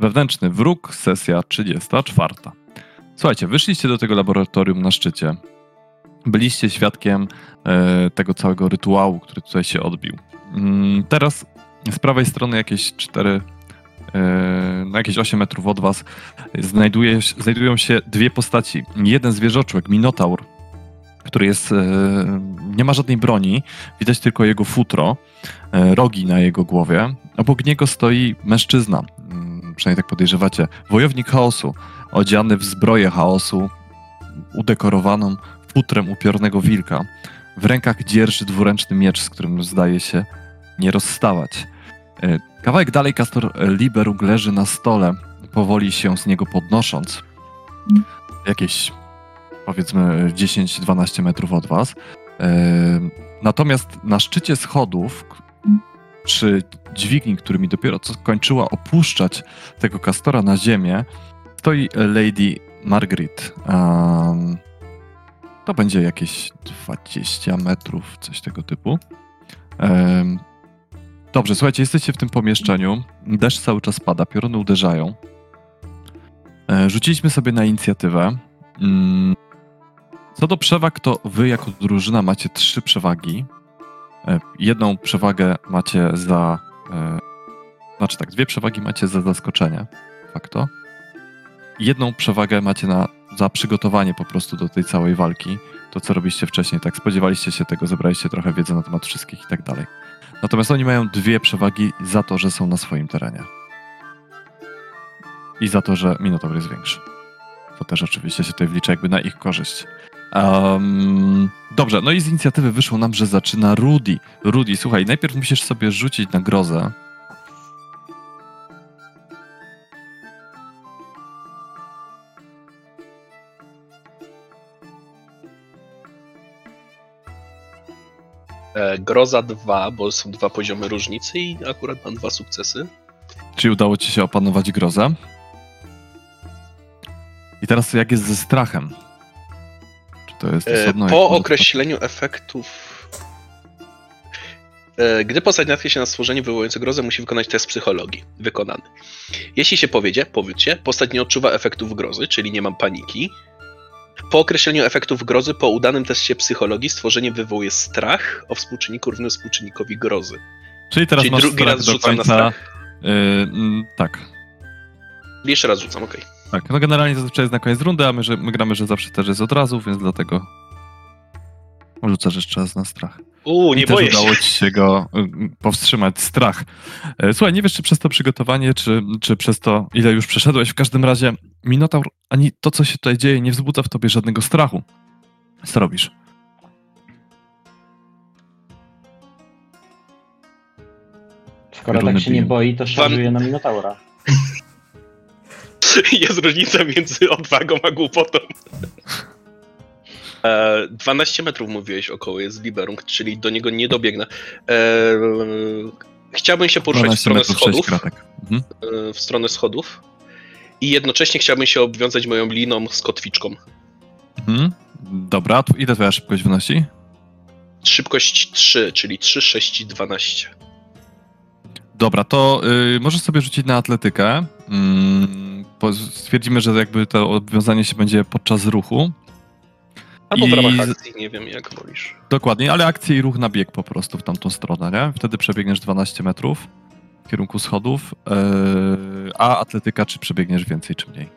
Wewnętrzny wróg, sesja 34. Słuchajcie, wyszliście do tego laboratorium na szczycie. Byliście świadkiem e, tego całego rytuału, który tutaj się odbił. Mm, teraz z prawej strony jakieś 4, e, na jakieś 8 metrów od was znajduje, znajdują się dwie postaci. Jeden zwierzoczłek, Minotaur, który jest, e, nie ma żadnej broni, widać tylko jego futro, e, rogi na jego głowie. Obok niego stoi mężczyzna, przynajmniej tak podejrzewacie, wojownik chaosu, odziany w zbroję chaosu, udekorowaną futrem upiornego wilka. W rękach dzierży dwuręczny miecz, z którym zdaje się nie rozstawać. E, kawałek dalej Castor Liberung leży na stole, powoli się z niego podnosząc. Jakieś powiedzmy 10-12 metrów od was. E, natomiast na szczycie schodów, przy dźwigni, którymi dopiero co kończyła opuszczać tego kastora na ziemię, stoi Lady Margaret. Um, to będzie jakieś 20 metrów, coś tego typu. Um, dobrze, słuchajcie, jesteście w tym pomieszczeniu. Deszcz cały czas pada, pioruny uderzają. E, rzuciliśmy sobie na inicjatywę. Mm, co do przewag, to wy jako drużyna macie trzy przewagi. E, jedną przewagę macie za. E, znaczy tak, dwie przewagi macie za zaskoczenie, fakto. Jedną przewagę macie na, za przygotowanie po prostu do tej całej walki. To, co robiliście wcześniej, tak spodziewaliście się tego, zebraliście trochę wiedzy na temat wszystkich i tak dalej. Natomiast oni mają dwie przewagi za to, że są na swoim terenie. I za to, że Minotaur jest większy. To też oczywiście się tutaj wlicza jakby na ich korzyść. Um, dobrze, no i z inicjatywy wyszło nam, że zaczyna Rudy. Rudy, słuchaj, najpierw musisz sobie rzucić na grozę. E, groza 2, bo są dwa poziomy różnicy i akurat mam dwa sukcesy. Czy udało ci się opanować grozę? I teraz jak jest ze strachem? To jest E, osobno? po określeniu efektów. E, Gdy postać natknie się na stworzenie wywołujące grozę, musi wykonać test psychologii. Wykonany. Jeśli się powiedzie, powiedzcie, postać nie odczuwa efektów grozy, czyli nie mam paniki. Po określeniu efektów grozy, po udanym teście psychologii, stworzenie wywołuje strach o współczynniku równy współczynnikowi grozy. Czyli teraz Czyli masz drugi raz do rzucam na końca. strach. Yy, tak. Jeszcze raz rzucam, okej. Tak, no generalnie zazwyczaj jest na koniec rundy, a my, że, my gramy, że zawsze też jest od razu, więc dlatego rzucasz jeszcze raz na strach. Uuu, nie I też boję się. udało ci się go y, powstrzymać, strach. E, Słuchaj, nie wiesz, czy przez to przygotowanie, czy, czy przez to, ile już przeszedłeś. W każdym razie, Minotaur, ani to, co się tutaj dzieje, nie wzbudza w tobie żadnego strachu. Co robisz? Skoro Runy tak się nie biją. boi, to szarżuje na Minotaura. Jest różnica między odwagą a głupotą. E, 12 metrów mówiłeś około jest Liberung, czyli do niego nie dobiegnę. E, chciałbym się poruszać w 12 stronę metrów, 6 schodów. Mhm. e, W stronę schodów. I jednocześnie chciałbym się obwiązać moją liną z kotwiczką. Mhm. Dobra, tu ile twoja szybkość wynosi? Szybkość 3, czyli 3, 6 i 12. Dobra, to y, możesz sobie rzucić na atletykę. Mm, stwierdzimy, że jakby to obwiązanie się będzie podczas ruchu. Albo w I ramach z- akcji, nie wiem jak wolisz. Dokładnie, ale akcję i ruch na bieg po prostu w tamtą stronę, nie? Wtedy przebiegniesz 12 metrów w kierunku schodów, yy, a atletyka czy przebiegniesz więcej czy mniej?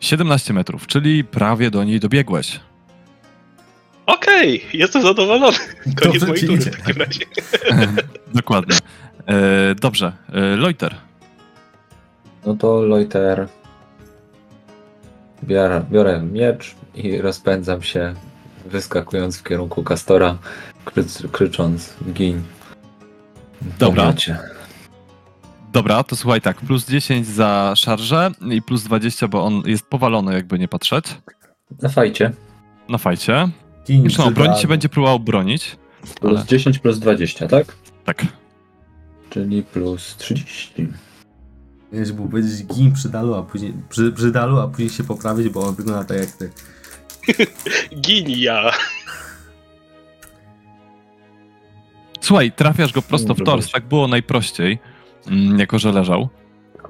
17 metrów, czyli prawie do niej dobiegłeś. Okej, jestem zadowolony. Koniec mojej tury w takim razie. Dokładnie. E, dobrze, e, Loiter. No to Loiter. Biorę, biorę miecz i rozpędzam się, wyskakując w kierunku Kastora, kry- krzycząc gin. Dobra. Pomiocie. Dobra, to słuchaj tak, plus 10 za szarżę i plus 20, bo on jest powalony, jakby nie patrzeć. Na fajcie. Na fajcie. Zresztą bronić się będzie próbował bronić. Plus Ale- 10 plus 20, tak? Tak. Czyli plus 30. Wiesz, był powiedzieć gin przy dalu, a później przy, przy dalu, a później się poprawić, bo on wygląda tak jak ty. Gin ja. Słuchaj, trafiasz go prosto w tors, tak było najprościej. mm, jako że leżał.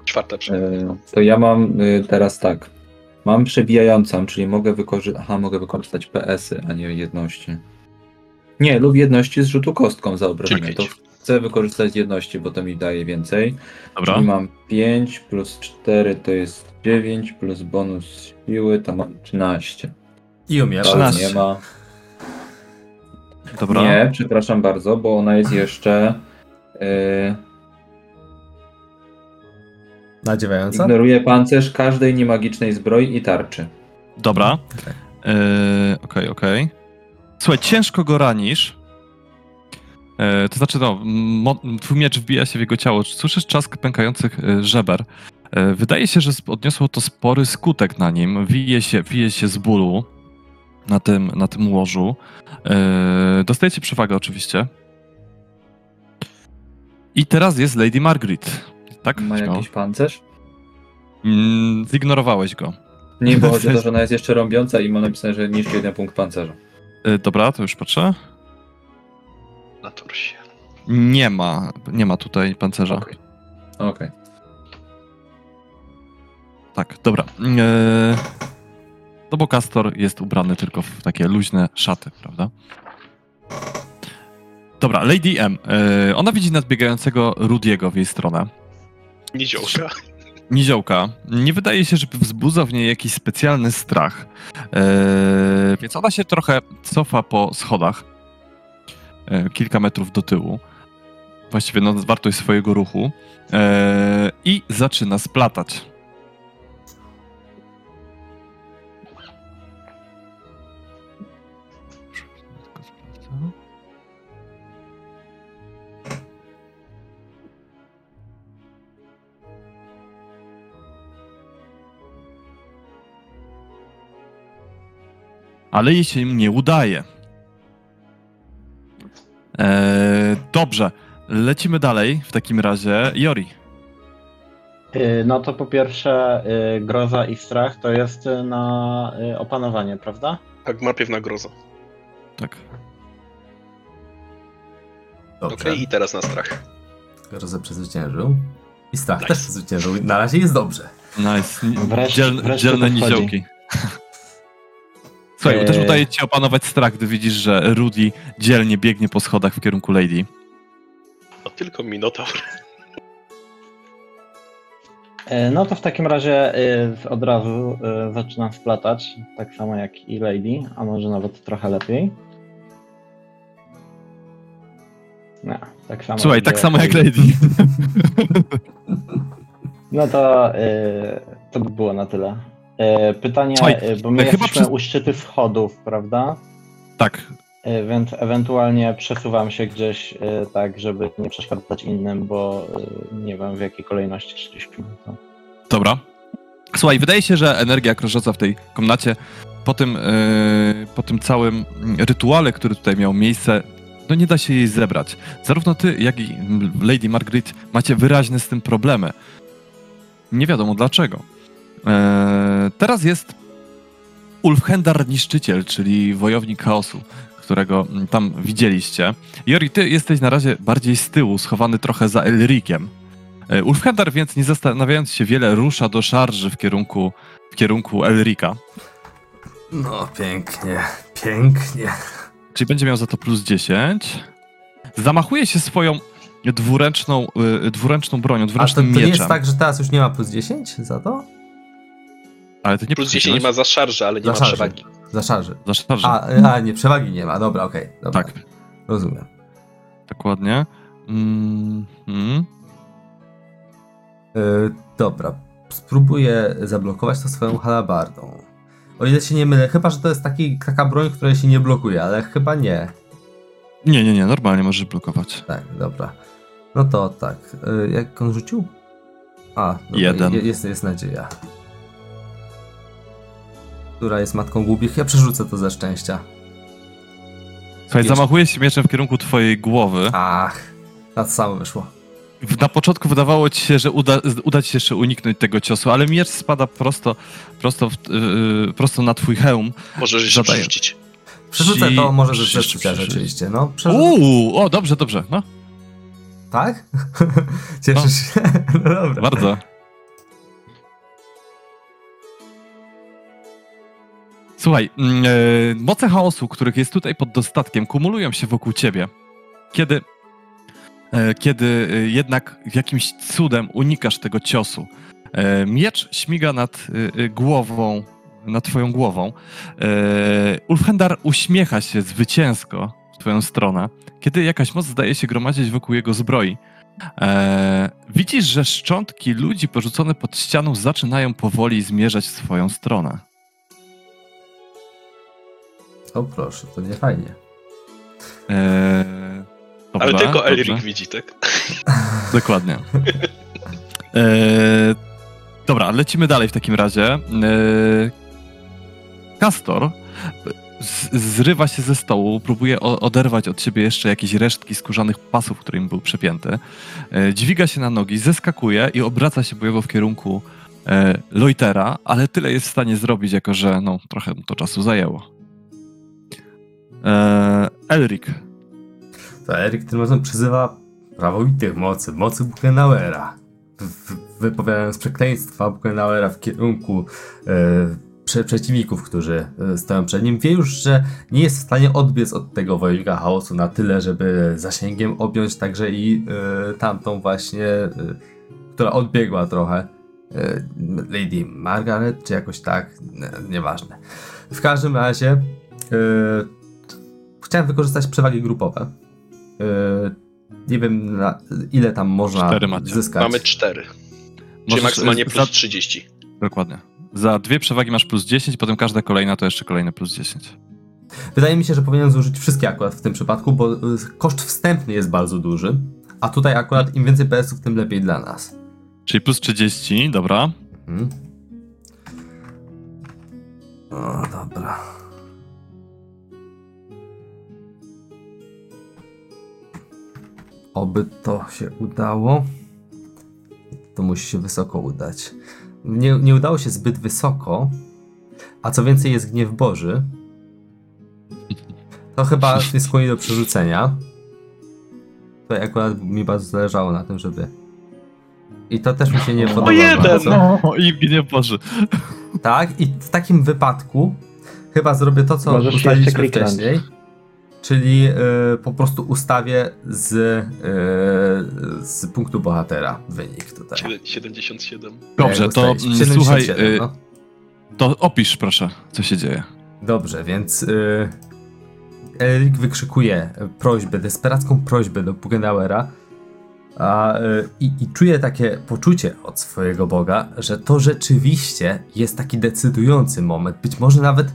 Czwarta przerwa. E, To ja mam y, teraz tak. Mam przebijającą, czyli mogę wykorzystać. Aha, mogę wykorzystać PS-y, a nie jedności. Nie, lub jedności z rzutu kostką za obrażenia. Czyli To. Chcę wykorzystać jedności, bo to mi daje więcej. Dobra. Czyli mam 5 plus 4 to jest 9, plus bonus siły to mam 13. I umiera. To 13. nie ma. Dobra. Nie, przepraszam bardzo, bo ona jest jeszcze. Yy, Nadziewająca? ignoruje pancerz każdej niemagicznej zbroi i tarczy. Dobra. Okej. E, Okej, okej. Słuchaj, ciężko go ranisz. E, to znaczy, no, twój miecz wbija się w jego ciało. Słyszysz trzask pękających e, żeber. E, wydaje się, że odniosło to spory skutek na nim. Wije się, wije się z bólu na tym, na tym łożu. Dostajecie przewagę oczywiście. I teraz jest Lady Margaret. Tak? Ma Śmiało. jakiś pancerz? Mm, zignorowałeś go. Nie, bo chodzi o to, że ona jest jeszcze rąbiąca i ma napisane, że niższy jeden punkt pancerza. Dobra, to już patrzę. Na torsie. Nie ma, nie ma tutaj pancerza. Okej. Okej. Tak, dobra. Eee, no bo Castor jest ubrany tylko w takie luźne szaty, prawda? Dobra, Lady M. Eee, ona widzi nadbiegającego Rudiego w jej stronę. Niziołka. Niziołka. Nie wydaje się, żeby wzbudzał w niej jakiś specjalny strach. Eee, więc ona się trochę cofa po schodach. E, kilka metrów do tyłu. Właściwie na wartość swojego ruchu. Eee, I zaczyna splatać. ale jej się nie udaje. Eee, dobrze, lecimy dalej w takim razie. Jori. Y, No to po pierwsze, y, groza i strach to jest na y, opanowanie, prawda? Tak, ma pewna groza. Tak. Okej, Dobrze. i teraz na strach. Grozę przezwyciężył. I strach Nice. też przezwyciężył. Na razie jest dobrze. Nice. Wreszcie- Dziel, wreszcie dzielne niziołki. Słuchaj, też Eee. udaje ci się opanować strach, gdy widzisz, że Rudy dzielnie biegnie po schodach w kierunku Lady. O, tylko Minotaur. Y, No to w takim razie y, od razu y, zaczynam splatać, tak samo jak i Lady, a może nawet trochę lepiej. No, tak samo. Słuchaj, tak samo jak Lady. No to, to by było na tyle. Y, pytanie, Słuchaj, y, bo my chyba jesteśmy przez- u szczytu schodów, prawda? tak, Więc ewentualnie przesuwam się gdzieś tak, żeby nie przeszkadzać innym, bo nie wiem w jakiej kolejności szliśmy. To... Dobra. Słuchaj, wydaje się, że energia krążąca w tej komnacie po tym, po tym całym rytuale, który tutaj miał miejsce, no nie da się jej zebrać. Zarówno ty, jak i Lady Margaret macie wyraźne z tym problemy. Nie wiadomo dlaczego. Eee, teraz jest Ulfhendar Niszczyciel, czyli wojownik chaosu, którego mm, tam widzieliście. Jori, ty jesteś na razie bardziej z tyłu, schowany trochę za Elrikiem. E, Ulfhendar więc nie zastanawiając się wiele rusza do szarży w kierunku, w kierunku Elrika. No, pięknie, pięknie. Czyli będzie miał za to plus 10. Zamachuje się swoją dwuręczną, y, dwuręczną bronią, A to, dwuręcznym to nie mieczem. jest tak, że teraz już nie ma plus 10 za to? Ale to nie Plus 10 ma za szarżę, ale nie Za ma szarżę. przewagi. Za szarży. Za. A, a, nie, przewagi nie ma. Dobra, okej. dobra. tak, Rozumiem. dokładnie. Mm, mm. E, dobra, spróbuję zablokować to swoją halabardą. O ile się nie mylę, chyba, że to jest taki, taka broń, której się nie blokuje, ale chyba nie. Nie, nie, nie, normalnie możesz blokować. Tak, dobra. No to tak. E, jak on rzucił? A, dobra, Jeden. je- Jest, jest nadzieja. Która jest matką głupich. Ja przerzucę to ze szczęścia. Słuchaj, Jeszcze. zamachuje się mieczem w kierunku twojej głowy. Ach, na to samo wyszło. Na początku wydawało ci się, że uda, uda ci się jeszcze uniknąć tego ciosu, ale miecz spada prosto, prosto, w, yy, prosto na twój hełm. Możesz jeszcze Zadaję. przerzucić. Przerzucę to może przecież- rzeczywiście. No, przerzucę. Uuu, o dobrze, dobrze, no. Tak? Cieszysz się? No dobra. Bardzo. Słuchaj, e, moce chaosu, których jest tutaj pod dostatkiem, kumulują się wokół ciebie. Kiedy, e, kiedy e, jednak jakimś cudem unikasz tego ciosu, e, miecz śmiga nad głową, nad twoją głową. Ulfhendar uśmiecha się zwycięsko w twoją stronę, kiedy jakaś moc zdaje się gromadzić wokół jego zbroi. Widzisz, że szczątki ludzi porzucone pod ścianą zaczynają powoli zmierzać w swoją stronę. O proszę, to nie fajnie. E, dobra, Ale tylko. Elric widzi, tak? Dokładnie. E, dobra, lecimy dalej w takim razie. E, Castor zrywa się ze stołu, próbuje oderwać od siebie jeszcze jakieś resztki skórzanych pasów, którym był przepięty. E, dźwiga się na nogi, zeskakuje i obraca się bojowo w kierunku e, Loitera, ale tyle jest w stanie zrobić, jako że no, trochę mu to czasu zajęło. E, Elric. To Erik tym razem przyzywa prawowitych mocy, mocy Buchenauera. Wypowiadając przekleństwa Buchenauera w kierunku e, prze, przeciwników, którzy e, stoją przed nim, wie już, że nie jest w stanie odbiec od tego wojownika chaosu na tyle, żeby zasięgiem objąć także i tamtą właśnie, która odbiegła trochę. Lady Margaret, czy jakoś tak, nie, nieważne. W każdym razie chciałem wykorzystać przewagi grupowe. Yy, nie wiem, na ile tam można Cztery macie. zyskać. Mamy cztery. Czyli Możesz, maksymalnie plus za- 30. Dokładnie. Za dwie przewagi masz plus 10, potem każda kolejna to jeszcze kolejne plus 10. Wydaje mi się, że powinienem zużyć wszystkie akurat w tym przypadku, bo y, koszt wstępny jest bardzo duży. A tutaj akurat im więcej PS-ów, tym lepiej dla nas. Czyli plus 30, dobra. Mhm. O, dobra. Oby to się udało. To musi się wysoko udać. Nie, nie udało się zbyt wysoko, a co więcej jest gniew Boży. To chyba jest skłonny do przerzucenia. Tutaj akurat mi bardzo zależało na tym, żeby... I to też mi się nie podoba jeden! bardzo. O, i gniew Boży. Tak, i w takim wypadku chyba zrobię to, co Możesz ustaliliśmy kliknąć. Czyli y, po prostu ustawię z, y, z punktu bohatera wynik tutaj. Siedem- 77. Dobrze, Jak to ustaliśmy? mm, słuchaj, 77, y, no. to opisz proszę, co się dzieje. Dobrze, więc y, Erik wykrzykuje prośbę, desperacką prośbę do Bugenauera a, y, i, i czuje takie poczucie od swojego Boga, że to rzeczywiście jest taki decydujący moment. Być może nawet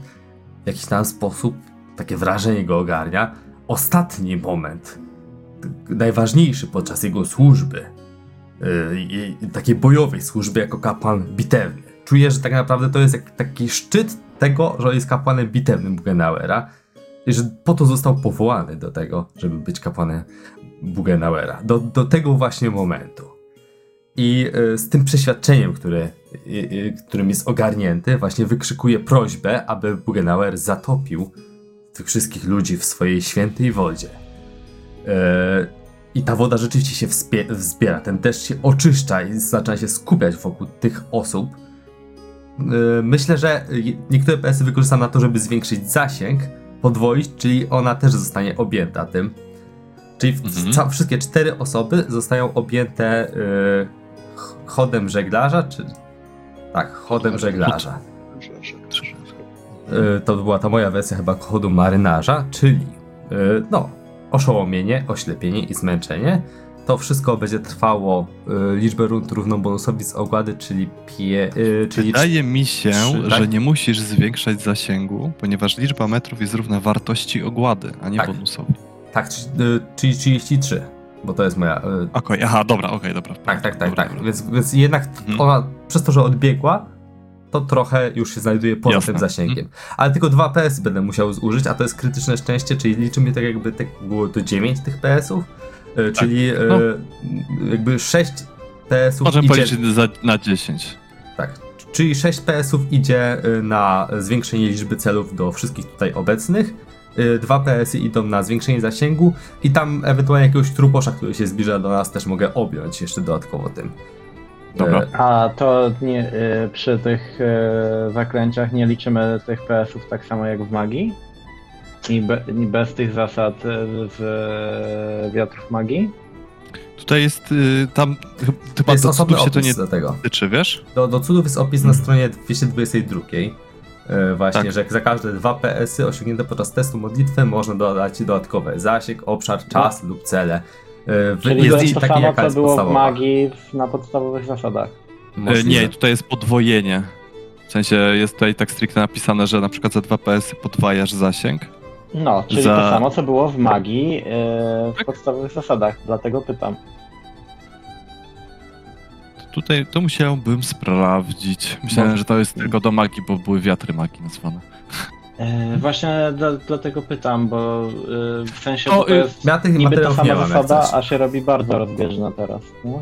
w jakiś tam sposób takie wrażenie go ogarnia. Ostatni moment, najważniejszy podczas jego służby, y, i takiej bojowej służby jako kapłan bitewny. Czuję, że tak naprawdę to jest taki szczyt tego, że jest kapłanem bitewnym Bugenauera i że po to został powołany do tego, żeby być kapłanem Bugenauera. Do, do tego właśnie momentu. I y, z tym przeświadczeniem, y, y, którym jest ogarnięty, właśnie wykrzykuje prośbę, aby Bugenauer zatopił tych wszystkich ludzi w swojej świętej wodzie. E, I ta woda rzeczywiście się wzbiera, ten deszcz się oczyszcza i zaczyna się skupiać wokół tych osób. E, Myślę, że niektóre PS-y wykorzystam na to, żeby zwiększyć zasięg, podwoić, czyli ona też zostanie objęta tym. Czyli Mhm. wszystkie cztery osoby zostają objęte ch- chodem żeglarza, czy... Tak, chodem żeglarza. Y, to była ta moja wersja chyba kodu marynarza, czyli y, no, oszołomienie, oślepienie i zmęczenie. To wszystko będzie trwało y, liczbę rund równą bonusowi z ogłady, czyli pie, czyli Wydaje mi się, trzy, tak? że nie musisz zwiększać zasięgu, ponieważ liczba metrów jest równa wartości ogłady, a nie Tak. bonusowi. tak, czyli 33, bo to jest moja. Okej, aha, dobra, okej, dobra. tak, tak, tak, Dobra, tak. dobra. Więc, więc jednak Mhm. ona przez to, że odbiegła, to trochę już się znajduje poza Jasne. tym zasięgiem. Ale tylko dwa PS będę musiał zużyć, a to jest krytyczne szczęście, czyli liczymy tak jakby tak było to 9 tych PS-ów, y, czyli y, no. jakby 6 PS-ów Możemy idzie, policzyć za, na 10. tak, czyli 6 PS-ów idzie y, na zwiększenie liczby celów do wszystkich tutaj obecnych dwa PS-y idą na zwiększenie zasięgu i tam ewentualnie jakiegoś truposza, który się zbliża do nas, też mogę objąć jeszcze dodatkowo tym. Dobra. E, A to nie, y, przy tych y, zaklęciach nie liczymy tych PS-ów tak samo jak w magii? I, be, i bez tych zasad z wiatrów magii? Tutaj jest, y, tam chyba jest do cudów się to nie do tego. tyczy, wiesz? Do, do cudów jest opis na stronie 222. E, właśnie, Tak. że jak za każde dwa PS-y osiągnięte podczas testu modlitwy można dodać dodatkowe zasięg, obszar, czas lub cele. E, Czyli jest to jest to taki, samo, jaka co było w magii na podstawowych zasadach. Y, Możliwe. Nie, tutaj jest podwojenie. W sensie jest tutaj tak stricte napisane, że na przykład za 2 PS podwajasz zasięg. No, czyli Za- to samo, co było w magii y, w Tak. podstawowych zasadach, dlatego pytam. Tutaj to musiałbym sprawdzić. Myślałem, Może- że to jest tylko do magii, bo były wiatry magii nazwane. Y, właśnie dla, dlatego pytam, bo y, w sensie O, to, to y, jest Ja tych niby ta sama mam, zasada, a się robi bardzo rozbieżna teraz, nie?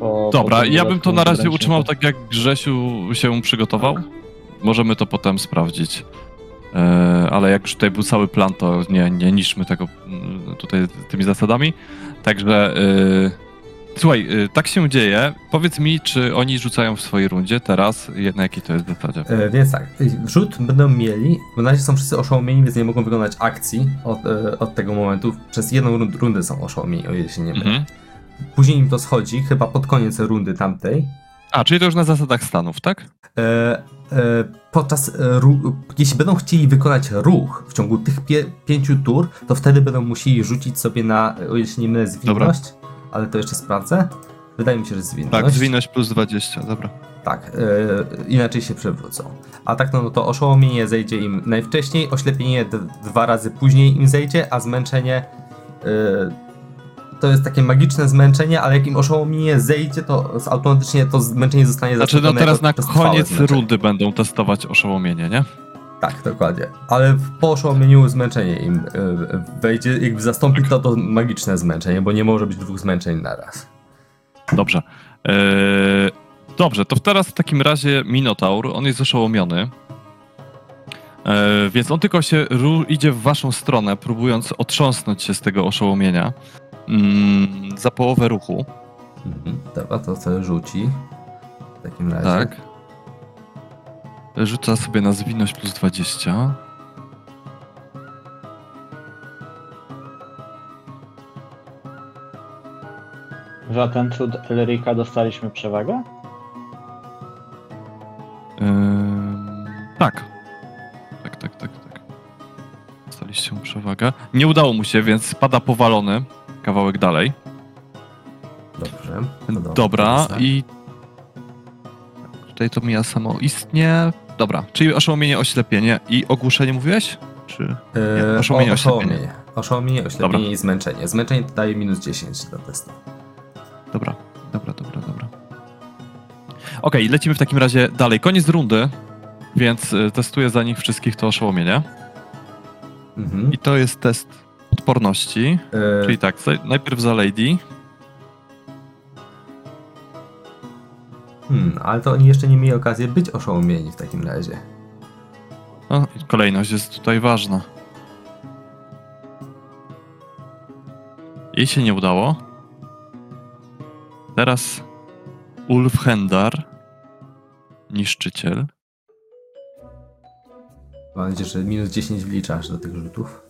Po- Dobra, tym ja bym to na razie utrzymał tak, jak Grzesiu się przygotował. Możemy to potem sprawdzić. E, ale jak już tutaj był cały plan, to nie, nie niszmy tego mm, tutaj tymi zasadami. Także e, słuchaj, e, tak się dzieje. Powiedz mi, czy oni rzucają w swojej rundzie teraz, na jakiej to jest zasadzie? E, Więc tak, rzut będą mieli, bo na razie są wszyscy oszołomieni, więc nie mogą wykonać akcji od, e, od tego momentu. Przez jedną rund- rundę są oszołomieni, o ile się nie mylę. Mhm. Później im to schodzi, chyba pod koniec rundy tamtej. A, czyli to już na zasadach stanów, tak? E, e, podczas, e, ru, jeśli będą chcieli wykonać ruch w ciągu tych pie, pięciu tur, to wtedy będą musieli rzucić sobie na, o ile się nie mylę, zwinność, ale to jeszcze sprawdzę. Wydaje mi się, że zwinność. Tak, zwinność plus 20, dobra. Tak, e, inaczej się przewrócą. A tak no, no to oszołomienie zejdzie im najwcześniej, oślepienie dwa razy później im zejdzie, a zmęczenie e, to jest takie magiczne zmęczenie, ale jak im oszołomienie zejdzie, to automatycznie to zmęczenie zostanie Znaczy, no teraz na koniec rundy będą testować oszołomienie, nie? Tak, dokładnie. Ale w- po oszołomieniu zmęczenie im e, wejdzie, jakby zastąpi to to magiczne zmęczenie, bo nie może być dwóch zmęczeń naraz. Dobrze. Eee, dobrze, to teraz w takim razie Minotaur, on jest oszołomiony. Eee, więc on tylko się idzie w waszą stronę, próbując otrząsnąć się z tego oszołomienia. Mm, za połowę ruchu, Mhm. Dobra, to co rzuci. W takim razie. tak. Rzuca sobie na zwinność plus 20. Za ten cud Elrika dostaliśmy przewagę? Eee, tak. Tak, tak, tak, tak. Dostaliście mu przewagę. Nie udało mu się, więc pada powalony kawałek dalej. Dobrze. dobrze, Dobra, to jest i tutaj to mija samoistnie. Dobra, czyli oszołomienie, oślepienie i ogłuszenie mówiłeś? Czy... Eee, Nie, oszołomienie, o- oślepienie. oszołomienie. Oszołomienie, oślepienie Dobra. i zmęczenie. Zmęczenie to daje minus 10 do testu. Dobra, dobra, dobra, dobra. Okej, lecimy w takim razie dalej. Koniec rundy, więc y, testuję za nich wszystkich to oszołomienie. Mhm. I to jest test odporności. Eee, Czyli tak, najpierw za Lady. Hmm, ale to oni jeszcze nie mieli okazji być oszołomieni w takim razie. No, kolejność jest tutaj ważna. Jej się nie udało. Teraz Ulf Hendar, niszczyciel. Mam nadzieję, że minus 10 wliczasz do tych rzutów.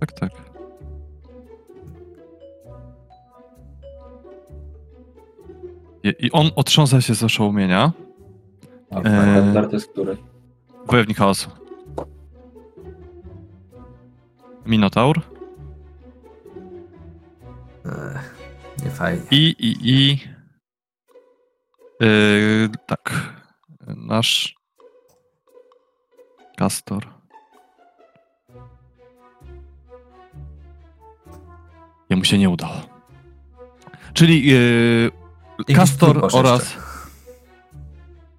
Tak, tak. I i on otrząsa się z oszołomienia. A to jest który? Wojownik chaosu. Minotaur. Eee, nie fajnie. I, i, i. Yy, tak. Nasz. Castor. Jemu się nie udało. Czyli yy, Jakiś Castor oraz. jeszcze.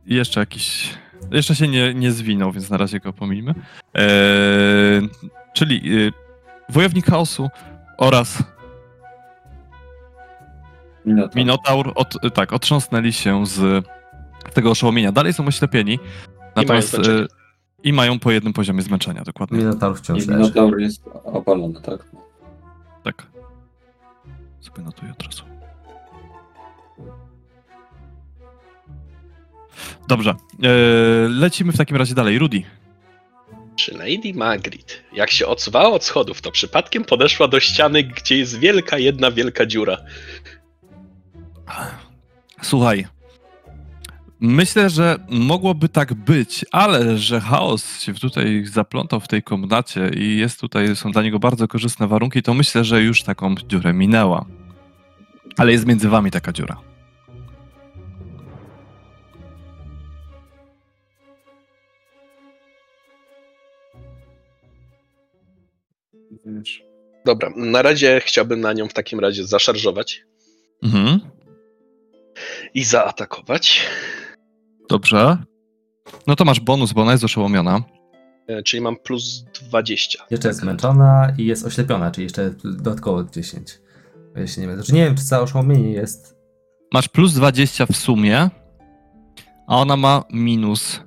Jeszcze. jakiś. Jeszcze się nie, nie zwinął, więc na razie go pomijmy. Eee, czyli yy, Wojownik Chaosu oraz Minotaur. Minotaur, od, tak, otrząsnęli się z tego oszołomienia. Dalej są oślepieni. Natomiast znaczenia. e, I mają po jednym poziomie zmęczenia, dokładnie. Minotaur wciąż I. Minotaur jest opalony, tak? Tak. Sobie notuję od razu. Dobrze. Eee, lecimy w takim razie dalej. Rudy. Czy Lady Magritte, jak się odsuwała od schodów, to przypadkiem podeszła do ściany, gdzie jest wielka, jedna wielka dziura. Słuchaj. Myślę, że mogłoby tak być, ale że chaos się tutaj zaplątał w tej komnacie i jest tutaj, są dla niego bardzo korzystne warunki, to myślę, że już taką dziurę minęła. Ale jest między wami taka dziura. Dobra, na razie chciałbym na nią w takim razie zaszarżować Mhm. i zaatakować. Dobrze. No to masz bonus, bo ona jest oszołomiona. E, Czyli mam plus 20. Jeszcze jest zmęczona i jest oślepiona, czyli jeszcze dodatkowo 10. Ja się nie wiem. Znaczy nie wiem, czy całe oszołomienie jest. Masz plus 20 w sumie, a ona ma minus.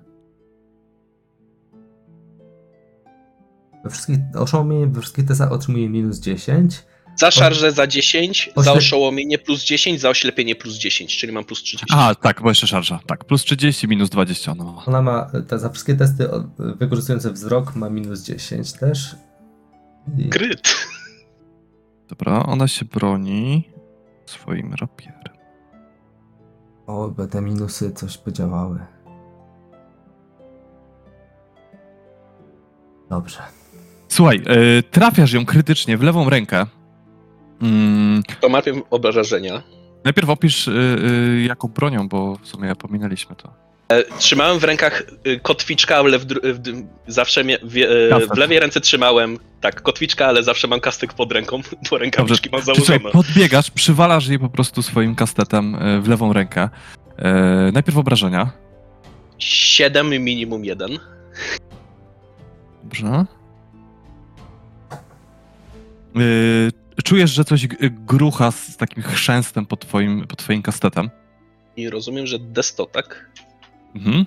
We wszystkich oszołomienie we wszystkich testach otrzymuje minus 10. Za szarżę za 10, za Oślep- oszołomienie plus 10, za oślepienie plus 10, czyli mam plus 30. A, tak, bo jeszcze szarża. Tak, plus 30, minus 20 ona ma. Ona ma te, za wszystkie testy wykorzystujące wzrok ma minus 10 też. I Kryt. Dobra, ona się broni swoim rapierem. o, by te minusy coś podziałały. Dobrze. Słuchaj, yy, trafiasz ją krytycznie w lewą rękę. Mm, To obrażenia. najpierw opisz yy, jaką bronią, bo w sumie pominęliśmy to. E, Trzymałem w rękach y, kotwiczka, ale w, w, zawsze mie, w, e, w lewej ręce trzymałem tak kotwiczka, ale zawsze mam kastek pod ręką, bo rękawiczki mam założone. podbiegasz, przywalasz jej po prostu swoim kastetem w lewą rękę. Yy, najpierw obrażenia. 7 minimum 1. Dobrze. Yy, czujesz, że coś grucha z takim chrzęstem pod twoim, pod twoim kastetem. I rozumiem, że desto, tak? Mhm.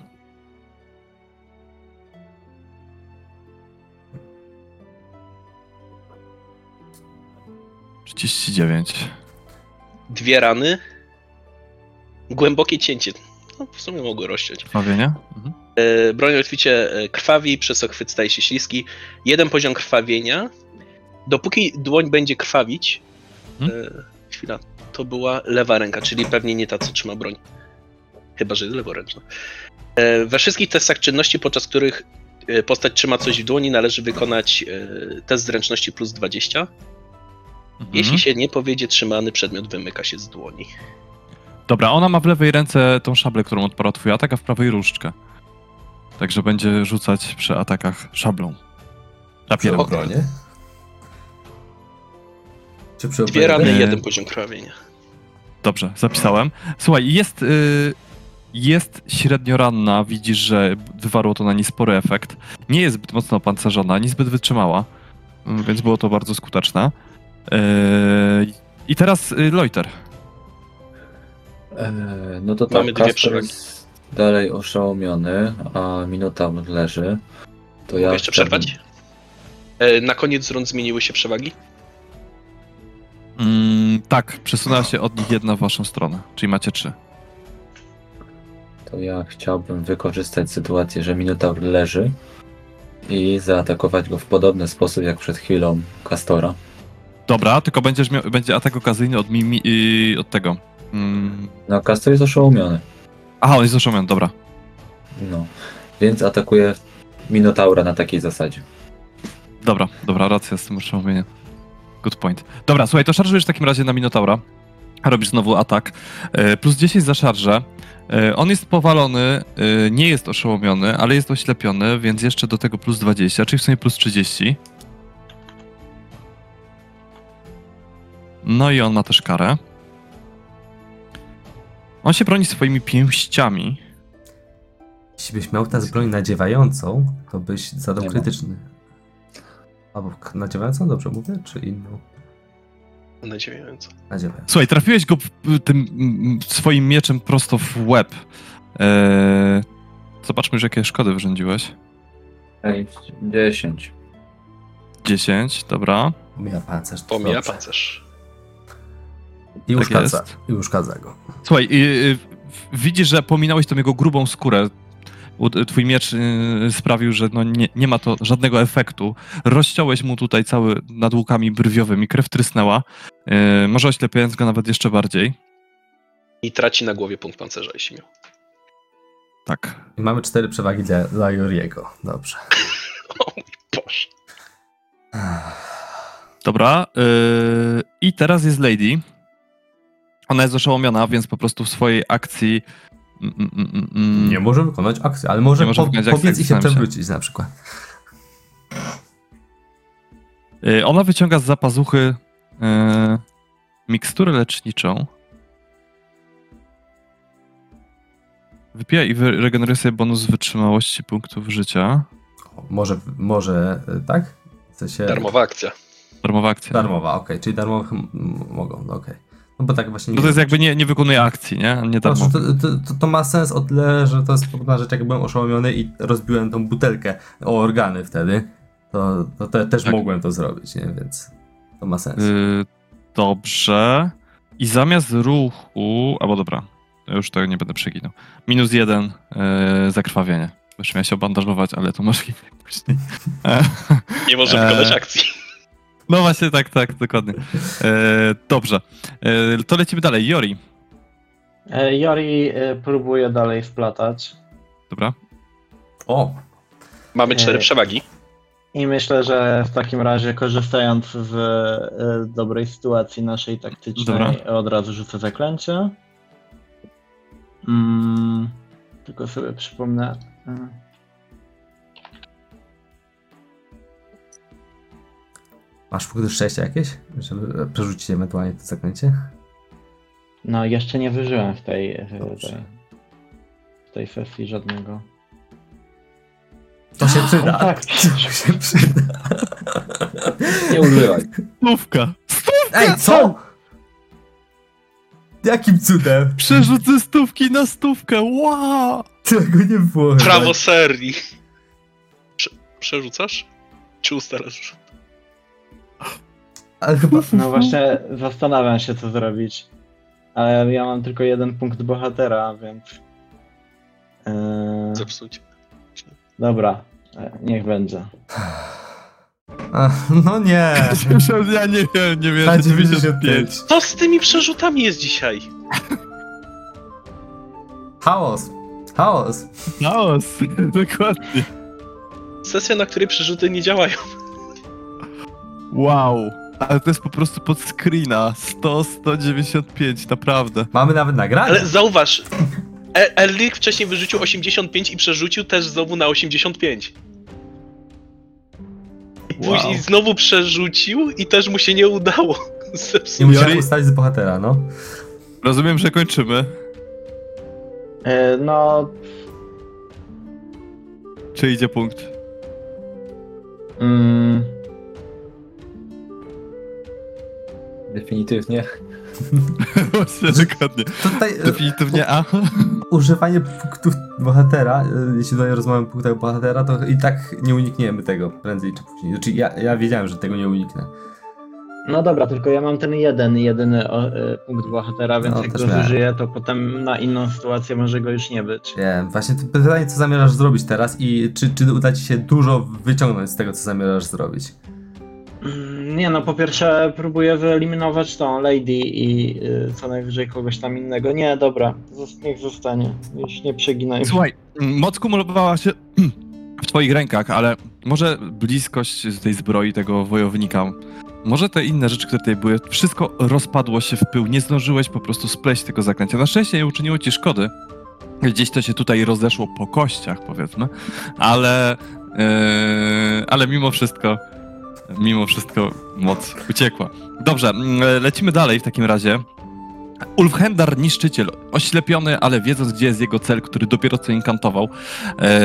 Trzydzieści dziewięć. Dwie rany. Głębokie cięcie. No, w sumie mogły rozciąć. Krwawienie? Mhm. E, Broń otwicie e, krwawi, przez co chwyt staje się śliski. Jeden poziom krwawienia. Dopóki dłoń będzie krwawić, Hmm? e, chwila, to była lewa ręka, czyli pewnie nie ta, co trzyma broń. Chyba, że jest leworęczna. E, We wszystkich testach czynności, podczas których e, postać trzyma coś w dłoni, należy wykonać e, test zręczności plus 20. Mhm. Jeśli się nie powiedzie, trzymany przedmiot wymyka się z dłoni. Dobra, ona ma w lewej ręce tą szablę, którą odparła twój atak, a w prawej różdżkę. Także będzie rzucać przy atakach szablą. Rapierem. Obronie. Czy przy Dwie rany, E, jeden poziom krwawienia. Dobrze, zapisałem. Słuchaj, jest, y, jest średnio ranna, widzisz, że wywarło to na niej spory efekt. Nie jest zbyt mocno opancerzona, ani zbyt wytrzymała, y, więc było to bardzo skuteczne. Y, I teraz y, Loiter. Eee, no to Mamy tak, dwie Kasper przewagi. jest dalej oszołomiony, a Minotaur leży. To Mogę ja jeszcze przerwać? E, Na koniec rund zmieniły się przewagi? Mm, tak, przesunęła się od nich jedna w waszą stronę, czyli macie trzy. To ja chciałbym wykorzystać sytuację, że Minotaur leży i zaatakować go w podobny sposób jak przed chwilą Kastora. Dobra, tylko będziesz miał, będzie atak okazyjny od, mimi, y, od tego. Mm. No, Kastor jest oszołomiony. Aha, on jest oszołomiony, dobra. No. Więc atakuje Minotaura na takiej zasadzie. Dobra, dobra, racja z tym oszołomieniem. Good point. Dobra, słuchaj, to szarżujesz w takim razie na Minotaura. Robisz znowu atak. E, plus 10 za szarżę. E, on jest powalony, e, nie jest oszołomiony, ale jest oślepiony, więc jeszcze do tego plus 20, czyli w sumie plus 30. No i on ma też karę. On się broni swoimi pięściami. Jeśli byś miał tę broń nadziewającą, to byś zadał krytyczny. Albo nadziewającą, dobrze mówię? Czy inną? Nadziewająco. Nadziewającą. Słuchaj, trafiłeś go tym mm, swoim mieczem prosto w łeb. Eee, zobaczmy, już jakie szkody wyrządziłeś. Ej, 10. 10, dobra. Pomija pancerz. to Pomija pancerz. I Tak uszkadza. jest. I uszkadza go. Słuchaj, y, y, widzisz, że pominąłeś tą jego grubą skórę. Twój miecz y, sprawił, że no nie, nie ma to żadnego efektu. Rozciąłeś mu tutaj cały nad łukami brwiowymi, krew trysnęła. Y, może oślepiając go nawet jeszcze bardziej. I traci na głowie punkt pancerza, jeśli miał. Tak. Mamy cztery przewagi dla, dla Joriego. Dobrze. O mój Boże. Dobra. y, I teraz jest Lady. Ona jest oszołomiona, więc po prostu w swojej akcji. Mm, mm, mm, Nie może wykonać akcji, ale może, może po, akcji, pobiec i się przewrócić na przykład. Y, Ona wyciąga z zapazuchy y, miksturę leczniczą. Wypija i regeneruje sobie bonus wytrzymałości punktów życia. O, Może, może e, tak? W sensie, Darmowa akcja. Darmowa akcja. Darmowa, okej, czyli darmowych mogą, okej. No bo tak właśnie No to jest jakby nie, nie wykonuje akcji, nie? Nie darmowa. to, to, to, to ma sens o tyle, że to jest podobna rzecz, jak byłem oszołomiony i rozbiłem tą butelkę o organy wtedy, to, to te, też Tak. mogłem to zrobić, nie? Więc to ma sens. Y, dobrze. I zamiast ruchu. Albo dobra, już tego nie będę przeginał. Minus jeden y, zakrwawienie. Już miałem się obandażować, ale to możliwe później. E, Nie może wykonać akcji. No właśnie, tak, tak, dokładnie. E, dobrze. E, to lecimy dalej. Jori. E, Jori e, próbuje dalej splatać. Dobra. O! Mamy cztery Eee. przewagi. I myślę, że w takim razie, korzystając z e, dobrej sytuacji naszej taktycznej, od razu rzucę zaklęcie. Mm, tylko sobie przypomnę. Masz punkty szczęścia jakieś, żeby przerzucić ewentualnie to zaklęcie? No, jeszcze nie wyżyłem w tej, Dobrze. tej, w tej sesji żadnego. To się przyda. tak. To się przyda. Nie używaj. Stówka. Ej, co? Jakim cudem? Przerzut ze stówki na stówkę. Wow! Tego nie było. Prawo serii. Prze przerzucasz? Czy ustalasz? Ale chyba... No właśnie zastanawiam się, co zrobić. Ale ja mam tylko jeden punkt bohatera, więc. Eee, Zepsuć. dobra, e, niech będzie. Ach, No nie. Ja nie wiem, nie wiem. Na 95. Co z tymi przerzutami jest dzisiaj? Chaos. Chaos. Chaos. Dokładnie. Sesja, na której przerzuty nie działają. Wow. Ale to jest po prostu pod screena. 100, 195, naprawdę. Mamy nawet nagranie. Ale zauważ, E- Erlik wcześniej wyrzucił 85 i przerzucił też znowu na 85. I Wow. później znowu przerzucił i też mu się nie udało. Nie Czyli- ustalić z bohatera, no. Rozumiem, że kończymy. E, no, Czy idzie punkt? mm, Definitywnie. Właśnie, dokładnie. Tutaj e, Definitywnie A. używanie punktów bohatera, e, jeśli tutaj rozmawiamy o punktach bohatera, to i tak nie unikniemy tego prędzej czy później. Znaczy ja, ja wiedziałem, że tego nie uniknę. no dobra, tylko ja mam ten jeden, jedyny o, e, punkt bohatera, więc No, jak go miałem. zużyję, to potem na inną sytuację może go już nie być. Nie, właśnie to pytanie, co zamierzasz zrobić teraz i czy, czy uda ci się dużo wyciągnąć z tego, co zamierzasz zrobić? Mm, Nie no, po pierwsze próbuję wyeliminować tą Lady i y, co najwyżej kogoś tam innego. Nie, dobra, niech zostanie. Już nie przeginaj. Słuchaj, moc kumulowała się w twoich rękach, ale może bliskość tej zbroi tego wojownika, może te inne rzeczy, które tutaj były, wszystko rozpadło się w pył, nie zdążyłeś po prostu spleść tego zaklęcia. Na szczęście nie uczyniło ci szkody. Gdzieś to się tutaj rozeszło po kościach, powiedzmy, ale, yy, ale mimo wszystko, mimo wszystko moc uciekła. Dobrze, mm, lecimy dalej w takim razie. Ulfhendar Niszczyciel, oślepiony, ale wiedząc, gdzie jest jego cel, który dopiero co inkantował, e,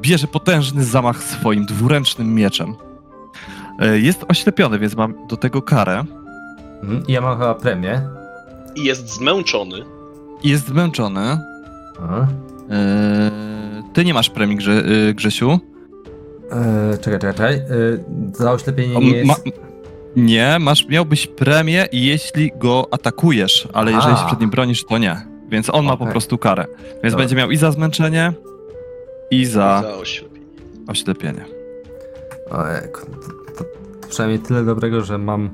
bierze potężny zamach swoim dwuręcznym mieczem. E, jest oślepiony, więc mam do tego karę. Mhm. Ja mam chyba premię. I jest zmęczony. I Jest zmęczony. E, ty nie masz premii, Grze, e, Grzesiu. E, czekaj, czekaj, czekaj. E, za oślepienie O, nie jest... ma, nie, masz, miałbyś premię, jeśli go atakujesz, ale jeżeli A. się przed nim bronisz, to nie. Więc on ma po prostu karę. Więc Dobra. będzie miał i za zmęczenie, i za Za oślepienie. oślepienie. To przynajmniej tyle dobrego, że mam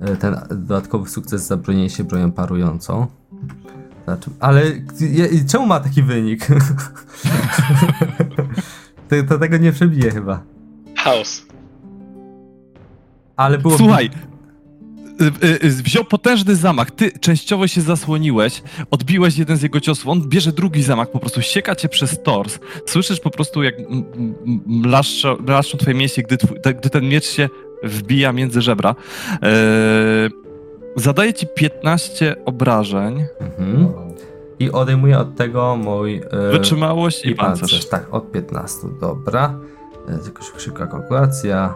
e, ten dodatkowy sukces za bronienie się bronią parującą. Znaczy, ale czemu ma taki wynik? to, to tego nie przebije chyba. Chaos. Ale było... Słuchaj, y, y, y, wziął potężny zamach, ty częściowo się zasłoniłeś, odbiłeś jeden z jego ciosów, on bierze drugi zamach, po prostu sieka cię przez tors, słyszysz po prostu jak mlaszczą twoje mięśnie, gdy, twój, gdy ten miecz się wbija między żebra. Eee, zadaje ci 15 obrażeń, Mhm. I odejmuję od tego mój... E, wytrzymałość i, pancerz. pancerz. Tak, od 15, dobra. E, Tylko szybka kalkulacja.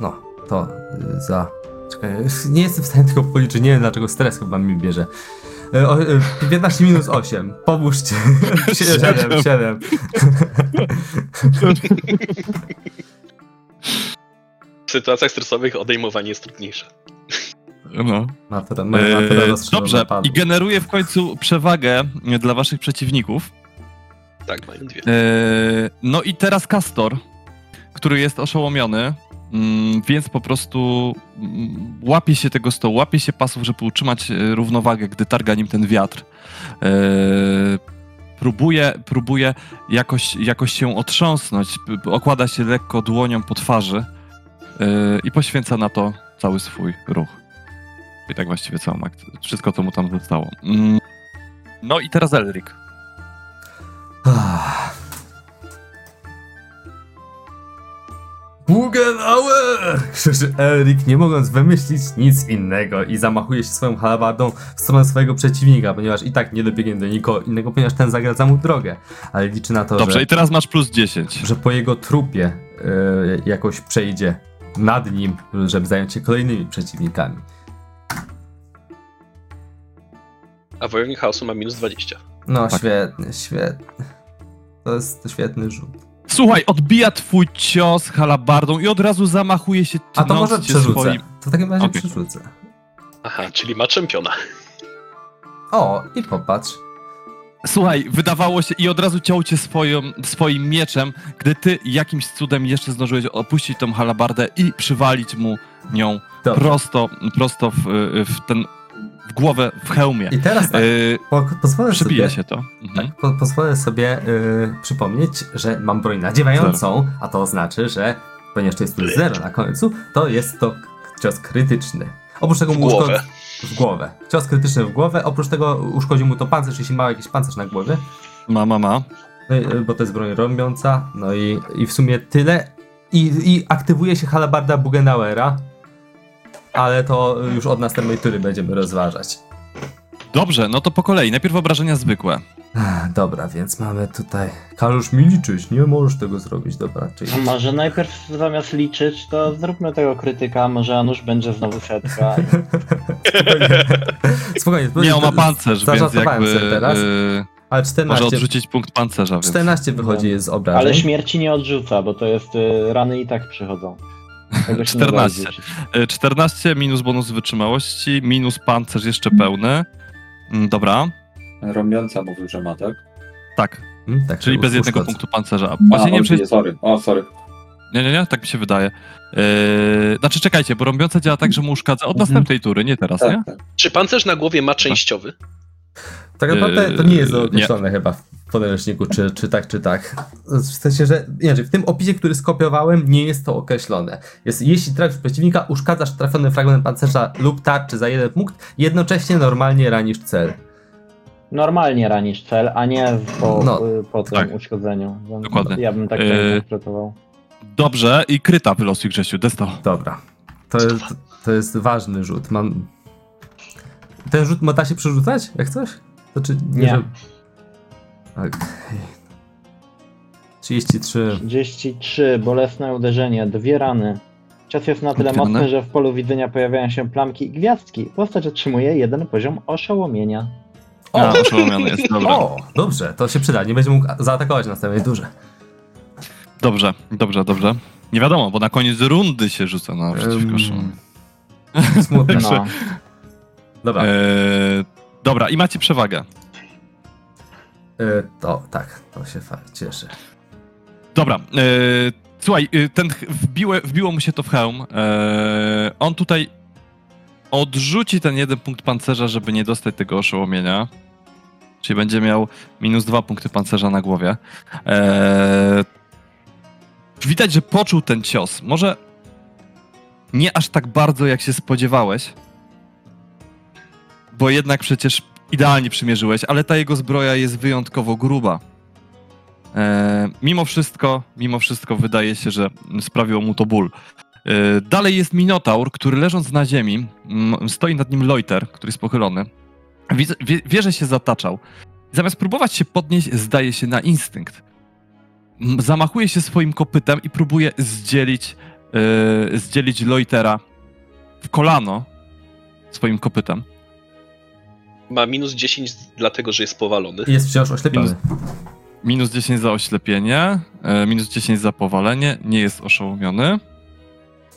No, to y, za... Czekaj, nie jestem w stanie tego policzyć, nie wiem dlaczego stres chyba mi bierze. E, o, e, 15 minus 8, pomóżcie. 7, 7. W sytuacjach stresowych odejmowanie jest trudniejsze. No. Natura, natura Eee, dobrze, i generuje w końcu przewagę dla waszych przeciwników. Tak, mają dwie. Eee, no i teraz Castor, który jest oszołomiony, mm, więc po prostu mm, łapie się tego stołu, łapie się pasów, żeby utrzymać e, równowagę, gdy targa nim ten wiatr. Eee, próbuje, próbuje jakoś, jakoś się otrząsnąć, okłada się lekko dłonią po twarzy eee, i poświęca na to cały swój ruch. I tak właściwie całą akcję, wszystko, co mu tam zostało. Mm, No i teraz Elric. Ah. Bugenauer! Krzyczy Elric, nie mogąc wymyślić nic innego i zamachuje się swoją halabardą w stronę swojego przeciwnika, ponieważ i tak nie dobiegnie do nikogo innego, ponieważ ten zagradza mu drogę. Ale liczy na to, Dobrze, że, i teraz masz plus 10. że po jego trupie e, jakoś przejdzie nad nim, żeby zająć się kolejnymi przeciwnikami. A wojownik chaosu ma minus 20. No Tak. świetnie, świetnie. To jest świetny rzut. Słuchaj, odbija twój cios halabardą i od razu zamachuje się A to może przerzucę. swoim... To w takim razie Okej. przerzucę. Aha, czyli ma czempiona. O, i popatrz. Słuchaj, wydawało się i od razu ciął cię swoją, swoim mieczem, gdy ty jakimś cudem jeszcze zdążyłeś opuścić tą halabardę i przywalić mu nią Dobrze. prosto, prosto w, w ten, głowę, w hełmie. I teraz tak, Yy, po, pozwolę sobie, się to. Mhm. tak, po, pozwolę sobie y, przypomnieć, że mam broń nadziewającą, a to oznacza, że ponieważ to jest plus zero na końcu, to jest to cios krytyczny. Oprócz tego W mu głowę. w głowę. Cios krytyczny w głowę, oprócz tego uszkodził mu to pancerz, jeśli ma jakiś pancerz na głowie. Ma, ma, ma. No i, y, bo to jest broń rąbiąca, no i, i w sumie tyle. I, I aktywuje się halabarda Bugenauera, ale to już od następnej tury będziemy rozważać. Dobrze, no to po kolei. Najpierw obrażenia zwykłe. Dobra, więc mamy tutaj. Każesz mi liczyć, nie możesz tego zrobić, dobra. Czyli A może najpierw zamiast liczyć, to zróbmy tego krytyka, może Anusz będzie znowu setka. spokojnie. spokojnie. Nie, on ma pancerz, więc jakby sobie teraz. yy, Ale może 14, odrzucić punkt pancerza. Więc... 14 wychodzi z obrażeń. Ale śmierci nie odrzuca, bo to jest y, rany i tak przychodzą. Tego się nie da 14. odrzucić. Y, 14 minus bonus wytrzymałości, minus pancerz jeszcze pełny. Mm, Dobra, Rąbiąca mówił, że ma, tak? tak, Hmm, tak, czyli bez jednego punktu pancerza. Właśnie A, nie wiem, czy... sorry. O, sorry. Nie, nie, nie, tak mi się wydaje. Yy, znaczy czekajcie, bo rąbiąca działa tak, że mu uszkadza od Mhm. następnej tury, nie teraz, nie? Tak, tak. Czy pancerz na głowie ma częściowy? Tak naprawdę to nie jest Yy, określone chyba w podręczniku, czy, czy tak, czy tak. W sensie, że inaczej, w tym opisie, który skopiowałem, nie jest to określone. Jest, jeśli trafisz przeciwnika, uszkadzasz trafiony fragment pancerza lub tarczy za jeden punkt, jednocześnie normalnie ranisz cel. Normalnie ranisz cel, a nie po, No, po tym tak. uszkodzeniu. Dokładnie. Ja bym tak Yy, interpretował. Dobrze, i kryta wylosuj Grzesiu, desto. Dobra. To jest, to jest ważny rzut. Mam... Ten rzut ma da się przerzucać, jak coś? To czy nie? Nie. Że... Okej. 33. 33, bolesne uderzenie, dwie rany. Cios jest na tyle mocny, że w polu widzenia pojawiają się plamki i gwiazdki. Postać otrzymuje jeden poziom oszołomienia. A, oszołomiony jest, dobra. O, dobrze, to się przyda. Nie będzie mógł zaatakować następnej turze. Dobrze, dobrze, dobrze. Nie wiadomo, bo na koniec rundy się rzuca na przeciwko Ym, Szymon. Smutne. No. Dobra, e, Eee, dobra, i macie przewagę. To tak, to się cieszy. Dobra, e, słuchaj, e, ten wbiło mu się to w hełm. E, on tutaj odrzuci ten jeden punkt pancerza, żeby nie dostać tego oszołomienia. Czyli będzie miał minus dwa punkty pancerza na głowie. E, widać, że poczuł ten cios. Może nie aż tak bardzo, jak się spodziewałeś. Bo jednak przecież idealnie przymierzyłeś, ale ta jego zbroja jest wyjątkowo gruba. E, mimo wszystko, mimo wszystko wydaje się, że sprawiło mu to ból. E, dalej jest Minotaur, który leżąc na ziemi, mm, stoi nad nim Loiter, który jest pochylony. Wie, wie, wie, że się zataczał. Zamiast próbować się podnieść, zdaje się na instynkt. M, Zamachuje się swoim kopytem i próbuje zdzielić, e, zdzielić Loitera w kolano swoim kopytem. Ma minus 10 dlatego, że jest powalony. Jest wciąż oślepiony. Minus 10 za oślepienie, e, minus 10 za powalenie, nie jest oszołomiony.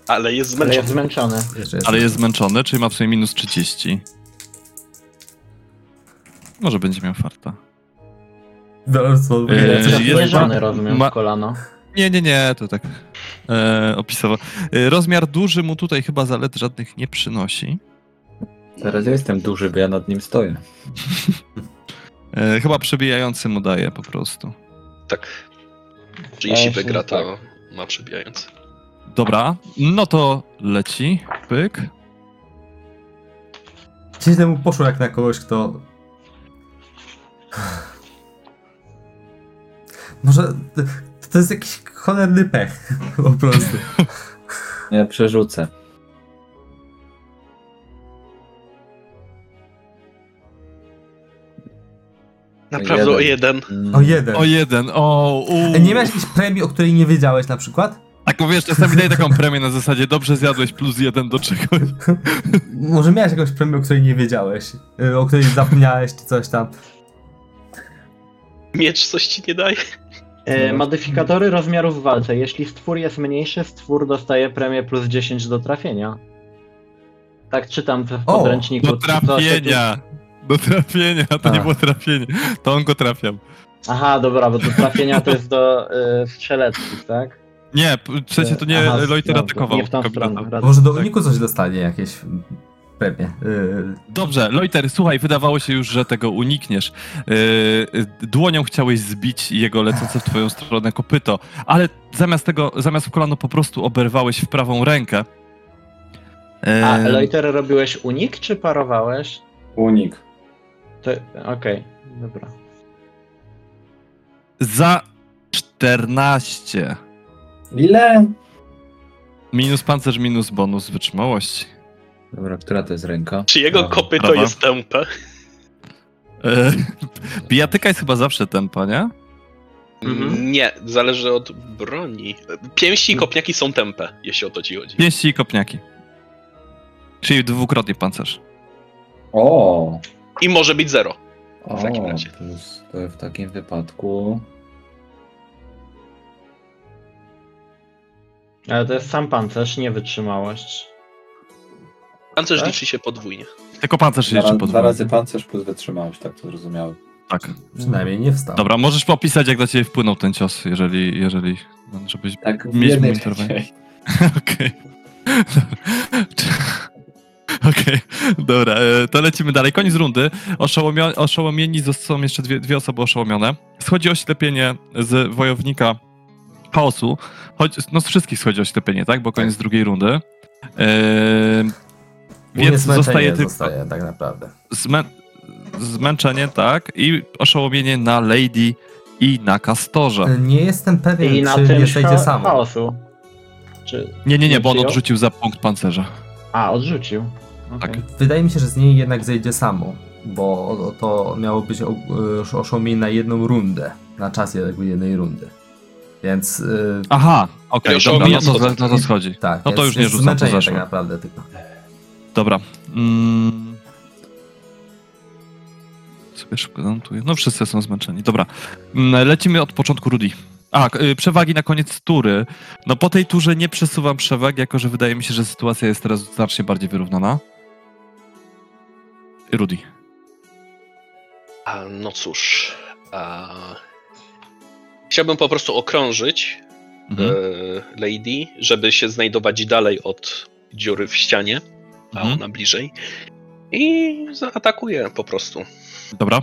Ale jest Ale zmęczony. jest zmęczony. Jest. Ale jest zmęczony, czyli ma w sumie minus 30. Może będzie miał farta. Jest jest- zamierzony, rozumiem, ma- w kolano. Nie, nie, nie, to tak e, opisowo. E, rozmiar duży mu tutaj chyba zalet żadnych nie przynosi. Teraz ja jestem duży, bo ja nad nim stoję. E, chyba przebijający mu daje po prostu. Tak. Że Ja jeśli wygra, tak. to ma przebijający. Dobra, no to leci. Pyk. Gdzieś temu poszło jak na kogoś, kto... Może to, to jest jakiś cholerny pech, po prostu. Ja przerzucę. Naprawdę o jeden. Mm, O jeden. O jeden, o u. Nie miałeś jakiejś premii, o której nie wiedziałeś na przykład? Tak, wiesz, czasami daje taką premię na zasadzie dobrze zjadłeś plus jeden do czegoś. Może miałeś jakąś premię, o której nie wiedziałeś, y, o której zapomniałeś czy coś tam. Miecz coś ci nie daje. E, modyfikatory rozmiarów w walce. Jeśli stwór jest mniejszy, stwór dostaje premię plus 10 do trafienia. Tak czytam w O, podręczniku. Do Co się tu- trafienia. Do trafienia, to nie było trafienie. To on go trafiał. Aha, dobra, bo do trafienia to jest do y, strzeleckich, tak? Nie, w sensie to nie Aha, Loiter dobrze, atakował. Nie w tą stronę. Może do uniku coś dostanie, jakieś mm, premie. Y, Dobrze, Loiter, słuchaj, wydawało się już, że tego unikniesz. Yy, yy, dłonią chciałeś zbić jego lecące w twoją stronę kopyto, ale zamiast tego, zamiast w kolano po prostu oberwałeś w prawą rękę. Yy, A Loiter robiłeś unik, czy parowałeś? Unik. To... Okej, dobra. Za 14. Ile? Minus pancerz, minus bonus wytrzymałości. Dobra, która to jest ręka? Czy jego Prawa. kopyto Prawa. jest tępe? Yy, bijatyka jest chyba zawsze tempa, nie? Mhm. Nie, zależy od broni. Pięści i kopniaki są tępe, jeśli o to ci chodzi. Pięści i kopniaki. Czyli dwukrotnie pancerz. O! I może być zero. o W takim razie. plus to w takim wypadku. Ale to jest sam pancerz, nie wytrzymałość. Pancerz Tak? liczy się podwójnie. Tylko pancerz się Dwa, jeszcze dwa podwójnie. razy pancerz plus wytrzymałość, tak to zrozumiałem. Tak. przynajmniej nie wstał. Dobra, możesz popisać, jak do ciebie wpłynął ten cios, jeżeli, jeżeli, żebyś... Tak, Mieć monitorowanie. trzeciej. Okej. Okej, dobra, e, to lecimy dalej. Koniec rundy. Oszołomio- oszołomieni są jeszcze dwie, dwie osoby oszołomione. Schodzi oślepienie z wojownika chaosu. Choć, no z wszystkich schodzi oślepienie, tak? Bo koniec drugiej rundy. E, więc zostaje tylko zostaje tak naprawdę. zmę- zmęczenie, tak? I oszołomienie na Lady i na Kastorze. Y, Nie jestem pewien, I na czy tym nie przejdzie samo. chaosu. Czy... Nie, nie, nie, bo on odrzucił za punkt pancerza. A, odrzucił. Okej. Tak. Wydaje mi się, że z niej jednak zejdzie samo, bo to miało być o- oszołomienie na jedną rundę, na czas jakby jednej rundy. Więc y, Aha, okej, Już dobra, no to, no to schodzi. tak, No to już nie rzucam, to zeszło. tak naprawdę tylko. Dobra. Mm. sobie szybko zanotuję. No wszyscy są zmęczeni. Dobra, Mm, lecimy od początku Rudy. A, y, przewagi na koniec tury. No po tej turze nie przesuwam przewag, jako że wydaje mi się, że sytuacja jest teraz znacznie bardziej wyrównana. Rudy. A, no cóż. A... Chciałbym po prostu okrążyć Mhm. e, Lady, żeby się znajdować dalej od dziury w ścianie, a Mhm. ona bliżej. I zaatakuję po prostu. Dobra.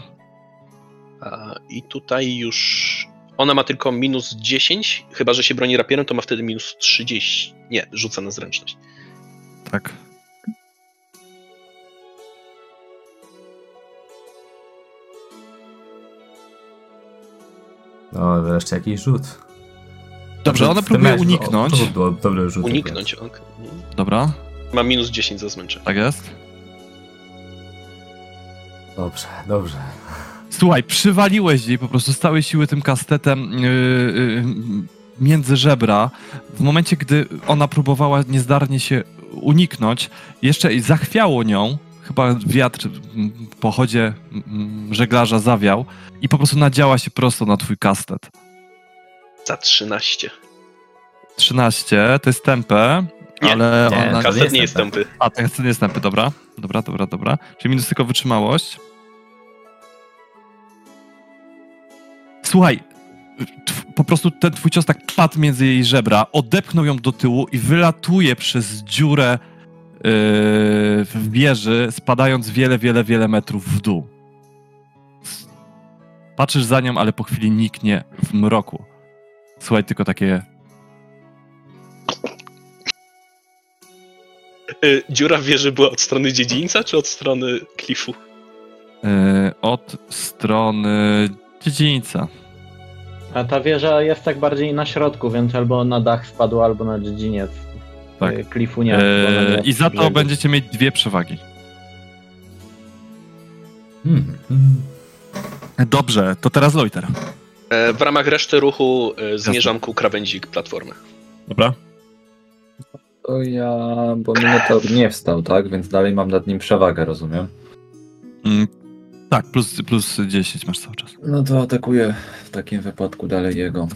A, I tutaj już. Ona ma tylko minus 10, chyba że się broni rapierem, to ma wtedy minus 30. Nie, rzucę na zręczność. Tak. No, wreszcie jakiś rzut. Dobrze, ona próbuje meczu, uniknąć. O, to było dobre rzuty. Uniknąć, ok. Dobra, Ma minus 10 za zmęczenie. tak jest. Dobrze, dobrze. Słuchaj, przywaliłeś jej po prostu z całej siły tym kastetem yy, yy, między żebra. W momencie, gdy ona próbowała niezdarnie się uniknąć, jeszcze zachwiało nią, chyba wiatr mm, po chodzie mm, żeglarza zawiał i po prostu nadziała się prosto na twój kastet. Za 13. 13, to jest tempę, Nie, ale nie, ona... jest nie jest tempę. tępy. A, to nie jest tempy, dobra. Dobra, dobra, dobra. Czyli minus tylko wytrzymałość. Słuchaj, po prostu ten twój cios tak padł między jej żebra, odepchnął ją do tyłu i wylatuje przez dziurę w wieży, spadając wiele, wiele, wiele metrów w dół. Patrzysz za nią, ale po chwili niknie w mroku. Słuchaj, tylko takie Y, Dziura w wieży była od strony dziedzińca, czy od strony klifu? yy, od strony dziedzińca. A ta wieża jest tak bardziej na środku, więc albo na dach spadła, albo na dziedziniec. Tak. Y, Klifu nie. Eee, I za to brzegu. będziecie mieć dwie przewagi. Hmm. hmm. Dobrze, to teraz Loiter. E, W ramach reszty ruchu e, zmierzam ku krawędzi platformy. Dobra. To ja, bo Minotaur nie wstał, tak? Więc dalej mam nad nim przewagę, rozumiem. Mm, tak, plus, plus 10 masz cały czas. No to atakuję w takim wypadku dalej jego.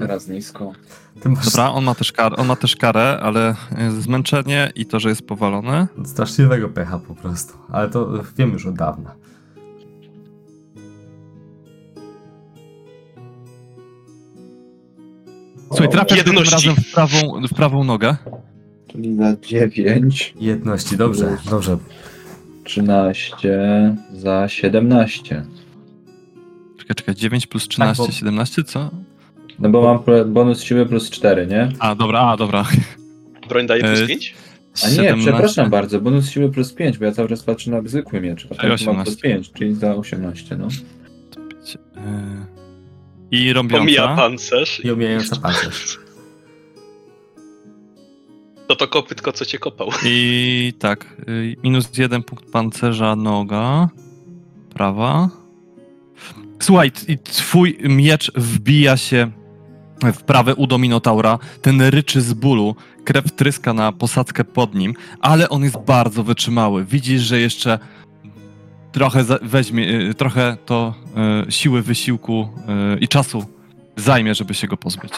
Teraz nisko. Masz Dobra, on ma też, kar, on ma też karę, ale y, zmęczenie i to, że jest powalony. straszliwego pecha po prostu. Ale to wiem już od dawna. Słuchaj, tym Jedności. razem w prawą, w prawą nogę. Czyli za 9, Jedności, dobrze, dobrze. 13, za 17. Czekaj, czekaj, 9 plus 13, bo- 17, co? No bo mam bonus siły plus 4, nie? A, dobra, a, dobra. Broń daje plus E, 5? A nie, 17. przepraszam bardzo, bonus siły plus 5, bo ja cały czas patrzę na zwykły miecz. A tam mam plus 18. 5, czyli za 18, no. Y, I Pomija rąbiąca. pancerz. I omijająca pancerz. To to kopytko, co cię kopał. I tak, y, minus jeden punkt pancerza, noga, prawa. Słuchaj, i twój miecz wbija się w prawe udo Minotaura, ten ryczy z bólu, krew tryska na posadzkę pod nim, ale on jest bardzo wytrzymały. Widzisz, że jeszcze trochę weźmie, y, trochę to y, siły, wysiłku y, i czasu zajmie, żeby się go pozbyć.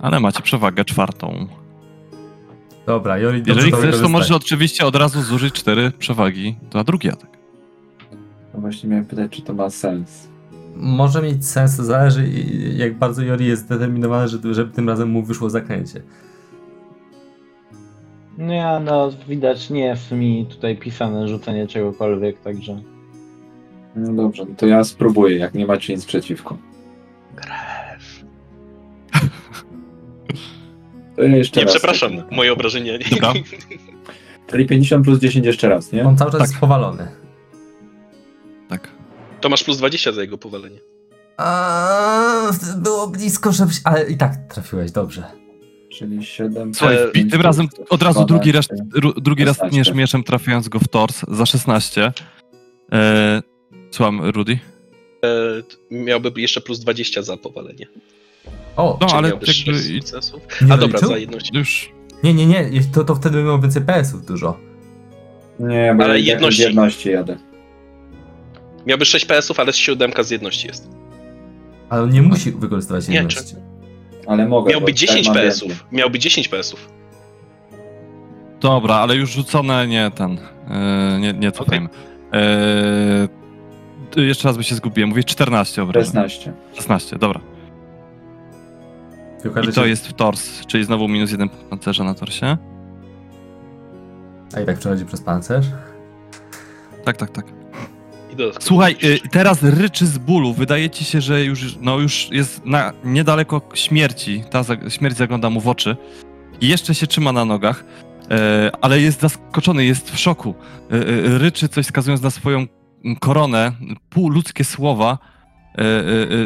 Ale macie przewagę czwartą. Dobra, Jori, Jeżeli chcesz, to możesz oczywiście od razu zużyć cztery przewagi na drugi atak. No właśnie miałem pytać, czy to ma sens. Może mieć sens, zależy i- jak bardzo Jori jest zdeterminowany, żeby, żeby tym razem mu wyszło zaklęcie. Nie, no widać nie jest mi tutaj pisane rzucenie czegokolwiek, także. No dobrze, no to ja spróbuję, jak nie macie nic przeciwko. Krew. To ja jeszcze Nie, raz. przepraszam, tak. moje obrażenia. Dobra. Czyli 50 plus 10 jeszcze raz, nie? On cały czas Tak. jest powalony. To masz plus 20 za jego powalenie. A, było blisko, żebyś... Ale i tak trafiłeś, dobrze. Czyli 7. Słuchaj, E, tym razem od razu drugi raz, 12. ru- drugi raz 16. tniesz mieczem trafiając go w tors za 16. E, słucham, Rudy? E, miałby jeszcze plus 20 za powalenie. O, No, ale jakby sukcesów? Nie A dobra, za jedność. już nie, nie, nie, to, to wtedy miał więcej PS-ów dużo. Nie, bo Ale jedności. jedności jadę. Miałbyś 6 PS-ów, ale z siódemka z jedności jest. Ale on nie musi wykorzystywać Nie, jedności. Ale mogę. Miałby bo 10 tak PS-ów. Miałby 10 PS-ów. Dobra, ale już rzucone nie ten. Yy, nie, nie cofajmy. Yy, jeszcze raz by się zgubiłem. Mówię 14 obrażeń. 16. 16, dobra. I to jest w tors, czyli znowu minus jeden punkt pancerza na torsie. A i tak przechodzi przez pancerz. Tak, tak, tak. Słuchaj, y, teraz ryczy z bólu. Wydaje ci się, że już, no już jest na, niedaleko śmierci. Ta za, śmierć zagląda mu w oczy. I jeszcze się trzyma na nogach, e, ale jest zaskoczony, jest w szoku. E, e, ryczy coś wskazując na swoją koronę, półludzkie słowa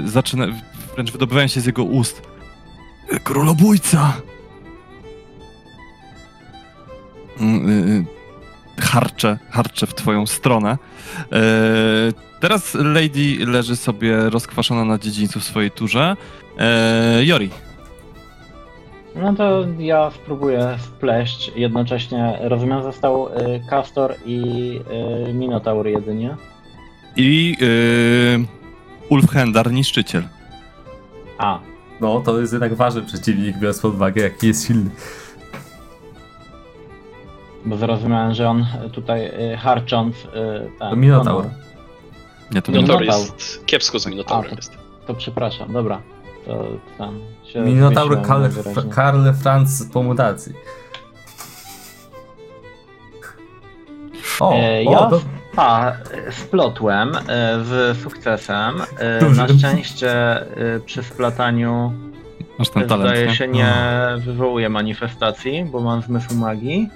zaczyna, wręcz wydobywają się z jego ust. Królobójca! Harcze, harcze w twoją stronę. E, teraz Lady leży sobie rozkwaszona na dziedzińcu w swojej turze. E, Jori. No to ja spróbuję wpleść. Jednocześnie rozumiem, został y, Castor i y, Minotaur jedynie. I yy, Ulfhendar, niszczyciel. A, No, to jest jednak ważny przeciwnik, biorąc pod uwagę, jaki jest silny. Bo zrozumiałem, że on tutaj y, harcząc. Y, ten, To Minotaur. honor. Nie, to Minotaur Minotaur. jest kiepsko z Minotaurem A, jest. To przepraszam, dobra. To tam się. Minotaur Karl. Karl Franz po mutacji. O, E, o ja to, a, splotłem e, z sukcesem. E, Duży. Na szczęście e, przy splataniu Masz ten talent, zdaje nie? się nie wywołuje manifestacji, bo mam zmysł magii.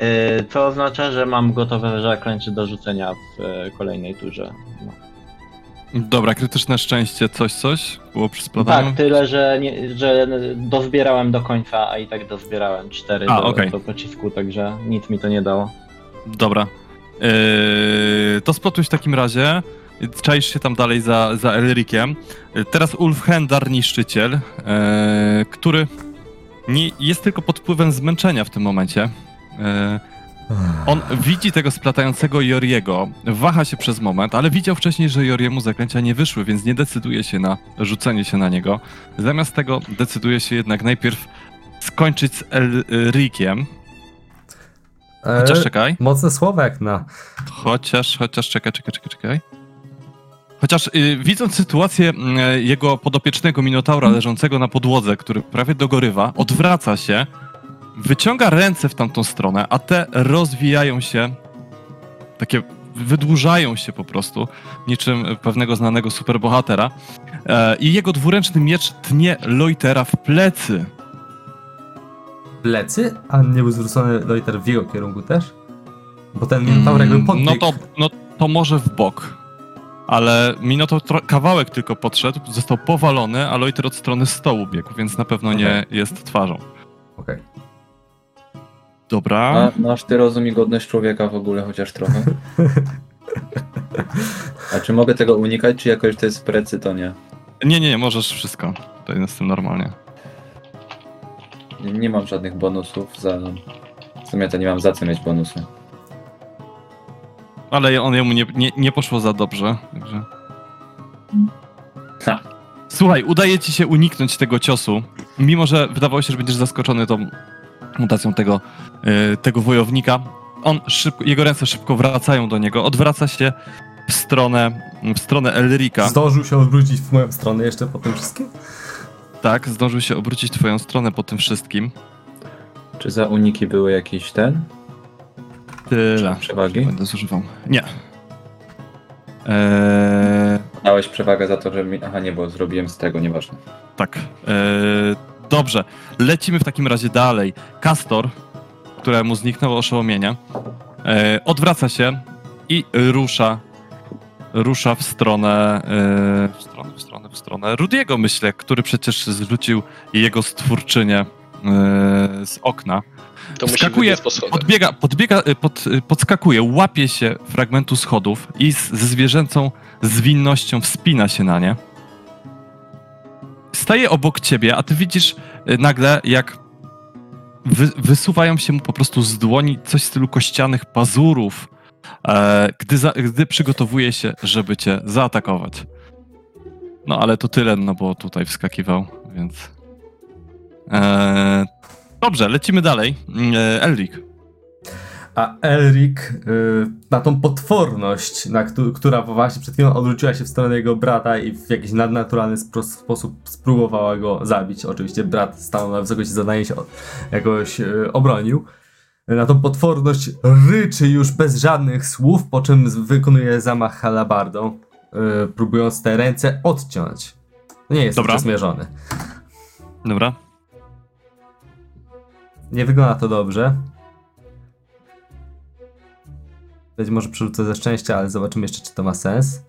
E, Co oznacza, że mam gotowe zaklęcie do rzucenia w e, kolejnej turze. No. Dobra, krytyczne szczęście, coś, coś? Było przy splataniu? Tak, tyle, że, nie, że dozbierałem do końca, a i tak dozbierałem cztery A, do, okej. do pocisku, także nic mi to nie dało. Dobra. Yy, to splotuj w takim razie. Czaisz się tam dalej za, za Elrikiem. Teraz Ulfhendar, niszczyciel, yy, który nie, jest tylko pod wpływem zmęczenia w tym momencie. Yy, On widzi tego splatającego Joriego, waha się przez moment, ale widział wcześniej, że Joriemu zaklęcia nie wyszły, więc nie decyduje się na rzucenie się na niego. Zamiast tego decyduje się jednak najpierw skończyć z Elrikiem. Chociaż e, czekaj. mocne słowa jak na... Chociaż, chociaż, czekaj, czekaj, czekaj, czekaj. Chociaż y, widząc sytuację y, jego podopiecznego Minotaura leżącego na podłodze, który prawie dogorywa, odwraca się, wyciąga ręce w tamtą stronę, a te rozwijają się, takie wydłużają się po prostu, niczym pewnego znanego superbohatera. E, I jego dwuręczny miecz tnie Loitera w plecy. plecy, a nie był zwrócony Loiter w jego kierunku też? Bo ten Minotaur jakby Mm, podbiegł. No to, no to może w bok. Ale Minotaur kawałek tylko podszedł, został powalony, a Loiter od strony stołu biegł, więc na pewno nie jest twarzą. Okej. Dobra. A masz ty rozum i godność człowieka w ogóle chociaż trochę? A czy mogę tego unikać, czy jakoś to jest precy, to nie? Nie, nie, możesz wszystko. Tutaj jestem normalnie. Nie, nie mam żadnych bonusów za... W sumie to nie mam za co mieć bonusy. Ale on jemu nie, nie, nie poszło za dobrze, także... Ha. Słuchaj, udaje ci się uniknąć tego ciosu, mimo że wydawało się, że będziesz zaskoczony tą mutacją tego, e, tego wojownika. On szybko, jego ręce szybko wracają do niego, odwraca się w stronę, w stronę Elrika. Zdążył się odwrócić w moją stronę jeszcze po tym wszystkim? Tak, zdążył się obrócić w twoją stronę po tym wszystkim. Czy za uniki były jakieś ten? Tyle. Przewagi? Będę zużywał. Nie. Eee, Dałeś przewagę za to, że mi... Aha, nie, bo zrobiłem z tego, nieważne. tak. Eee, dobrze. Lecimy w takim razie dalej. Kastor, któremu zniknęło oszołomienie, eee, odwraca się i rusza. Rusza w stronę, eee, w stronę, w stronę, w stronę Rudiego, myślę, który przecież zrzucił jego stwórczynię eee, z okna. To schodach. Podbiega, podbiega, y, pod, y, podskakuje, łapie się fragmentu schodów i z, ze zwierzęcą zwinnością wspina się na nie. Staje obok ciebie, a ty widzisz y, nagle, jak wy, wysuwają się mu po prostu z dłoni coś w stylu kościanych pazurów, e, gdy, za, gdy przygotowuje się, żeby cię zaatakować. No ale to tyle, no bo tutaj wskakiwał, więc... E, dobrze, lecimy dalej. E, Elrik. A Elric y, na tą potworność, na któ- która właśnie przed chwilą odwróciła się w stronę jego brata i w jakiś nadnaturalny spro- sposób spróbowała go zabić. Oczywiście brat stał na wysokości zadania i się od- jakoś y, obronił. Na tą potworność ryczy już bez żadnych słów, po czym wykonuje zamach halabardą, y, próbując te ręce odciąć. Nie jest Dobra. przesmierzony. Dobra. Nie wygląda to dobrze. Być może przerzucę ze szczęścia, ale zobaczymy jeszcze, czy to ma sens.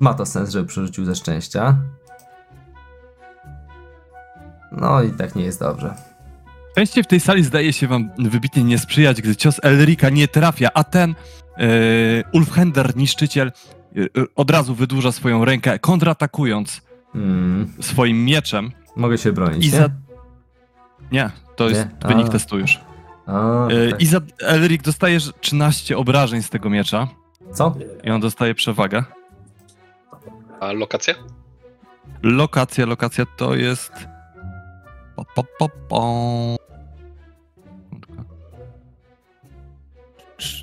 Ma to sens, żeby przerzucił ze szczęścia. No i tak nie jest dobrze. Częściej w tej sali zdaje się wam wybitnie nie sprzyjać, gdy cios Elrika nie trafia, a ten e, Ulfhender, niszczyciel, e, od razu wydłuża swoją rękę, kontratakując Hmm. swoim mieczem Mogę się bronić, i nie? za... Nie, to jest Nie? wynik A. testu już. A, E, tak. I za Elric dostajesz 13 obrażeń z tego miecza Co? i on dostaje przewagę. A lokacja? Lokacja, lokacja to jest... Po, po, po, po.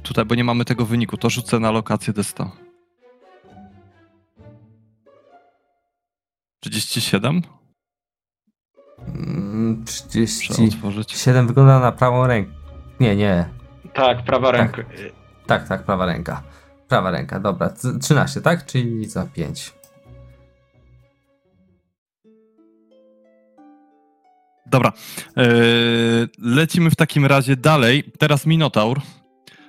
Tutaj, bo nie mamy tego wyniku, to rzucę na lokację D100. 37? Mm, Muszę 37 otworzyć. wygląda na prawą rękę. Nie, nie. Tak, prawa Tak. ręka. Tak, tak, prawa ręka. Prawa ręka, dobra. C- 13, tak? Czyli za 5. Dobra. Yy, lecimy w takim razie dalej. Teraz Minotaur.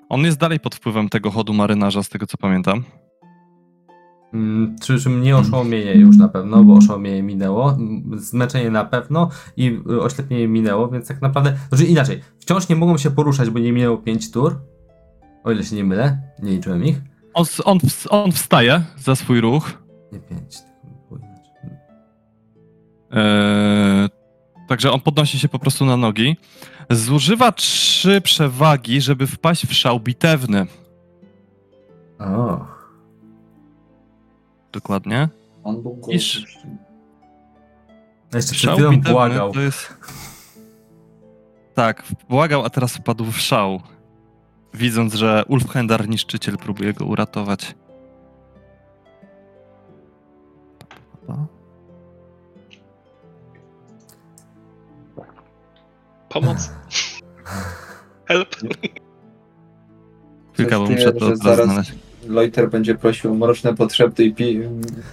On jest dalej pod wpływem tego chodu marynarza, z tego co pamiętam. Mm, Przy czym nie oszołomienie już na pewno, bo oszołomienie minęło, zmęczenie na pewno i y, oślepienie minęło, więc tak naprawdę, znaczy inaczej, wciąż nie mogą się poruszać, bo nie minęło 5 tur, o ile się nie mylę, nie liczyłem ich. On, on, on wstaje za swój ruch. Nie 5, było inaczej. Eee, także on podnosi się po prostu na nogi. Zużywa trzy przewagi, żeby wpaść w szał bitewny. O, Dokładnie. On był Iż- jeszcze przed Szał chwilą bitewny błagał. to jest... Tak, błagał, a teraz wpadł w szał. Widząc, że Ulfhendar niszczyciel próbuje go uratować. Pomoc? Help? Muszę czuję, to zaraz- znaleźć. Loiter będzie prosił o mroczne potrzeby i pi...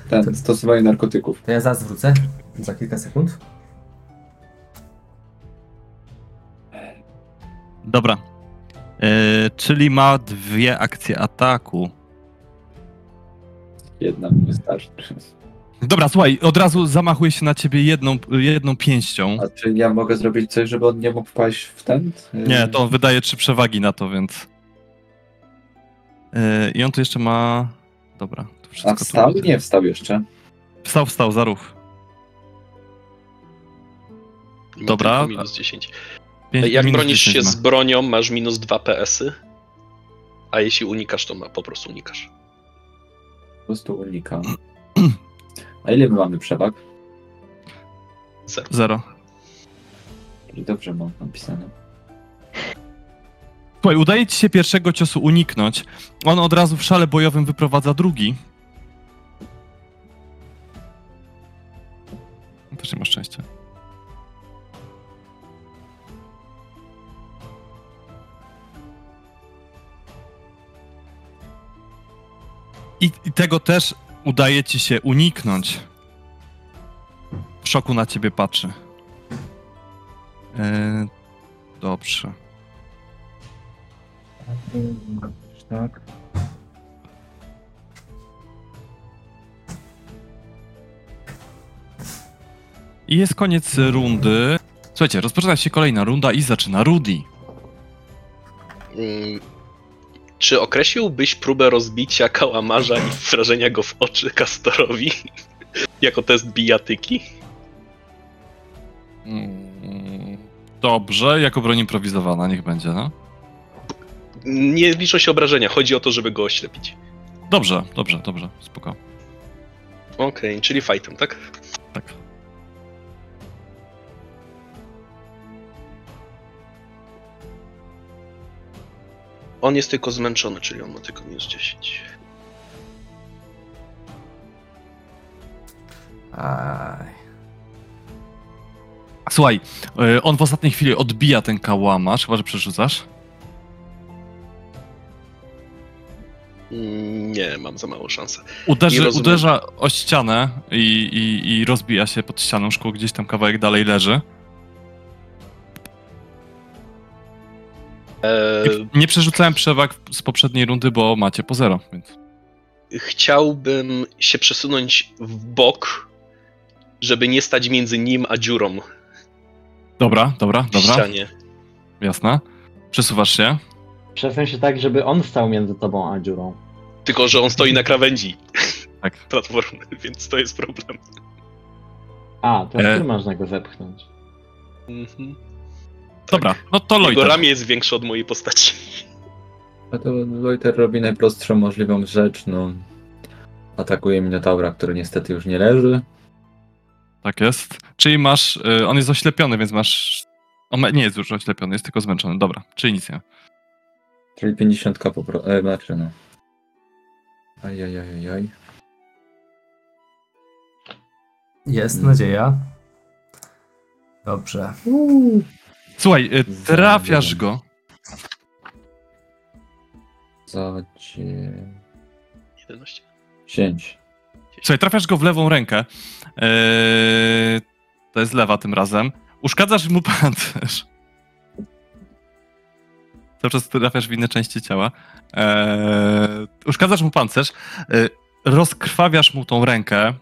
ten, stosowanie narkotyków. To ja zaraz wrócę, za kilka sekund. Dobra. Eee, czyli ma dwie akcje ataku. Jedna mi wystarczy. Dobra, słuchaj, od razu zamachuje się na ciebie jedną, jedną pięścią. A czy ja mogę zrobić coś, żeby on nie mógł wpaść w ten? Nie, to wydaje trzy przewagi na to, więc. Yy, I on tu jeszcze ma. Dobra, to wszystko. A tu wstał? widzę. Nie wstał jeszcze. Wstał, wstał za ruch. Ma Dobra. Minus 10. Pięć- Jak minus bronisz 10 się ma. z bronią, masz minus 2 PS-y. A jeśli unikasz, to ma, po prostu unikasz. Po prostu unikam. A ile my mamy przewag? Zero. Zero. Czyli Dobrze mam napisane. Słuchaj, udaje ci się pierwszego ciosu uniknąć. On od razu w szale bojowym wyprowadza drugi. Też nie ma szczęścia. I, I tego też udaje ci się uniknąć. W szoku na ciebie patrzy. Eee, dobrze. Tak. I jest koniec rundy. Słuchajcie, rozpoczyna się kolejna runda i zaczyna Rudy. Mm, Czy określiłbyś próbę rozbicia kałamarza i wrażenia go w oczy Kastorowi jako test bijatyki? Mm, Dobrze, jako broń improwizowana, niech będzie, no. Nie liczą się obrażenia, chodzi o to, żeby go oślepić. Dobrze, dobrze, dobrze, spoko. Okej, czyli fightem, tak? Tak. On jest tylko zmęczony, czyli on ma tylko minus 10. Aj. Słuchaj, y, on w ostatniej chwili odbija ten kałamarz, chyba że przerzucasz. Nie, mam za małą szansę. Uderzy, uderza o ścianę i, i, i rozbija się pod ścianą, szkło gdzieś tam kawałek dalej leży. Eee, Nie przerzucałem przewag z poprzedniej rundy, bo macie po zero, więc... chciałbym się przesunąć w bok, żeby nie stać między nim a dziurą Dobra, dobra, w dobra, ścianie. jasne. Przesuwasz się. Przesuń się tak, żeby on stał między tobą a dziurą. Tylko, że on stoi na krawędzi Tak. platformy, więc to jest problem. A, to E. ty można go zepchnąć. Mhm. Dobra, no to Jego Lloyd. ramię jest większe od mojej postaci. A to Loiter robi najprostszą możliwą rzecz, no. Atakuje Minotaura, który niestety już nie leży. Tak jest. Czyli masz. Y, on jest oślepiony, więc masz. On ma- nie jest już oślepiony, jest tylko zmęczony. Dobra, czyli nic nie. Czyli 50 po prostu. E, znaczy no. Ajajajaj. Jest nadzieja. Dobrze. Słuchaj, y, trafiasz go. Za 11. 10. Słuchaj, trafiasz go w lewą rękę. Yy, to jest lewa tym razem. Uszkadzasz mu pancerz. Cały czas trafiasz w inne części ciała. Yy, uszkadzasz mu pancerz. Yy, rozkrwawiasz mu tą rękę.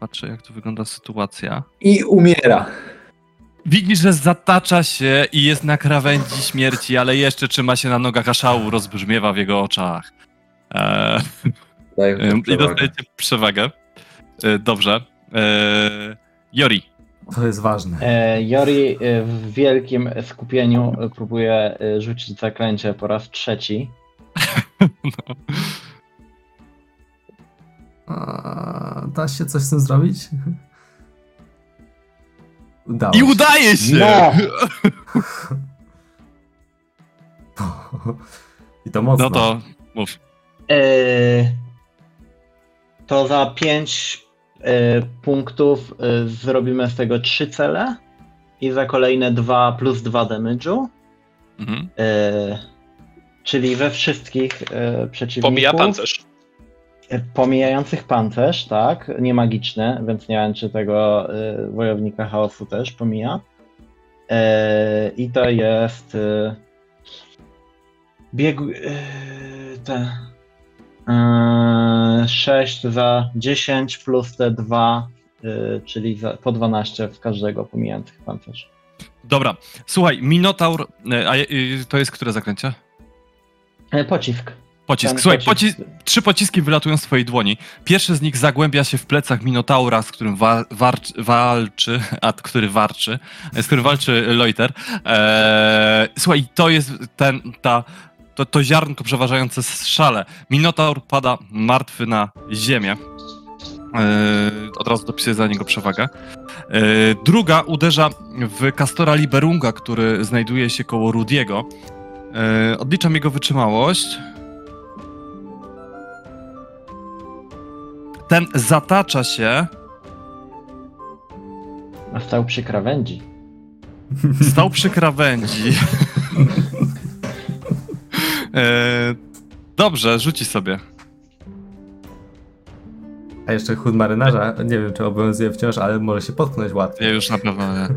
Patrzę, jak tu wygląda sytuacja. I umiera. Widzisz, że zatacza się i jest na krawędzi śmierci, ale jeszcze trzyma się na nogach, a szału rozbrzmiewa w jego oczach. Eee, I przewagę. dostajecie przewagę. Y, Dobrze. Y, Jori. To jest ważne. E, Jori e, w wielkim skupieniu próbuje e, rzucić zaklęcie po raz trzeci. No. A, da się coś z tym zrobić? Udało I się. udaje się! No! I to mocno. No to mów. E, to za 5 punktów e, zrobimy z tego 3 cele i za kolejne 2 plus 2 damage'u. Mhm. E, czyli we wszystkich przeciwników. Pomija pancerz. Pomijających pancerz, tak, nie magiczne, więc nie wiem, czy tego wojownika chaosu też pomija. I to jest biegu. E, te. E, 6 za 10 plus te 2, e, czyli za, po 12 z każdego pomijających pancerz. Dobra. Słuchaj, Minotaur. y, A y, to jest które zaklęcie? E, pocisk. Pocisk. Słuchaj, pocisk- poci trzy pociski wylatują z twojej dłoni. Pierwszy z nich zagłębia się w plecach Minotaura, z którym wa walczy, a który warczy, z którym walczy Loiter. Eee, słuchaj, to jest ten, ta, to, to ziarnko przeważające z szale. Minotaur pada martwy na ziemię. Eee, od razu dopisuję za niego przewagę. Eee, druga uderza w Castora Liberunga, który znajduje się koło Rudiego. Eee, odliczam jego wytrzymałość. Ten zatacza się, A stał przy krawędzi. stał przy krawędzi. Eee, dobrze, rzuci sobie. A jeszcze chód marynarza, nie wiem czy obowiązuje wciąż, ale może się potknąć łatwiej. Ja już na pewno nie.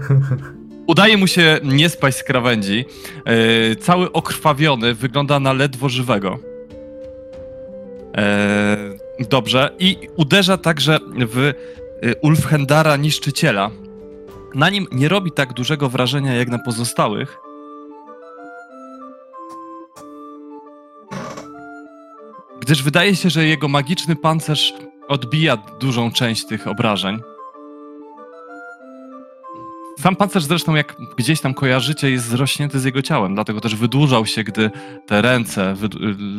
Udaje mu się nie spaść z krawędzi. Eee, cały okrwawiony, wygląda na ledwo żywego. Eee, dobrze. I uderza także w Ulfhendara Niszczyciela. Na nim nie robi tak dużego wrażenia jak na pozostałych. Gdyż wydaje się, że jego magiczny pancerz odbija dużą część tych obrażeń. Sam pancerz zresztą, jak gdzieś tam kojarzycie, jest zrośnięty z jego ciałem, dlatego też wydłużał się, gdy te ręce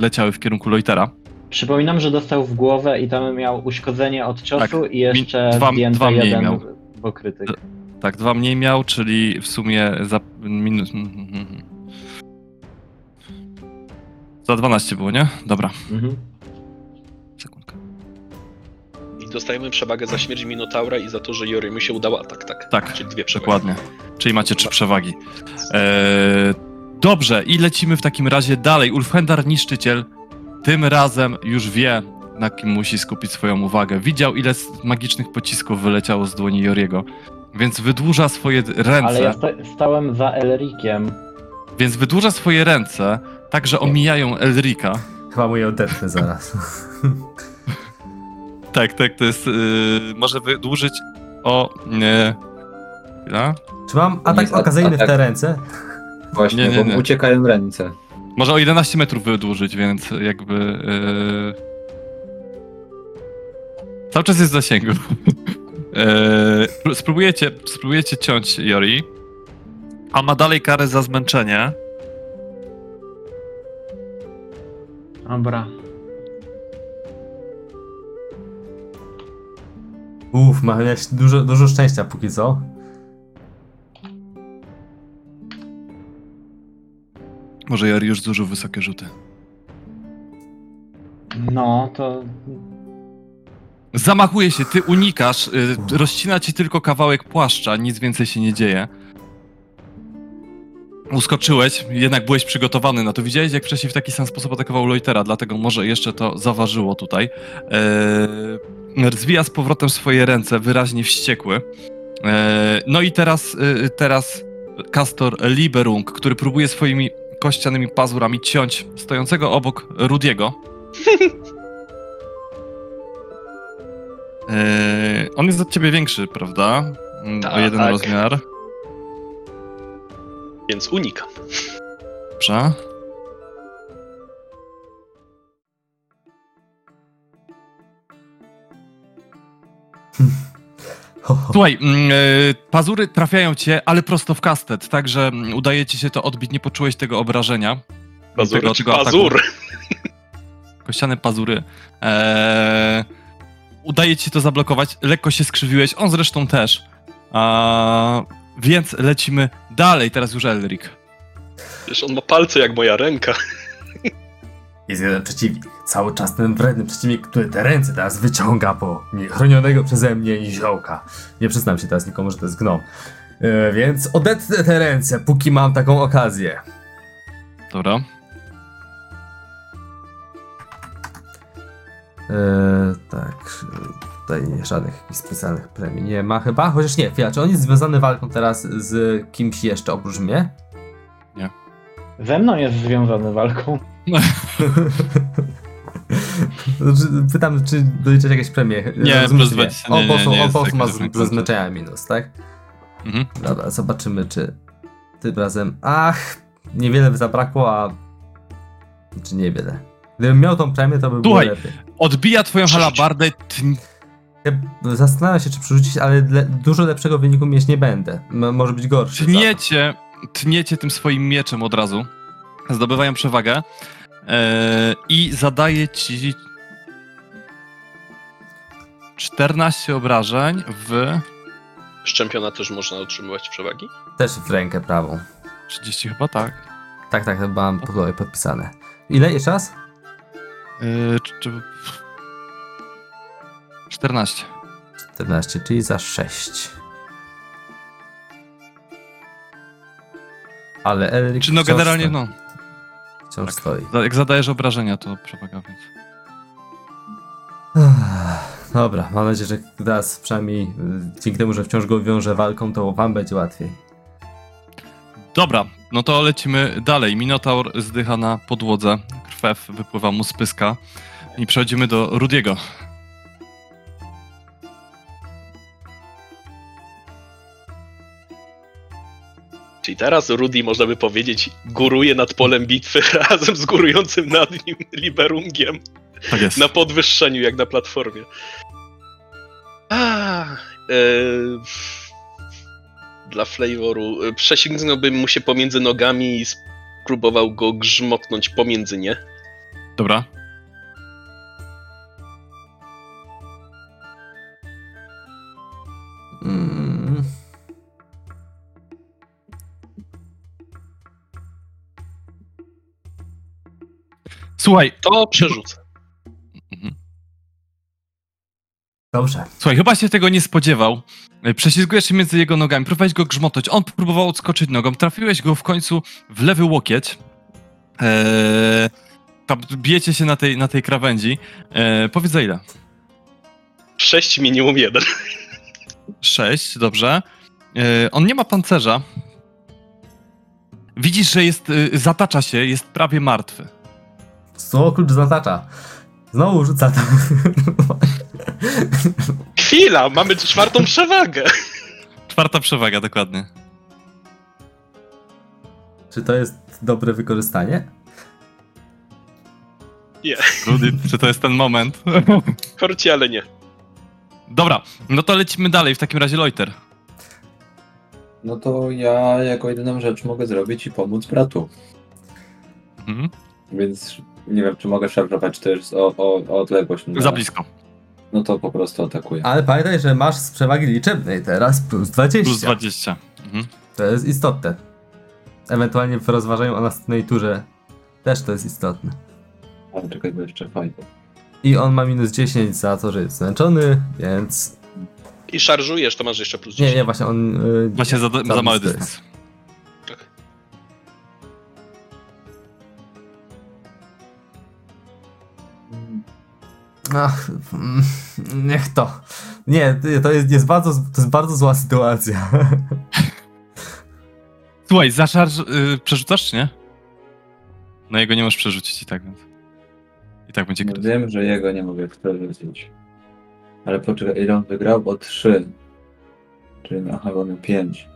leciały w kierunku Loitera. Przypominam, że dostał w głowę i tam miał uszkodzenie od ciosu i jeszcze dwa- dwa mniej jeden miał. pokrytyk. Tak, dwa mniej miał, czyli w sumie za minus... Za 12 było, nie? Dobra, Mhm. sekundkę. I dostajemy przewagę za śmierć Minotaura i za to, że Jorimu się udał atak, tak? Tak, Czyli dwie przewagi. Dokładnie. Czyli macie trzy przewagi. Eee, dobrze, i lecimy w takim razie dalej. Ulfhendar Niszczyciel tym razem już wie, na kim musi skupić swoją uwagę. Widział, ile magicznych pocisków wyleciało z dłoni Joriego, więc wydłuża swoje ręce, Ale ja sta stałem za Elrikiem. więc wydłuża swoje ręce, tak, że omijają Elrika. Chyba mu je odetnę zaraz. Tak, tak, to jest, yy, może wydłużyć o... Nie, chwila. Czy mam atak okazyjny w te ręce? Właśnie, Nie, nie, bo nie. uciekają ręce. Może o 11 metrów wydłużyć, więc jakby. Yy... Cały czas jest w zasięgu. Yy... Spróbujecie, spróbujecie ciąć Yori. A ma dalej karę za zmęczenie. Dobra. Uff, ma miałeś dużo, dużo szczęścia póki co. Może już zużył wysokie rzuty. No, to Zamachuje się, ty unikasz, yy, rozcina ci tylko kawałek płaszcza, nic więcej się nie dzieje. Uskoczyłeś, jednak byłeś przygotowany na to. Widziałeś, jak wcześniej w taki sam sposób atakował Loitera, dlatego może jeszcze to zaważyło tutaj. Eee, zwija z powrotem swoje ręce, wyraźnie wściekły. Eee, no i teraz, e, teraz Castor Liberung, który próbuje swoimi kościanymi pazurami ciąć stojącego obok Rudiego. Eee, on jest od ciebie większy, prawda? Mm, O Tak. jeden rozmiar. Więc unikam. Dobrze. Słuchaj, e, pazury trafiają cię, ale prosto w kastet, także mm, udaje ci się to odbić, nie poczułeś tego obrażenia. Pazur, tego, czy tego ataku. pazur? Kościane pazury. Eee, udaje ci się to zablokować, lekko się skrzywiłeś, on zresztą też. A, więc lecimy dalej, teraz już Elric. Wiesz, on ma palce jak moja ręka. Jest jeden przeciwnik. Cały czas ten wredny przeciwnik, który te ręce teraz wyciąga po niechronionego przeze mnie niziołka. Nie przyznam się teraz nikomu, że to jest gnom. E, więc odetnę te ręce, póki mam taką okazję. Dobra. E, tak, tutaj żadnych jakichś specjalnych premii nie ma chyba, chociaż nie, chwila, czy on jest związany walką teraz z kimś jeszcze oprócz mnie? ze mną jest związany walką. Znaczy, Pytam, czy doliczyć jakieś premie? Nie, Rozumiem, plus że 20, On nie, po nie, prostu, nie jest po prostu ma jakiś z- żadny ze zmęczenia minus, tak? Mhm. Dobra, zobaczymy, czy tym razem. Ach, niewiele zabrakło, a. Czy niewiele. Gdybym miał tą premię, to by było Słuchaj. lepiej. Odbija twoją halabardę, zastanawiam się, czy przerzucić, ale le, dużo lepszego wyniku mieć nie będę. M- może być gorszy. tniecie, tniecie tym swoim mieczem od razu. Zdobywają przewagę. Eee, I zadaje ci 14 obrażeń w Z czempiona też można otrzymywać przewagi? Też w rękę prawą. 30 chyba tak. Tak, tak, chyba mam podpisane. Ile jeszcze raz? Eee, czy, czy... 14. 14, czyli za 6. Ale Elric Czy no generalnie stoi. no. Wciąż tak. stoi. Jak zadajesz obrażenia, to przewaga, więc. Dobra, mam nadzieję, że teraz przynajmniej y, dzięki temu, że wciąż go wiąże walką, to wam będzie łatwiej. Dobra, no to lecimy dalej. Minotaur zdycha na podłodze. Krwew wypływa mu z pyska. I przechodzimy do Rudiego. Czyli teraz Rudy, można by powiedzieć, góruje nad polem bitwy razem z górującym nad nim Liberungiem Tak jest. na podwyższeniu, jak na platformie. A, e, dla flavoru. y, Prześlizgnąłbym mu się pomiędzy nogami i spróbował go grzmotnąć pomiędzy nie. Dobra. Mm, Słuchaj, To przerzucę. dobrze. słuchaj, chyba się tego nie spodziewał. E, Prześlizgujesz się między jego nogami, próbowałeś go grzmotać. On próbował odskoczyć nogą, trafiłeś go w końcu w lewy łokieć. Eee, tam bijecie się na tej, na tej krawędzi. Eee, powiedz za ile? 6 minimum 1. Sześć, dobrze. E, on nie ma pancerza. Widzisz, że jest, y, zatacza się, jest prawie martwy. Znowu klucz zatacza. Znowu rzuca tam. Chwila, mamy czwartą przewagę. Czwarta przewaga, dokładnie. Czy to jest dobre wykorzystanie? Rudy, czy to jest ten moment? Korci, ale nie. Dobra, no to lecimy dalej. W takim razie Loiter. No to ja jako jedyną rzecz mogę zrobić i pomóc bratu. Mhm. Więc nie wiem, czy mogę szarżować też o, o, o odległość. No, Za blisko. No to po prostu atakuję. Ale pamiętaj, że masz z przewagi liczebnej teraz plus 20. Plus 20. Mhm. To jest istotne. Ewentualnie w rozważaniu o następnej turze też to jest istotne. Ale czekaj, bo jeszcze fajnie. I on ma minus 10 za to, że jest zmęczony, więc... I szarżujesz, to masz jeszcze plus Nie, 10. nie, właśnie on... Yy, Właśnie za, za mały dystans. Ach, mm, niech to. Nie, to jest, jest, bardzo, to jest bardzo zła sytuacja. Słuchaj, zaszarż... Y, przerzucasz, czy nie? No jego nie możesz przerzucić i tak, więc... I tak będzie No kryt. wiem, że jego nie mogę przerzucić. Ale poczekaj, ile on wygrał? O 3. Czyli aha, bo miał 5.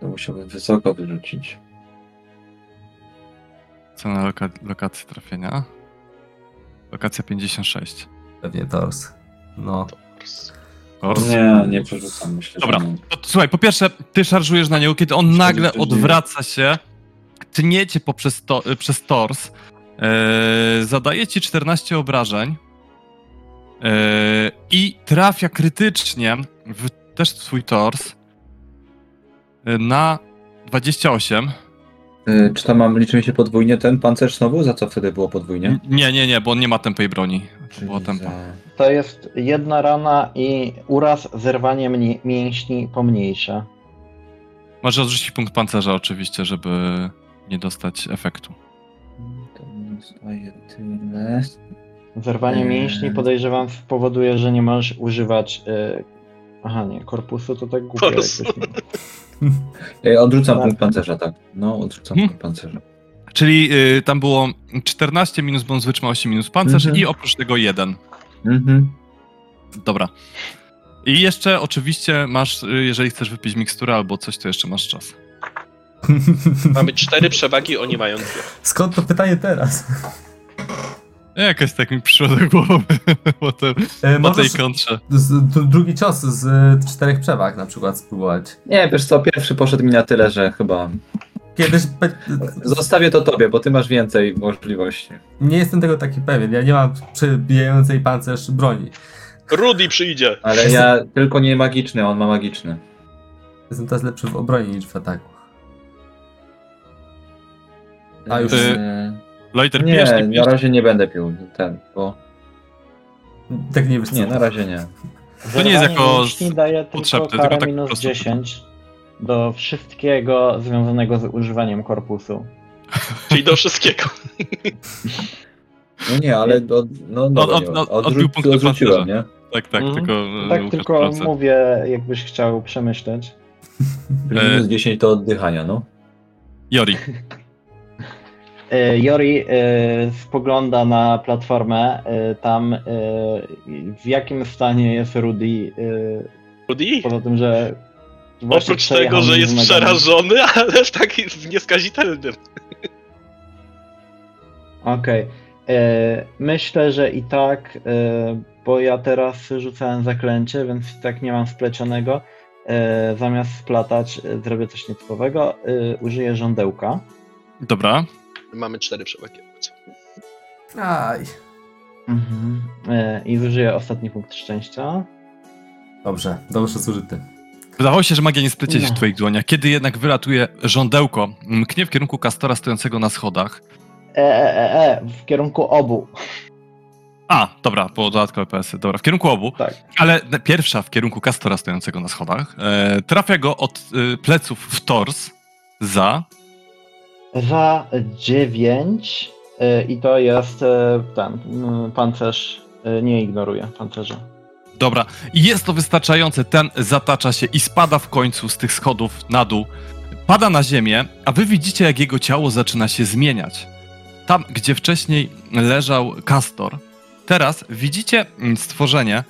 To musiałbym wysoko wyrzucić. Co na loka lokację trafienia? Lokacja 56. Pewnie tors. No. Kors. Nie, nie przerzucam, myślę, Dobra. To, słuchaj, po pierwsze, ty szarżujesz na niego, kiedy on nagle odwraca się, tniecie poprzez to, y, przez tors, e, zadaje ci 14 obrażeń e, i trafia krytycznie w też swój tors e, na 28. Y, Czy tam mam, liczy mi się podwójnie ten pancerz znowu? Za co wtedy było podwójnie? Nie, nie, nie, bo on nie ma tempej broni. To Czyli było tempo. za- To jest jedna rana i uraz, zerwanie mni- mięśni pomniejsze. Może odrzucić punkt pancerza oczywiście, żeby nie dostać efektu. To mi zostaje tyle. Zerwanie Eee. mięśni podejrzewam spowoduje, że nie możesz używać. Y... Aha, nie, korpusu to tak głupio Korpusu. jakoś. nie- odrzucam Tak. punkt pancerza, tak. No, odrzucam Hmm. punkt pancerza. Czyli y, tam było 14 minus bonus wytrzymałości minus pancerz Mhm. i oprócz tego jeden. Mhm. Dobra. I jeszcze oczywiście masz, y, jeżeli chcesz wypić miksturę albo coś, to jeszcze masz czas. Mamy cztery przewagi, oni mają dwie. Skąd to pytanie teraz? Jakoś tak mi przyszło do głowy po, tym, E, po tej kontrze. z, d- drugi cios z e, czterech przewag na przykład spróbować. Nie, wiesz co, pierwszy poszedł mi na tyle, że chyba Kiedyś pe- zostawię to tobie, bo ty masz więcej możliwości. nie jestem tego taki pewien. Ja nie mam przebijającej pancerz broni. Rudy przyjdzie. Ale ja tylko nie magiczny, a on ma magiczny. Jestem teraz lepszy w obronie niż w ataku. A już- Y, Eee, Loiter, pijesz, Nie, nie pijesz? na razie nie będę pił ten, bo... Tak nie. Nie, na razie nie. To nie jest jako daje tylko potrzebne, karę tylko tak po minus prostu. 10 do wszystkiego związanego z używaniem korpusu. Czyli do wszystkiego. No nie, ale od, no, no, Od- od- nie, od- odrzu- odbił punkt do odrzuciłem, nie? Tak, tak, Mhm. tylko... y, Tak Łukasz tylko sprawdza. mówię, jakbyś chciał przemyśleć. E, minus 10 to oddychania, no. Jori. E, Jori e, spogląda na platformę, e, tam w jakim stanie jest Rudy, Rudy? poza tym, że Oprócz tego, że jest przerażony, ale tak jest nieskazitelny. Okej. E, Myślę, że i tak, bo ja teraz rzucałem zaklęcie, więc i tak nie mam splecionego. zamiast splatać zrobię coś nietypowego. Użyję żądełka. Dobra. Mamy cztery przewagi. Aj. Mhm. E, I zużyję ostatni punkt szczęścia. Dobrze, dobrze zużyty. Wydawało się, że magia nie splecie się w twoich dłoniach. Kiedy jednak wylatuje żądełko, mknie w kierunku Kastora stojącego na schodach. E, e, e, e, w kierunku obu. A, dobra, bo dodatkowe PS-y. Dobra, w kierunku obu. Tak. Ale pierwsza w kierunku Kastora stojącego na schodach. E, trafia go od e, pleców w tors za... Za 9 e, i to jest e, ten m, pancerz. Nie ignoruję pancerza. Dobra, jest to wystarczające. Ten zatacza się i spada w końcu z tych schodów na dół. Pada na ziemię, a wy widzicie, jak jego ciało zaczyna się zmieniać. Tam, gdzie wcześniej leżał Kastor, teraz widzicie mm, stworzenie,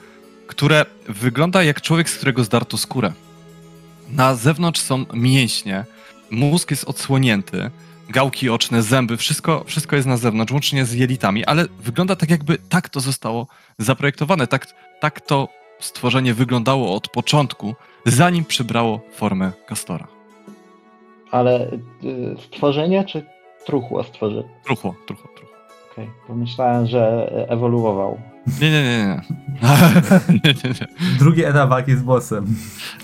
które wygląda jak człowiek, z którego zdarto skórę. Na zewnątrz są mięśnie, mózg jest odsłonięty, gałki oczne, zęby, wszystko, wszystko jest na zewnątrz, łącznie z jelitami, ale wygląda tak, jakby tak to zostało zaprojektowane, tak, tak to stworzenie wyglądało od początku, zanim przybrało formę Kastora. Ale y, stworzenie czy truchło stworzenie? Truchło, truchło, truchło. Okej, pomyślałem, że ewoluował. Nie, nie, nie, nie. Drugi etap walki z bossem.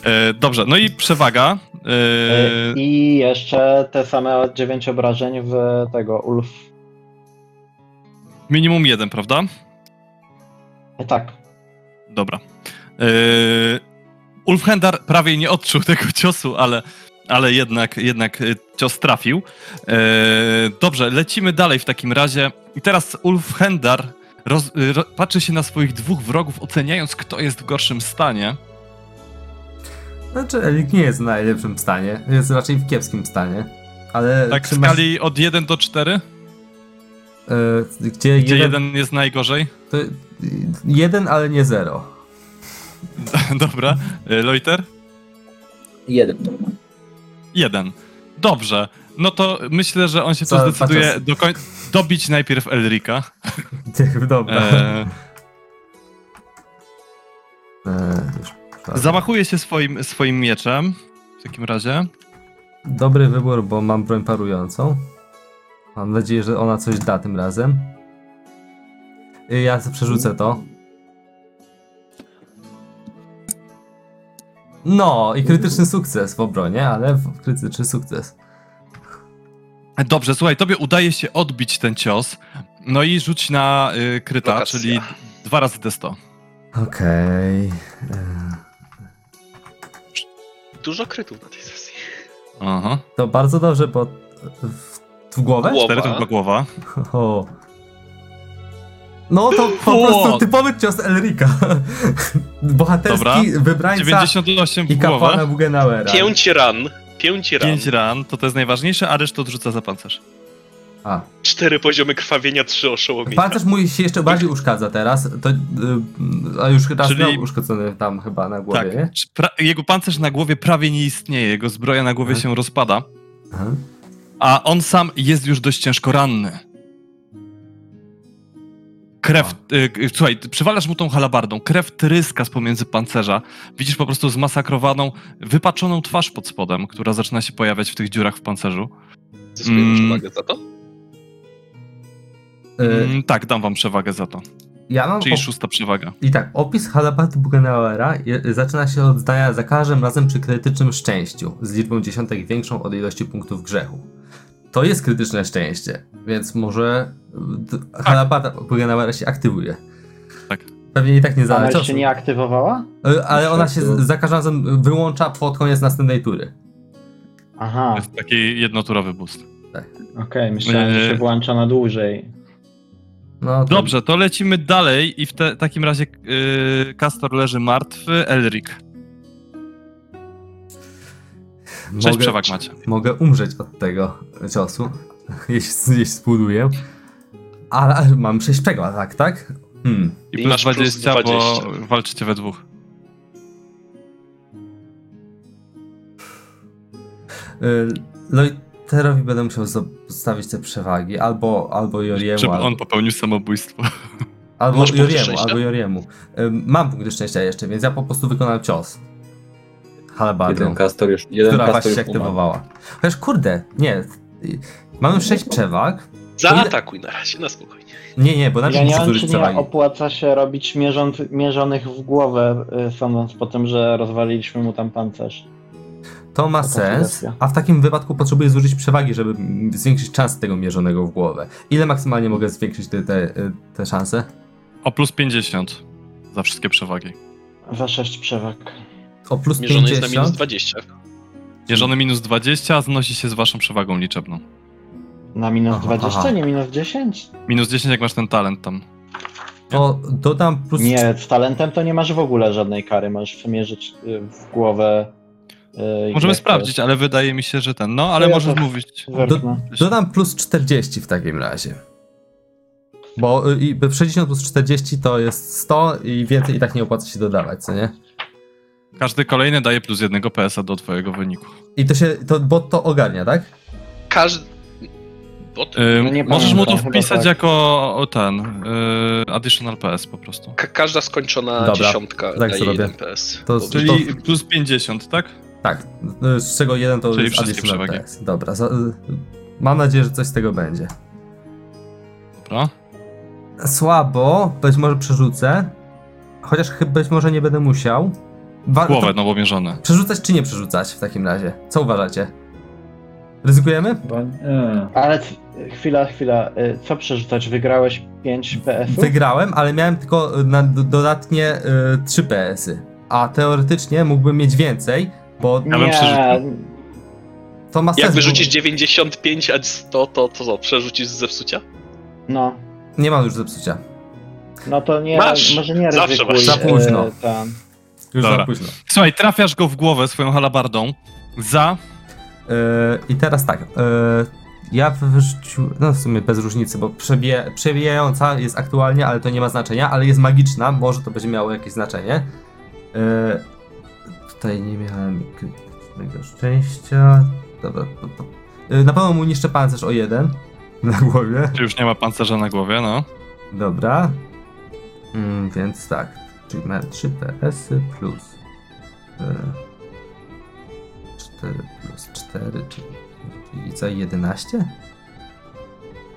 E, dobrze, no i przewaga. E, E, I jeszcze te same 9 obrażeń w tego Ulf. minimum jeden, prawda? E, tak. Dobra. E, Ulfhendar prawie nie odczuł tego ciosu, ale, ale jednak, jednak cios trafił. E, dobrze, lecimy dalej w takim razie. I teraz Ulfhendar roz, ro, patrzy się na swoich dwóch wrogów, oceniając, kto jest w gorszym stanie. Znaczy, Elik nie jest w najlepszym stanie. Jest raczej w kiepskim stanie. Ale Tak w skali od 1 do 4, e, gdzie, gdzie jeden, jeden jest najgorzej. To, jeden, ale nie zero. Dobra. E, Loiter? Jeden. Jeden. Dobrze. No to myślę, że on się Co, to zdecyduje do koń- dobić najpierw Elrika. Dobra. E, E, już, zamachuje się swoim, swoim mieczem. W takim razie. Dobry wybór, bo mam broń parującą. Mam nadzieję, że ona coś da tym razem. Y, Ja przerzucę to. No, i krytyczny sukces w obronie, ale w- krytyczny sukces. Dobrze, słuchaj, tobie udaje się odbić ten cios. No i rzuć na y, kryta, Lokacja. czyli dwa razy D100. Okej. Dużo krytów na tej sesji. Aha. To bardzo dobrze, bo w, w głowę? Głowa. Cztery to chyba głowa. O. No to po O! prostu typowy cios Elrika. Bohaterski Dobra. wybrańca 98 i w głowę. kapłana Bugenauera. Pięć ran. Pięć ran. 5 ran, to to jest najważniejsze, a resztę odrzuca za pancerz. A. Cztery poziomy krwawienia, trzy oszołomienia. Pancerz mój się jeszcze bardziej uszkadza teraz. To, y, a już raz Czyli- miał uszkodzony tam chyba na głowie, tak. nie? Czy Pra- jego pancerz na głowie prawie nie istnieje, jego zbroja na głowie Mhm. się rozpada, Aha. a on sam jest już dość ciężko ranny. Krew, y, słuchaj, przywalasz mu tą halabardą, krew tryska z pomiędzy pancerza. Widzisz po prostu zmasakrowaną, wypaczoną twarz pod spodem, która zaczyna się pojawiać w tych dziurach w pancerzu. Zyskujemy Mm. przewagę za to? Y, Mm, tak, dam wam przewagę za to. ja mam Czyli op- szósta przewaga. I tak, opis halabardy Bugenauera je- zaczyna się od zdania za każdym razem przy krytycznym szczęściu, z liczbą dziesiątek większą od ilości punktów grzechu. To jest krytyczne szczęście, więc może d- halabarda Bugenauera się aktywuje. Tak. Pewnie i tak nie Ona zależy. jeszcze nie aktywowała? Y, Ale ona się Jeszcze- z- za każdym razem wyłącza pod koniec następnej tury. Aha, To jest taki jednoturowy boost. okej, myślałem, że się Eee. włącza na dłużej. No, to- Dobrze, to lecimy dalej i w te, takim razie yy, Castor leży martwy, Elric. Sześć Mogę, przewag macie. mogę umrzeć od tego ciosu, jeśli, jeśli spłuduję. Ale mam 6 przewag, tak, tak? Hmm. I I plus masz plus 20, 20. bo walczycie we dwóch. Y, Loiterowi będę musiał zostawić te przewagi, albo, albo Joriemu, Żeby albo, on popełnił samobójstwo. albo Masz Joriemu, albo Joriemu. Y, Mam punkty szczęścia jeszcze, więc ja po prostu wykonam cios. Halabardą, Jeden kastor już, jeden która kastor właśnie się aktywowała. Chociaż kurde, nie. y, Mamy sześć przewag. Zaatakuj na razie, na spokojnie. Nie, nie, bo najpierw Ja nie wiem, czy nie opłaca się robić mierząc, mierzonych w głowę, y, sądząc po tym, że rozwaliliśmy mu tam pancerz. To ma sens, a w takim wypadku potrzebuję zużyć przewagi, żeby zwiększyć czas tego mierzonego w głowę. Ile maksymalnie mogę zwiększyć te, te, te szanse? O plus 50 za wszystkie przewagi. Za sześć przewag. O plus Mierzony 50? jest na minus 20. Mierzony minus 20, a znosi się z waszą przewagą liczebną. Na minus Aha, 20, aha. nie minus 10? Minus 10 jak masz ten talent tam. To dodam plus... Nie, z talentem to nie masz w ogóle żadnej kary. Możesz przemierzyć y, w głowę. y, Możemy jak sprawdzić, ale wydaje mi się, że ten. No, ale ja możesz to- mówić. Zerknę. Dodam plus 40 w takim razie. Bo y, i 60 plus 40 to jest 100 i więcej i tak nie opłaca się dodawać, co nie? Każdy kolejny daje plus jednego PS-a do twojego wyniku. I to się, to bot to ogarnia, tak? Każdy. Bot, Ym, No nie możesz mu to pamiętam, chyba wpisać tak. jako o, ten y, additional PS po prostu. ka- każda skończona Dobra, dziesiątka tak daje zrobię. jeden PS. To- Bo- Czyli plus 50, tak? Tak, y, z czego jeden to Czyli jest wszystkie additional przewagi. PS. Dobra, za, y, mam nadzieję, że coś z tego będzie. Dobra. Słabo, być może przerzucę, chociaż chyba być może nie będę musiał. Wa- Głowę to nowo mierzone. Przerzucać czy nie przerzucać w takim razie? Co uważacie? Ryzykujemy? Bo, nie. Ale c- chwila, chwila. y, Co przerzucać? Wygrałeś 5 PS-ów? Wygrałem, ale miałem tylko y, na, do, dodatnie y, 3 PS-y. A teoretycznie mógłbym mieć więcej, bo Ja bym przerzucił. to ma sens. Jak bo wyrzucisz 95, a 100, to, to co? Przerzucisz z zepsucia? No. Nie mam już zepsucia. No to nie, Masz. może nie Zawsze ryzykuj. masz. Za późno. tam. Już Dobra. za późno. Słuchaj, trafiasz go w głowę swoją halabardą za. Yy, I teraz tak. Yy, ja wyrzucił, no w sumie bez różnicy, bo przebija, przebijająca jest aktualnie, ale to nie ma znaczenia, ale jest magiczna, może to będzie miało jakieś znaczenie. Yy, tutaj nie miałem krytycznego szczęścia. Dobra. To, to. Yy, na pewno mu niszczę pancerz o jeden na głowie. Czy już nie ma pancerza na głowie, no. Dobra. Mm, więc tak. Czyli miałem 3 PS-y plus. Yy, 4 plus 4, czyli, czyli za 11?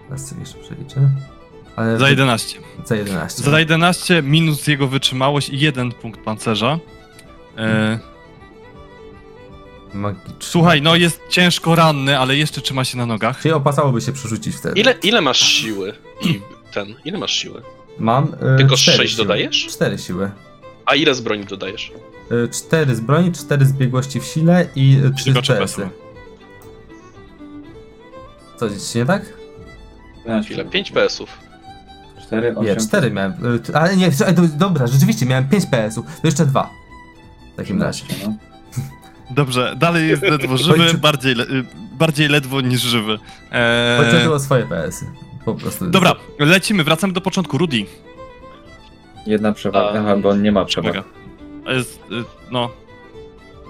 Teraz sobie jeszcze przeliczę. Ale Za 11. za 11. Za 11 minus jego wytrzymałość i jeden punkt pancerza. E, Magiczny. słuchaj, no jest ciężko ranny, ale jeszcze trzyma się na nogach. Czyli opłacałoby się przerzucić wtedy. Ile, ile masz siły? I ten, ile masz siły? Mam. Yy, Tylko 4 sześć siły. dodajesz? 4 siły. A ile z broni dodajesz? 4 z broni, 4 z biegłości w sile i 3 Tylko z trzy PS-y. PSy. Co, dziś nie tak? Chwilę, 5 PS-ów. 4, 8. Nie, 4 miałem. y, t- Ale nie, czekaj, to, dobra, rzeczywiście miałem 5 PS-ów. To jeszcze dwa. W takim razie. No. Dobrze, dalej jest ledwo żywy, Kończy- bardziej, le, y, bardziej ledwo niż żywy. E, Chodziło o swoje PS-y. Po prostu. dobra, lecimy, wracamy do początku. Rudy. Jedna przewaga, A, aha, bo on nie ma przewagi. Przewaga. Jest, y, no,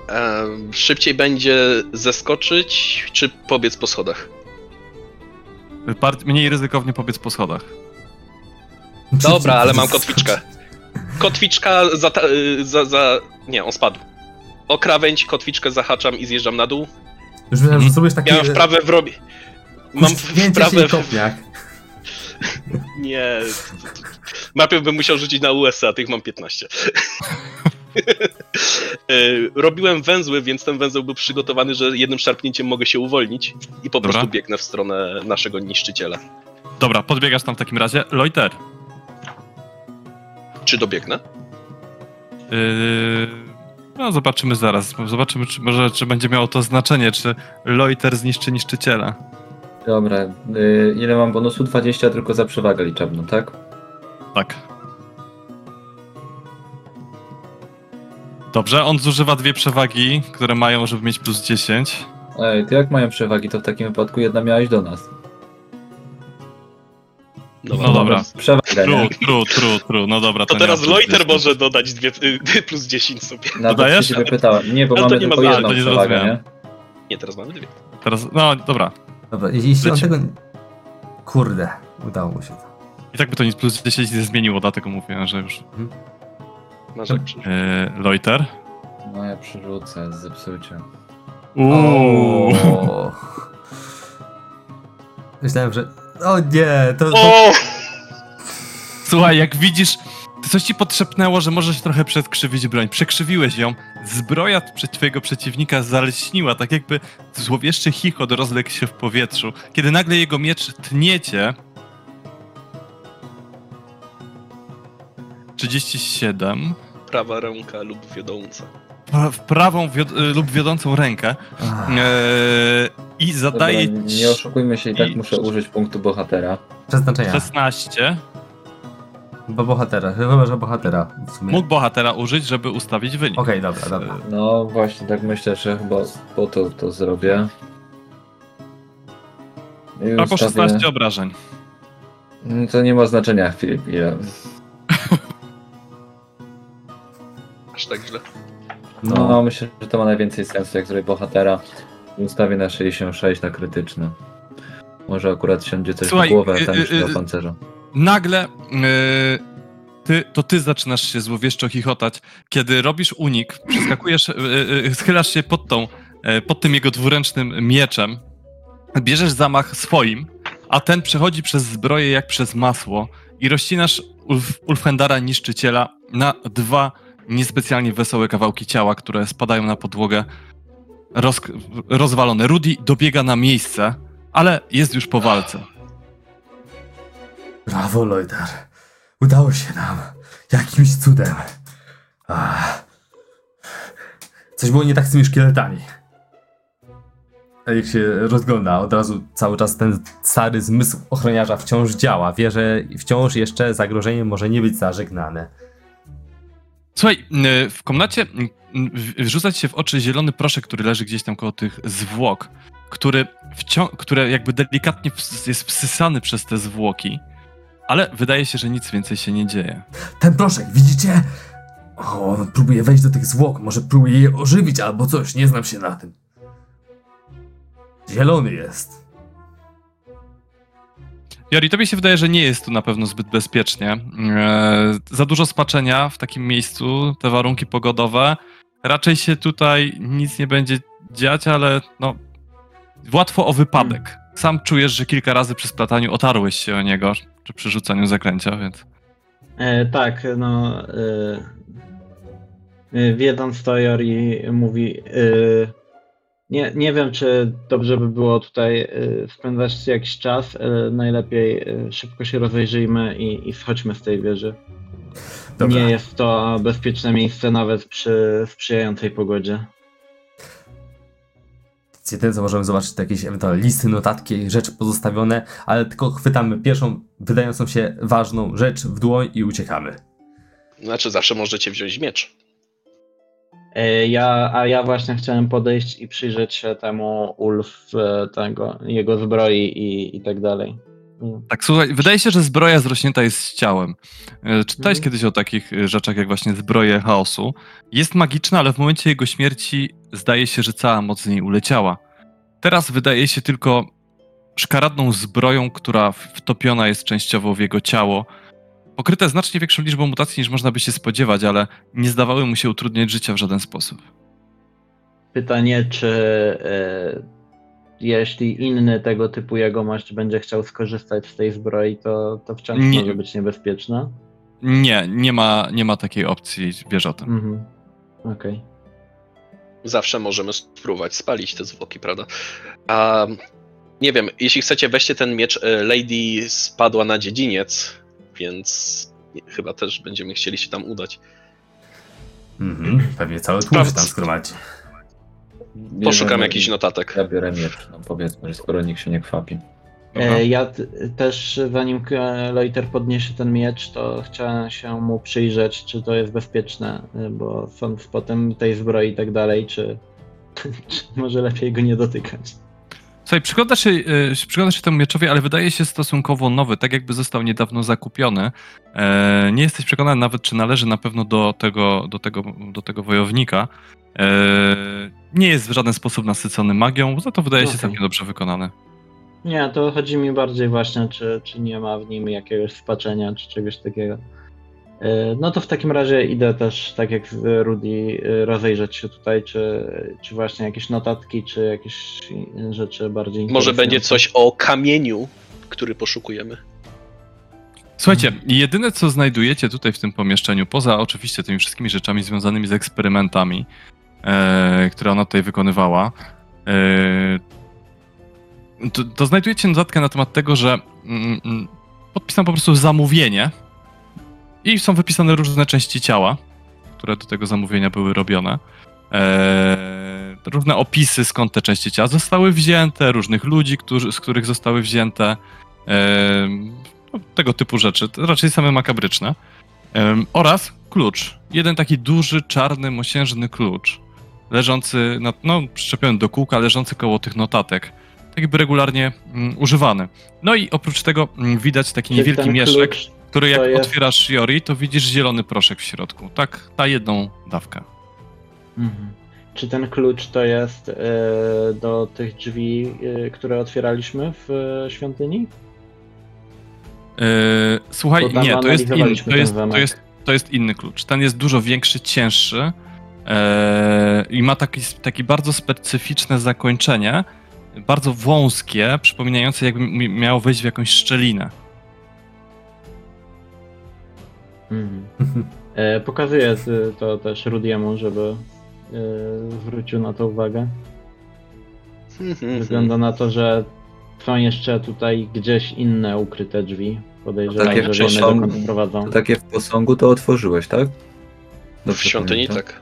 Em, szybciej będzie zeskoczyć, czy pobiec po schodach? mniej ryzykownie pobiec po schodach. Dobra, ale mam kotwiczkę. Kotwiczka za, ta- y, za, za... Nie, on spadł. O krawędź, kotwiczkę zahaczam i zjeżdżam na dół. Już myślałem, że zrobisz taki. Miałem wprawę w robi... Mam wprawę w... Nie. Najpierw bym musiał rzucić na USA, tych mam 15. Y, Robiłem węzły, więc ten węzeł był przygotowany, że jednym szarpnięciem mogę się uwolnić i po Dobra. prostu biegnę w stronę naszego niszczyciela. Dobra, podbiegasz tam w takim razie. Loiter. Czy dobiegnę? Yy, no, zobaczymy zaraz. Zobaczymy, czy, może, czy będzie miało to znaczenie, czy Loiter zniszczy niszczyciela. Dobra, y, ile mam bonusu? 20 tylko za przewagę liczebną, tak? Tak. Dobrze, on zużywa dwie przewagi, które mają, żeby mieć plus 10. Ej, ty jak mają przewagi, to w takim wypadku jedna miałeś do nas. Dobra. No dobra. Przewagę, True, nie? true, true, true. No dobra, To nie teraz ma plus Loiter 10. może dodać dwie, y, plus 10 sobie. Na to Dodajesz? się ciebie pytałem. Nie, bo Ale to mamy nie ma tylko znaczenia, jedną to nie przewagę, nie? zrozumiałem. Nie, teraz mamy dwie. Teraz, no dobra. Dobra, jeśli on tego. Kurde, udało mu się to. I tak by to nic plus 10 nie zmieniło, dlatego mówiłem, że już. Masz jak Yy, Loiter. No ja przerzucę, zepsucie. Uuu. O. Myślałem, że. O nie, to. to... O! Słuchaj, jak widzisz, coś ci podszepnęło, że możesz trochę przedkrzywić broń. Przekrzywiłeś ją. Zbroja przed twojego przeciwnika zaleśniła, tak jakby złowieszczy chichot rozległ się w powietrzu. Kiedy nagle jego miecz tniecie... 37. Prawa ręka lub wiodąca. pra- W prawą wiod- y, lub wiodącą rękę. Eee, I zadaje Dobra, nie oszukujmy się, i tak muszę użyć punktu bohatera. Przeznaczenia. 16. Bo bohatera, chyba że bohatera w sumie. Mógł bohatera użyć, żeby ustawić wynik. Okej, dobra, dobra. No właśnie, tak myślę, że chyba po to to zrobię. I Albo ustawię- 16 obrażeń. No To nie ma znaczenia, Filip, ile. Aż tak źle. No, No, myślę, że to ma najwięcej sensu, jak zrobię bohatera. i Ustawię na 66 na krytyczny. Może akurat siądzie coś Słuchaj, w głowę, y, a tam y, już nie y, ma pancerza. Nagle yy, ty, to ty zaczynasz się złowieszczo chichotać, kiedy robisz unik, przeskakujesz, yy, schylasz się pod tą, yy, pod tym jego dwuręcznym mieczem, bierzesz zamach swoim, a ten przechodzi przez zbroję jak przez masło i rozcinasz Ulf, Ulfhendara Niszczyciela na dwa niespecjalnie wesołe kawałki ciała, które spadają na podłogę roz, rozwalone. Rudy dobiega na miejsce, ale jest już po walce. Brawo, Lojdar. Udało się nam. Jakimś cudem. Ach. Coś było nie tak z tymi szkieletami. A jak się rozgląda, od razu cały czas ten stary zmysł ochroniarza wciąż działa. Wie, że wciąż jeszcze zagrożenie może nie być zażegnane. Słuchaj, y, w komnacie y, wrzuca ci się w oczy zielony proszek, który leży gdzieś tam koło tych zwłok, który jakby delikatnie jest wsysany przez te zwłoki, ale wydaje się, że nic więcej się nie dzieje. Ten proszek, widzicie? O, on próbuje wejść do tych zwłok, może próbuje je ożywić albo coś, nie znam się na tym. Zielony jest. Jori, tobie się wydaje, że nie jest tu na pewno zbyt bezpiecznie. E, za dużo spaczenia w takim miejscu, te warunki pogodowe. Raczej się tutaj nic nie będzie dziać, ale no, łatwo o wypadek. Sam czujesz, że kilka razy przy splataniu otarłeś się o niego, czy przy rzucaniu zaklęcia, więc... E, tak, no. E, e, wiedząc to, Jori mówi. E, nie, nie wiem, czy dobrze by było tutaj e, spędzać jakiś czas. E, najlepiej e, szybko się rozejrzyjmy i, i schodźmy z tej wieży. Dobra. Nie jest to bezpieczne miejsce nawet przy sprzyjającej pogodzie. Jedyne co możemy zobaczyć to jakieś ewentualne listy, notatki, rzeczy pozostawione, ale tylko chwytamy pierwszą wydającą się ważną rzecz w dłoń i uciekamy. Znaczy, zawsze możecie wziąć miecz. E, Ja, a ja właśnie chciałem podejść i przyjrzeć się temu Ulf, e, tego, jego zbroi i, i tak dalej. Tak, słuchaj, wydaje się, że zbroja zrośnięta jest z ciałem. E, Czytałeś Mhm. kiedyś o takich e, rzeczach jak właśnie zbroje chaosu. Jest magiczna, ale w momencie jego śmierci zdaje się, że cała moc z niej uleciała. Teraz wydaje się tylko szkaradną zbroją, która wtopiona jest częściowo w jego ciało. Pokryte znacznie większą liczbą mutacji niż można by się spodziewać, ale nie zdawały mu się utrudniać życia w żaden sposób. Pytanie, czy e, jeśli inny tego typu jegomość będzie chciał skorzystać z tej zbroi, to, to wciąż Nie. może być niebezpieczna? Nie, nie ma, nie ma takiej opcji, wiesz o tym. Mhm. Okej. Zawsze możemy spróbować spalić te zwłoki, prawda? A nie wiem, jeśli chcecie, weźcie ten miecz. e, Lady spadła na dziedziniec, więc chyba też będziemy chcieli się tam udać. Mhm, pewnie cały tłum się tam Poszukam jakichś notatek. Ja biorę miecz, no powiedzmy, skoro nikt się nie kwapi. E, Ja t- też, zanim Loiter podniesie ten miecz, to chciałem się mu przyjrzeć, czy to jest bezpieczne, e, bo sądz potem tej zbroi i tak dalej, czy, czy może lepiej go nie dotykać. Słuchaj, przyglądasz się, e, przyglądasz się temu mieczowi, ale wydaje się stosunkowo nowy, tak jakby został niedawno zakupiony. E, nie jesteś przekonany nawet, czy należy na pewno do tego, do tego, do tego wojownika. E, nie jest w żaden sposób nasycony magią, za to wydaje się Okej. całkiem dobrze wykonany. Nie, to chodzi mi bardziej właśnie, czy, czy nie ma w nim jakiegoś spaczenia, czy czegoś takiego. E, No to w takim razie idę też, tak jak Rudy, e, rozejrzeć się tutaj, czy, czy właśnie jakieś notatki, czy jakieś rzeczy bardziej Może będzie coś o kamieniu, który poszukujemy. Słuchajcie, jedyne co znajdujecie tutaj w tym pomieszczeniu, poza oczywiście tymi wszystkimi rzeczami związanymi z eksperymentami, e, które ona tutaj wykonywała, e, to, to znajdujecie notatkę na temat tego, że mm, mm, podpisano po prostu zamówienie i są wypisane różne części ciała, które do tego zamówienia były robione. E, różne opisy, skąd te części ciała zostały wzięte, różnych ludzi, którzy, z których zostały wzięte. E, no, tego typu rzeczy, raczej same makabryczne. Em, oraz klucz. Jeden taki duży, czarny, mosiężny klucz, leżący, na, no, przyczepiony do kółka, leżący koło tych notatek. Tak jakby regularnie mm, używany. No i oprócz tego mm, widać taki niewielki mieszek, klucz który jak jest- otwierasz Jori, to widzisz zielony proszek w środku. Tak, ta jedną dawkę. Mhm. Czy ten klucz to jest e, do tych drzwi, e, które otwieraliśmy w e, świątyni? Yy, słuchaj, nie, to jest, inny, to, jest, to, jest, to jest inny klucz. Ten jest dużo większy, cięższy yy, i ma taki, taki bardzo specyficzne zakończenie, bardzo wąskie, przypominające jakby mi- miało wejść w jakąś szczelinę. Mhm. E, pokazuję to też Rudiemu, żeby e, zwrócił na to uwagę. Wygląda na to, że są jeszcze tutaj gdzieś inne ukryte drzwi. Podejrzewam, Takie że wiemy dokąd prowadzą. To takie w posągu to otworzyłeś, tak? W świątyni pamiętam? tak.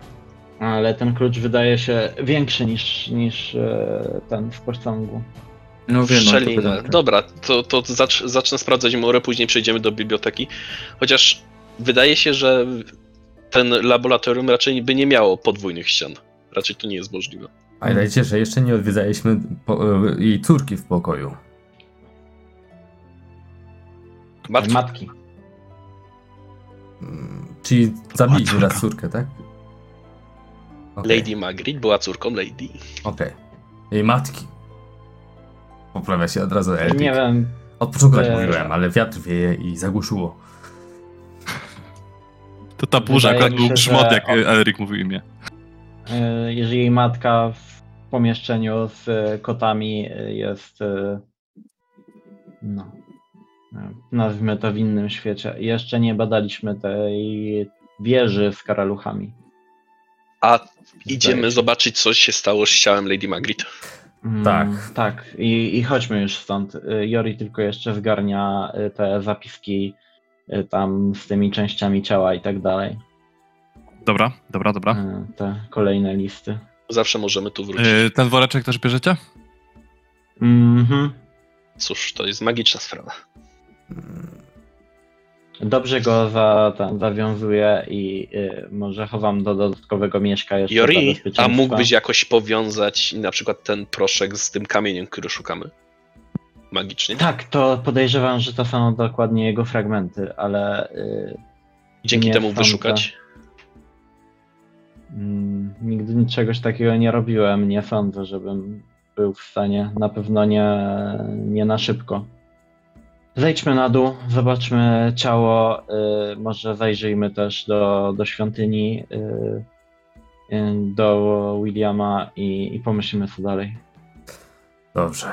Ale ten klucz wydaje się większy niż, niż e, ten w posągu. No wiem, no, to Szczelinę. pytam. Dobra, to, to zacz, zacznę sprawdzać murę, później przejdziemy do biblioteki. Chociaż wydaje się, że ten laboratorium raczej by nie miało podwójnych ścian. Raczej to nie jest możliwe. Pamiętajcie, że jeszcze nie odwiedzaliśmy po, jej córki w pokoju. Martwy. Matki. Mm, Czyli zabiliśmy raz córkę, tak? Okej, Lady Magritte była córką Lady. Okej. Jej matki. Poprawia się od razu Eldik. Nie wiem, Od początku tak Eee. mówiłem, ale wiatr wieje i zagłuszyło. To ta burza Wydaje akurat był grzmot, jak e, Eryk mówił imię. e, jeżeli jej matka w pomieszczeniu z e, kotami jest no nazwijmy to w innym świecie. Jeszcze nie badaliśmy tej wieży z karaluchami. A idziemy się. zobaczyć, co się stało z ciałem Lady Magritte. Mm, Tak. Tak, I, i chodźmy już stąd. Jori tylko jeszcze zgarnia te zapiski y, tam z tymi częściami ciała i tak dalej. Dobra, dobra, dobra. Y, Te kolejne listy. Zawsze możemy tu wrócić. E, ten woreczek też bierzecie? Mhm. Cóż, to jest magiczna sprawa. Dobrze go za, tam, zawiązuję i y, może chowam do dodatkowego mieszka jeszcze Jori, a mógłbyś jakoś powiązać na przykład ten proszek z tym kamieniem, który szukamy? Magicznie? Tak, to podejrzewam, że to są dokładnie jego fragmenty, ale y, Dzięki temu sądzę. wyszukać? Mm, Nigdy czegoś takiego nie robiłem. Nie sądzę, żebym był w stanie. Na pewno nie, nie na szybko. Zejdźmy na dół, zobaczmy ciało. y, może zajrzyjmy też do, do świątyni, y, do Williama i, i pomyślimy co dalej. Dobrze.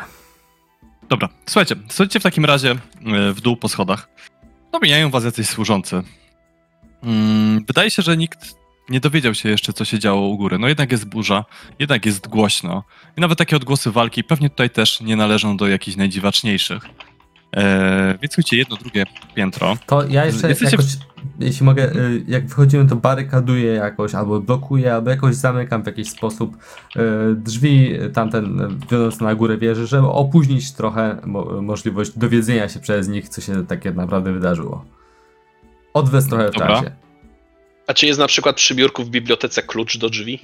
Dobra, słuchajcie, schodzicie w takim razie e, w dół po schodach. No mijają was jacyś służący. Mm, Wydaje się, że nikt nie dowiedział się jeszcze, co się działo u góry. No jednak jest burza, jednak jest głośno. I nawet takie odgłosy walki pewnie tutaj też nie należą do jakichś najdziwaczniejszych. Eee, więc słuchajcie, jedno, drugie piętro. To ja jeszcze Jesteście jakoś, jeśli mogę, y, jak wychodzimy, to barykaduję jakoś, albo blokuję, albo jakoś zamykam w jakiś sposób y, drzwi tamten y, wiodące na górę wieży, żeby opóźnić trochę mo możliwość dowiedzenia się przez nich, co się takie naprawdę wydarzyło. Odwez trochę w Dobra. czasie. A czy jest na przykład przy biurku w bibliotece klucz do drzwi?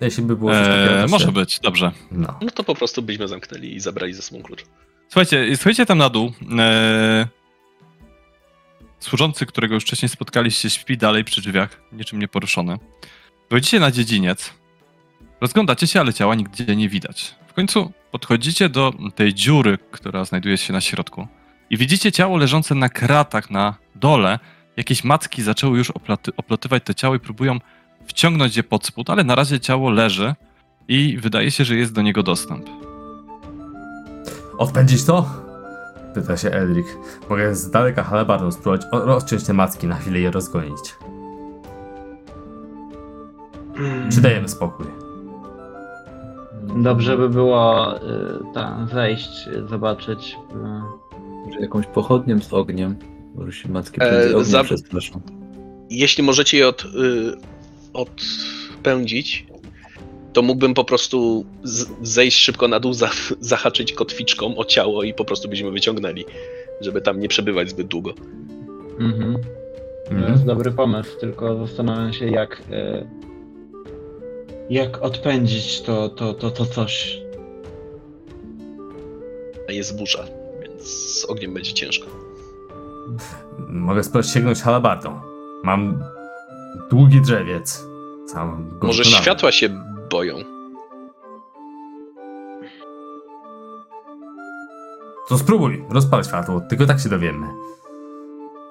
Jeśli by było. Eee, może być, dobrze. No. No to po prostu byśmy zamknęli i zabrali ze sobą klucz. Słuchajcie, słuchajcie tam na dół. Eee, służący, którego już wcześniej spotkaliście, śpi dalej przy drzwiach, niczym nie poruszony. Wchodzicie na dziedziniec, rozglądacie się, ale ciała nigdzie nie widać. W końcu podchodzicie do tej dziury, która znajduje się na środku i widzicie ciało leżące na kratach na dole jakieś macki zaczęły już oplaty, oplotywać to ciało i próbują wciągnąć je pod spód, ale na razie ciało leży i wydaje się, że jest do niego dostęp. Odpędzić to? Pyta się Elric. Mogę z daleka halabardą spróbować o- rozciąć te macki na chwilę i je rozgonić. Czy dajemy spokój? Dobrze by było y, tam wejść, y, zobaczyć. y, Może jakąś pochodnią z ogniem. Może się macki E, prędzej ogniem za- przestraszą. Jeśli możecie je od, y, odpędzić, to mógłbym po prostu zejść szybko na dół, za, zahaczyć kotwiczką o ciało i po prostu byśmy wyciągnęli, żeby tam nie przebywać zbyt długo. Mhm. To Mhm. jest dobry pomysł, tylko zastanawiam się jak y, jak odpędzić to, to, to, to coś. A jest burza, więc z ogniem będzie ciężko. Mogę spróbować sięgnąć halabardą. Mam długi drzewiec. Może światła się boją. To spróbuj, rozpal światło, tylko tak się dowiemy.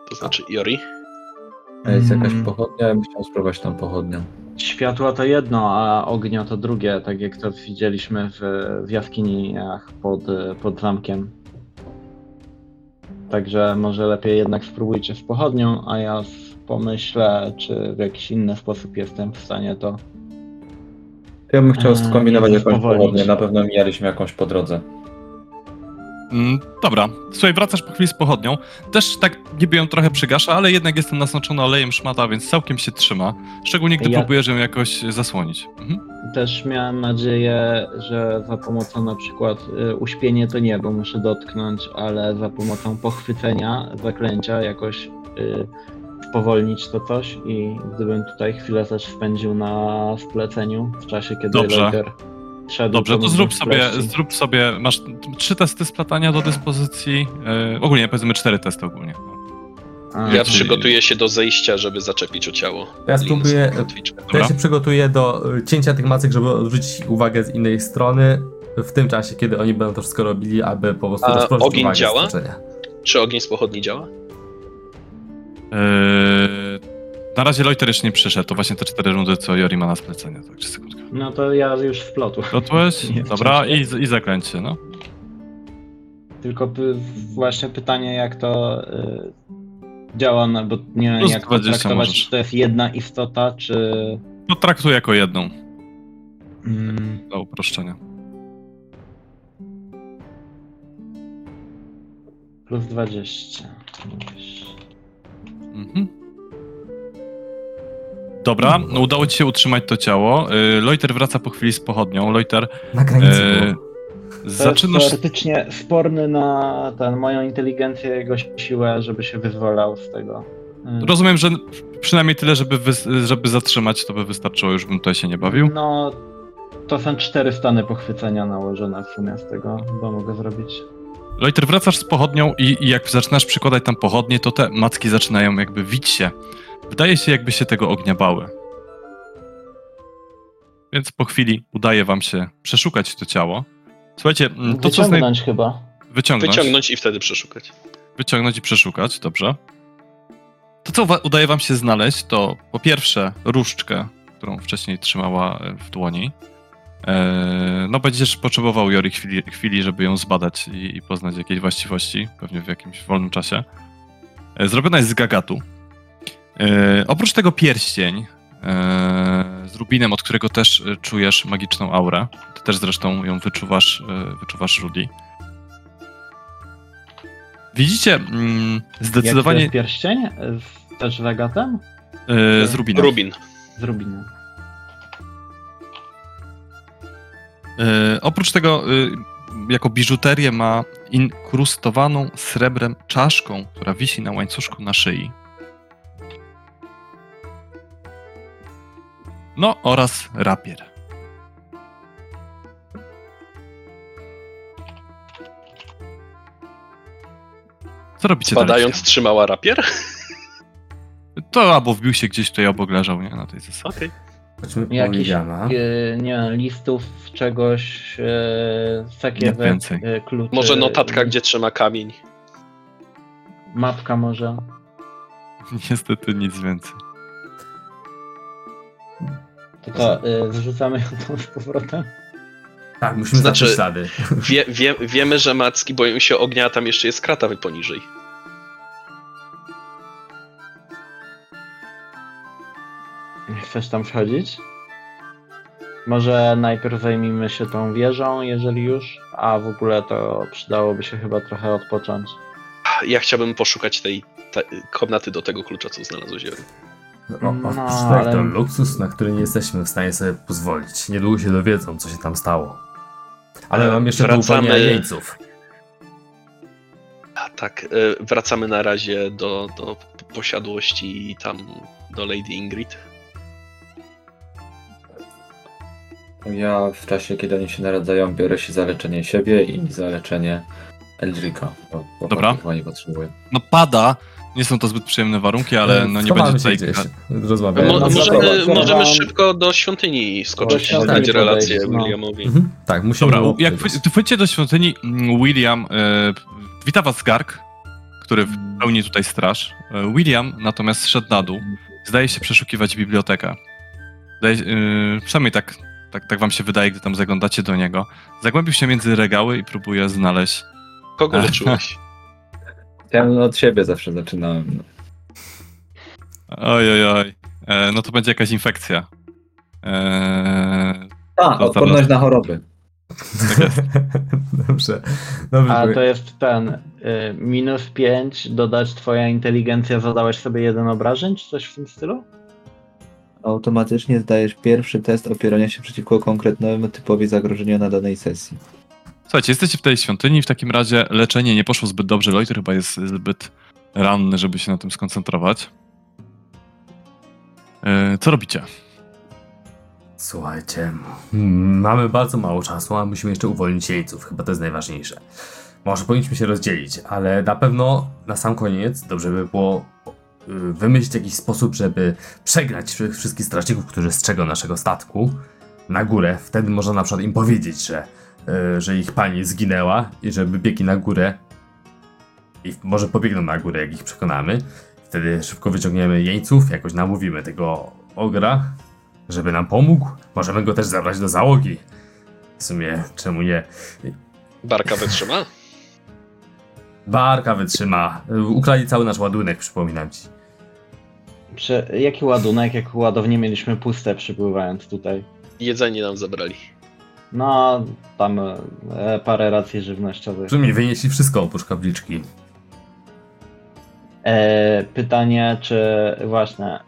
To znaczy, Jori? Jest jakaś Mm. pochodnia? Ja bym chciał spróbować tam pochodnią. Światła to jedno, a ognia to drugie, tak jak to widzieliśmy w, w jaskiniach pod, pod zamkiem. Także może lepiej jednak spróbujcie z pochodnią, a ja pomyślę, czy w jakiś inny sposób jestem w stanie to. Ja bym chciał skombinować jakąś powolnić. pochodnię. Na pewno mijaliśmy jakąś po drodze. Mm, dobra, słuchaj, wracasz po chwili z pochodnią. Też tak niby ją trochę przygasza, ale jednak jestem nasączony olejem szmata, więc całkiem się trzyma. Szczególnie gdy Ja- próbujesz ją jakoś zasłonić. Mhm. Też miałem nadzieję, że za pomocą na przykład y, uśpienie to nie, bo muszę dotknąć, ale za pomocą pochwycenia zaklęcia jakoś y, spowolnić to coś i gdybym tutaj chwilę też spędził na spleceniu w czasie, kiedy Dobrze. Lager szedł. Dobrze, to zrób sobie, zrób sobie, masz trzy testy splatania do dyspozycji, yy, ogólnie powiedzmy cztery testy ogólnie. A, Ja Czyli- przygotuję się do zejścia, żeby zaczepić o ciało. Ja spróbuję- ja się przygotuję do y, cięcia tych macek, żeby odwrócić uwagę z innej strony. W tym czasie, kiedy oni będą to wszystko robili, aby po prostu A rozproszyć ogień uwagę działa? Czy ogień z pochodni działa? Yy, na razie Loiter jeszcze nie przyszedł, to właśnie te cztery rundy, co Jori ma na splecenie, sekundkę. No to ja już w plotu. Gotowałeś? Nie, Dobra, i, i zaklęcie, no. Tylko py, właśnie pytanie, jak to y, działa, no, bo nie wiem, Plus jak to 20 traktować, możesz. czy to jest jedna istota, czy... To traktuj jako jedną, Mm, dla uproszczenia. plus 20. mówisz. Mhm. Dobra, no udało ci się utrzymać to ciało. Yy, Loiter wraca po chwili z pochodnią. Loiter, Na granicy. To zaczynasz... jest teoretycznie sporny na ten, moją inteligencję, jego siłę, żeby się wyzwalał z tego. Y, Rozumiem, że przynajmniej tyle, żeby, wy, żeby zatrzymać, to by wystarczyło, już bym tutaj się nie bawił. No, to są cztery stany pochwycenia nałożone w sumie z tego, bo mogę zrobić. Loiter, wracasz z pochodnią i, i jak zaczynasz przykładać tam pochodnie, to te macki zaczynają jakby wić się. Wydaje się, jakby się tego ognia bały. Więc po chwili udaje wam się przeszukać to ciało. Słuchajcie, mm, to co. Wyciągnąć chyba. wyciągnąć, Wyciągnąć i wtedy przeszukać. wyciągnąć i przeszukać, dobrze. To, co udaje wam się znaleźć, to po pierwsze różdżkę, którą wcześniej trzymała e, w dłoni. E, No, będziesz potrzebował Jori chwili, chwili żeby ją zbadać i, i poznać jakieś właściwości, pewnie w jakimś wolnym czasie. E, Zrobiona jest z gagatu. E, Oprócz tego pierścień e, z rubinem, od którego też czujesz magiczną aurę. Ty też zresztą ją wyczuwasz, wyczuwasz Rudy. Widzicie mm, Jak to zdecydowanie jest pierścień? Z, też z agatem? e, z rubinem. Rubin. Z rubinem. Oprócz tego, e, jako biżuterię ma inkrustowaną srebrem czaszką, która wisi na łańcuszku na szyi. No oraz rapier. Co robicie Spadając dalej? trzymała rapier? To albo wbił się gdzieś tutaj obok leżał, nie? Na tej zasadzie. Okej. Chodźmy po Jakiś, y, nie wiem, listów, czegoś, y, Nie sakiewek, y, kluczy. Może notatka, gdzie trzyma kamień. Mapka może. Niestety nic więcej. To to y, wrzucamy ją tam z powrotem. Tak, musimy Znaczy- znaczy... ślady. Wie, wie, wiemy, że macki boją się ognia, a tam jeszcze jest krata poniżej. Chcesz tam wchodzić? Może najpierw zajmijmy się tą wieżą, jeżeli już, a w ogóle to przydałoby się chyba trochę odpocząć. Ja chciałbym poszukać tej, tej komnaty do tego klucza, co znalazłeś. O, o, No, tak, ale- to luksus, na który nie jesteśmy w stanie sobie pozwolić. Niedługo się dowiedzą, co się tam stało. Ale mam jeszcze wracamy- jeńców. A tak, e, wracamy na razie do, do posiadłości i tam do Lady Ingrid. Ja w czasie, kiedy oni się naradzają, biorę się za leczenie siebie i za leczenie Eldrika. Bo, bo Dobra. Chyba nie potrzebuję. No pada, nie są to zbyt przyjemne warunki, ale no nie będzie tutaj... gdzieś. Mo- Rozmawiamy. no, możemy, zaraz- możemy szybko do świątyni skoczyć, Do dać świątyni relację no. Williamowi. Mhm. Tak, musimy... Dobra, było jak wchodzicie do świątyni, mm, William, e, wita was Garg, który w pełni tutaj straż. E, William natomiast szedł na dół, zdaje się przeszukiwać bibliotekę. Zdaje, e, przynajmniej tak, tak, tak wam się wydaje, gdy tam zaglądacie do niego. Zagłębił się między regały i próbuje znaleźć... Kogo leczyłeś? Ja od siebie zawsze zaczynałem. No. Oj, oj, oj. E, no to będzie jakaś infekcja. E, A, odporność na choroby. Dobrze. Dobrze. A to jest ten y, minus 5, dodać twoja inteligencja, zadałeś sobie jeden obrażeń, czy coś w tym stylu? Automatycznie zdajesz pierwszy test opierania się przeciwko konkretnemu typowi zagrożenia na danej sesji. Słuchajcie, jesteście w tej świątyni, w takim razie leczenie nie poszło zbyt dobrze. Loiter chyba jest zbyt ranny, żeby się na tym skoncentrować. E, co robicie? Słuchajcie, mamy bardzo mało czasu, a musimy jeszcze uwolnić jeńców. Chyba to jest najważniejsze. Może powinniśmy się rozdzielić, ale na pewno na sam koniec dobrze by było wymyślić jakiś sposób, żeby przegnać wszy- wszystkich strażników, którzy strzegą naszego statku na górę. Wtedy można na przykład im powiedzieć, że, y, że ich pani zginęła i żeby biegli na górę. I może pobiegną na górę, jak ich przekonamy. Wtedy szybko wyciągniemy jeńców, jakoś namówimy tego ogra, żeby nam pomógł. Możemy go też zabrać do załogi. W sumie, czemu nie? Barka wytrzyma? Barka wytrzyma. Ukradli cały nasz ładunek, przypominam ci. Prze, jaki ładunek, jak ładownie mieliśmy puste przybływając tutaj? Jedzenie nam zabrali. No, tam e, parę racji W żywnościowych. sumie wynieśli wszystko oprócz kapliczki. E, pytanie, czy właśnie, e,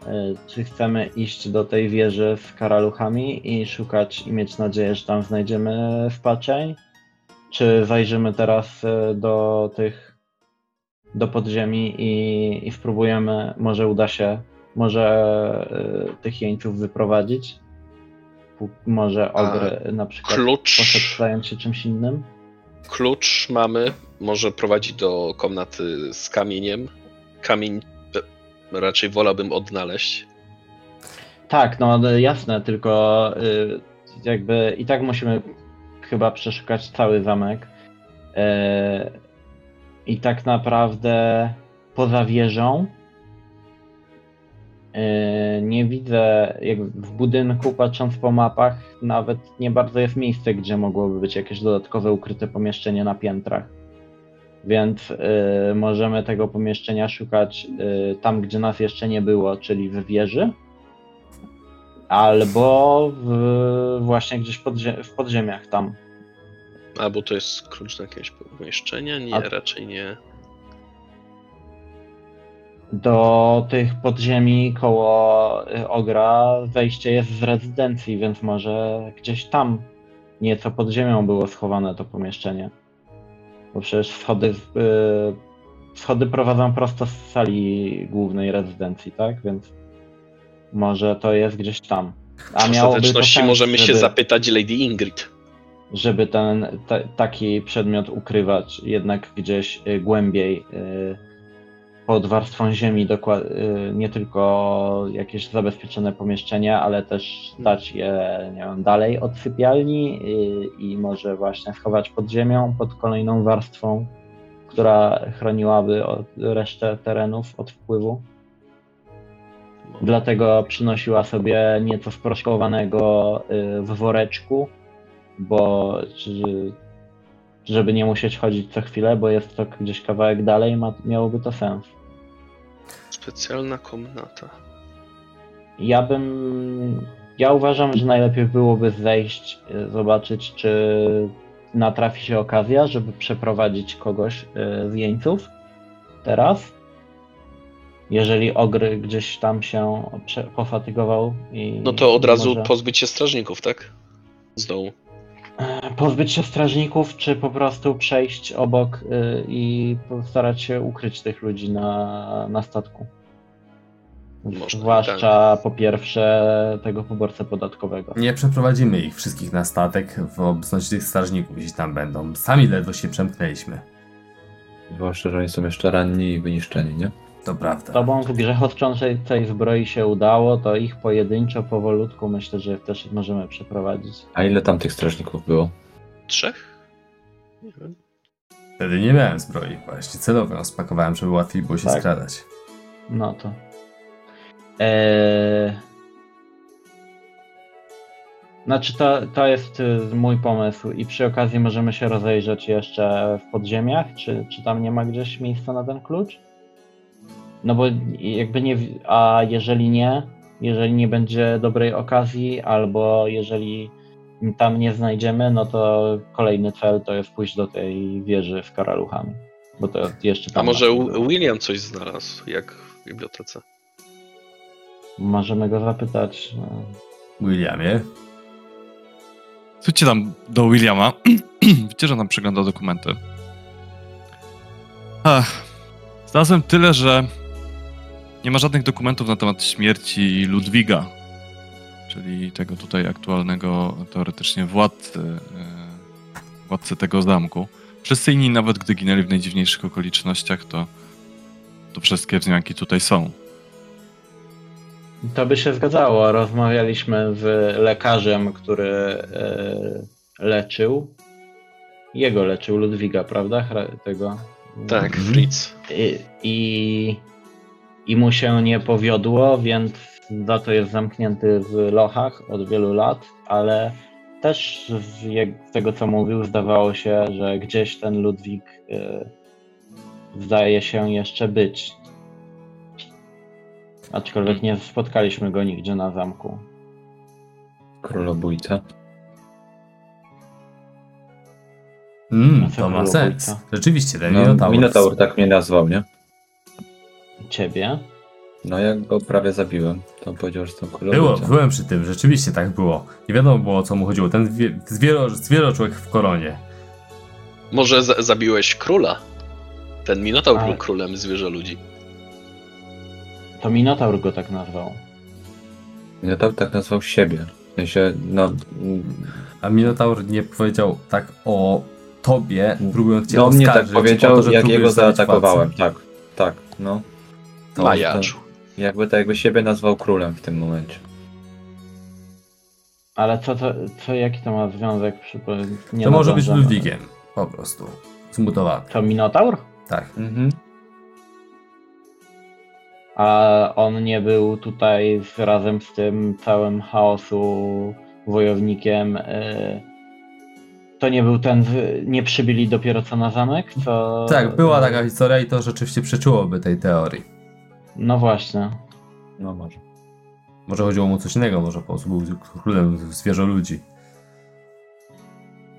czy chcemy iść do tej wieży z karaluchami i szukać i mieć nadzieję, że tam znajdziemy spaczeń? Czy zajrzymy teraz e, do tych, do podziemi i, i spróbujemy, może uda się, może e, tych jeńców wyprowadzić? Może ogry na przykład Klucz, poszedł zająć się czymś innym? klucz mamy. Może prowadzi do komnaty z kamieniem. Kamień e, raczej wolałbym odnaleźć. Tak, no jasne, tylko y, jakby i tak musimy chyba przeszukać cały zamek. E, I tak naprawdę poza wieżą nie widzę, jak w budynku patrząc po mapach, nawet nie bardzo jest miejsce, gdzie mogłoby być jakieś dodatkowe ukryte pomieszczenie na piętrach. Więc y, możemy tego pomieszczenia szukać y, tam, gdzie nas jeszcze nie było, czyli w wieży. Albo w, właśnie gdzieś podzie- w podziemiach tam. Albo to jest klucz do jakiegoś pomieszczenia? Nie, A- raczej nie. Do tych podziemi koło y, Ogra wejście jest z rezydencji, więc może gdzieś tam nieco pod ziemią było schowane to pomieszczenie. Bo przecież schody, y, schody prowadzą prosto z sali głównej rezydencji, tak? Więc może to jest gdzieś tam. W A to ostateczności sens, możemy się żeby- zapytać Lady Ingrid. żeby ten ta, taki przedmiot ukrywać jednak gdzieś y, głębiej y, pod warstwą ziemi, y, nie tylko jakieś zabezpieczone pomieszczenie, ale też dać je nie wiem, dalej od sypialni y, i może właśnie schować pod ziemią, pod kolejną warstwą, która chroniłaby od, resztę terenów od wpływu. Dlatego przynosiła sobie nieco sproszkowanego y, w woreczku, bo żeby nie musieć chodzić co chwilę, bo jest to gdzieś kawałek dalej, ma, miałoby to sens. Specjalna komnata. Ja bym. Ja uważam, że najlepiej byłoby zejść, y, zobaczyć, czy natrafi się okazja, żeby przeprowadzić kogoś y, z jeńców teraz. Jeżeli ogry gdzieś tam się pofatygował i. No to od razu może- pozbyć się strażników, tak? Z dołu. Pozbyć się strażników, czy po prostu przejść obok y, i postarać się ukryć tych ludzi na, na statku. Można, Zwłaszcza po pierwsze tego poborcę podatkowego. Nie przeprowadzimy ich wszystkich na statek w obecności tych strażników, jeśli tam będą. Sami ledwo się przemknęliśmy. Zwłaszcza, że oni są jeszcze ranni i wyniszczeni, nie? To prawda. Tobą w grzechotczącej tej zbroi się udało, to ich pojedynczo, powolutku myślę, że też możemy przeprowadzić. A ile tam tych strażników było? Trzech? Nie wiem. Wtedy nie miałem zbroi, właśnie celowo ją spakowałem, żeby łatwiej było się Tak. skradać. No to. Eee... Znaczy, to, to jest y, mój pomysł, i przy okazji możemy się rozejrzeć jeszcze w podziemiach, czy, czy tam nie ma gdzieś miejsca na ten klucz? No bo jakby nie. A jeżeli nie, jeżeli nie będzie dobrej okazji, albo jeżeli tam nie znajdziemy, no to kolejny cel to jest pójść do tej wieży z karaluchami. Bo to jeszcze A może Wi- William coś znalazł, jak w bibliotece? Możemy go zapytać. no. Williamie, Słuchajcie tam do Williama. Widzicie, że on tam przegląda dokumenty. Ach, znalazłem tyle, że nie ma żadnych dokumentów na temat śmierci Ludwiga, czyli tego tutaj aktualnego teoretycznie władcy, e, władcy tego zamku. Wszyscy inni, nawet gdy ginęli w najdziwniejszych okolicznościach, to, to wszystkie wzmianki tutaj są. To by się zgadzało. Rozmawialiśmy z lekarzem, który e, leczył. Jego leczył Ludwiga, prawda? Tego. Tak. Fritz. I, i, I mu się nie powiodło, więc za to jest zamknięty w lochach od wielu lat, ale też z tego co mówił, zdawało się, że gdzieś ten Ludwik e, zdaje się jeszcze być. Aczkolwiek nie spotkaliśmy go nigdzie na zamku. Królobójca. mm, co to ma sens. Rzeczywiście, ten No, Minotaur. Minotaur tak mnie nazwał, nie? Ciebie? No jak go prawie zabiłem, to powiedział, że to Było, królobójca. byłem przy tym, rzeczywiście tak było. Nie wiadomo było o co mu chodziło. Ten zwie, zwiero, zwieroczłowiek w koronie. Może za zabiłeś króla? Ten Minotaur A. był królem zwierzę ludzi. To Minotaur go tak nazwał. Minotaur tak nazwał siebie. W sensie, no... A Minotaur nie powiedział tak o tobie, próbując cię Do mnie tak oskarżyć powiedział, o to, że jak jego zaatakowałem. Tak, tak, no. To- Majaczu. Jakby tak jakby siebie nazwał królem w tym momencie. Ale co to, co, jaki to ma związek? Przy, nie To może być nadążam. Ludwigiem. Po prostu. Zmutowany. To Minotaur? Tak. Mhm. A on nie był tutaj z, razem z tym całym chaosu wojownikiem. y, to nie był ten, z- nie przybyli dopiero co na zamek? Co, Tak, była taka historia i to rzeczywiście przeczyłoby tej teorii. No właśnie. No może. Może chodziło mu o coś innego, może po prostu był królem zwierzę ludzi.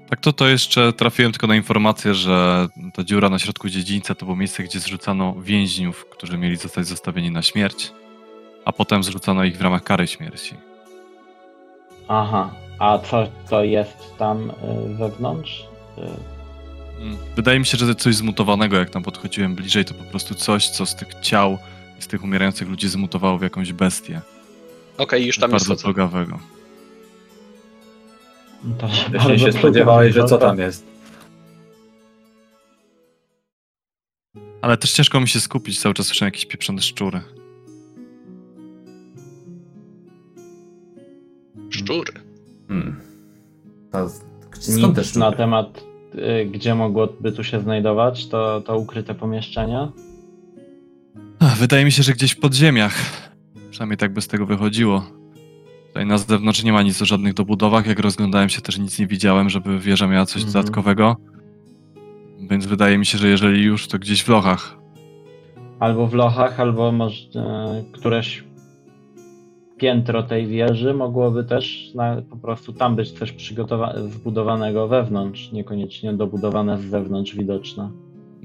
Tak to to jeszcze trafiłem tylko na informację, że ta dziura na środku dziedzińca to było miejsce, gdzie zrzucano więźniów, którzy mieli zostać zostawieni na śmierć, a potem zrzucano ich w ramach kary śmierci. Aha. A co to jest tam y, wewnątrz? Mm. Wydaje mi się, że to coś zmutowanego, jak tam podchodziłem bliżej, to po prostu coś, co z tych ciał z tych umierających ludzi zmutowało w jakąś bestię. Okej, już tam jest bardzo plugawego. to Wcześniej bardzo się spodziewałeś, że co tam jest. Ale też ciężko mi się skupić, cały czas słyszę jakieś pieprzone szczury. Szczury. Hmm. To, skąd Nic też na temat, y, gdzie mogłoby tu się znajdować, to, to ukryte pomieszczenia. Wydaje mi się, że gdzieś w podziemiach. Przynajmniej tak by z tego wychodziło. Tutaj na zewnątrz nie ma nic o żadnych dobudowach. Jak rozglądałem się, też nic nie widziałem, żeby wieża miała coś Mhm. dodatkowego. Więc wydaje mi się, że jeżeli już, to gdzieś w lochach. Albo w lochach, albo może e, któreś piętro tej wieży mogłoby też na, po prostu tam być coś przygotowa- zbudowanego wewnątrz, niekoniecznie dobudowane z zewnątrz widoczne.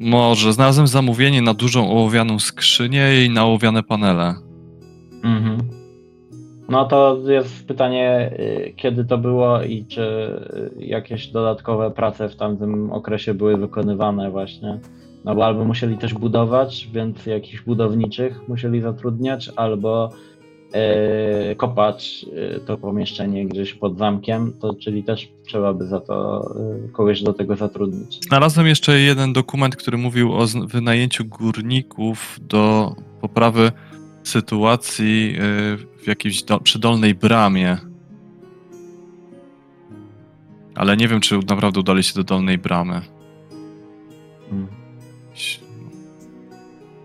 Może znalazłem zamówienie na dużą ołowianą skrzynię i na ołowiane panele. Mhm. No to jest pytanie, y, kiedy to było i czy y, jakieś dodatkowe prace w tamtym okresie były wykonywane właśnie. No bo albo musieli też budować, więc jakichś budowniczych musieli zatrudniać, albo kopać y, to pomieszczenie gdzieś pod zamkiem, to czyli też trzeba by za to y, kogoś do tego zatrudnić. Znalazłem jeszcze jeden dokument, który mówił o wynajęciu górników do poprawy sytuacji w jakiejś do, przy dolnej bramie. Ale nie wiem, czy naprawdę udali się do dolnej bramy. Mm.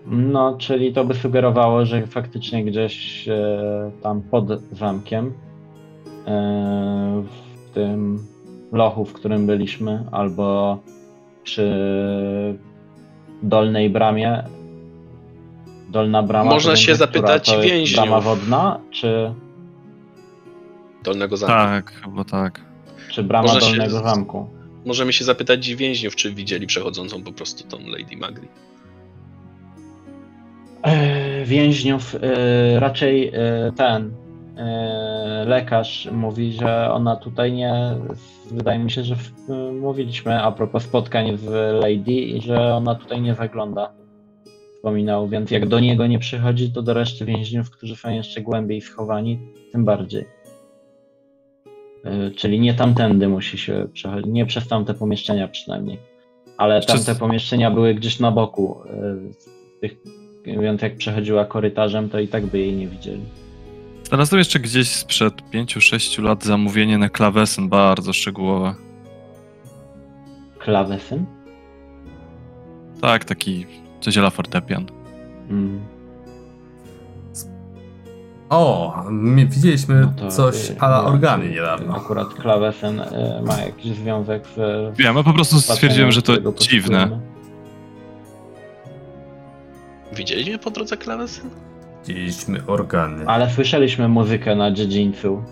No, czyli to by sugerowało, że faktycznie gdzieś e, tam pod zamkiem, e, w tym lochu, w którym byliśmy, albo przy dolnej bramie. Dolna brama. Można się która? zapytać jest więźniów. Brama wodna, czy, Dolnego zamku. Tak, chyba tak. czy brama Można się- dolnego zamku? Możemy się zapytać więźniów, czy widzieli przechodzącą po prostu tą Lady Magri. E, więźniów e, raczej e, ten lekarz mówi, że ona tutaj nie. Wydaje mi się, że w, mówiliśmy a propos spotkań z Lady i że ona tutaj nie zagląda. Wspominał, więc jak do niego nie przychodzi, to do reszty więźniów, którzy są jeszcze głębiej schowani, tym bardziej. Czyli nie tamtędy musi się przechodzić, nie przez tamte pomieszczenia przynajmniej. Ale tamte pomieszczenia były gdzieś na boku tych więc jak przechodziła korytarzem, to i tak by jej nie widzieli. Znalazłem jeszcze gdzieś sprzed 5-6 lat zamówienie na klawesyn bardzo szczegółowe. Klawesyn? Tak, taki ala fortepian. Mm. O, my widzieliśmy No to, coś y, ala nie, organy niedawno. Akurat klawesyn y, ma jakiś związek z. Wiem, ja po prostu stwierdziłem, że to dziwne. Widzieliśmy po drodze klawesyn? Widzieliśmy organy. Ale słyszeliśmy muzykę na dziedzińcu.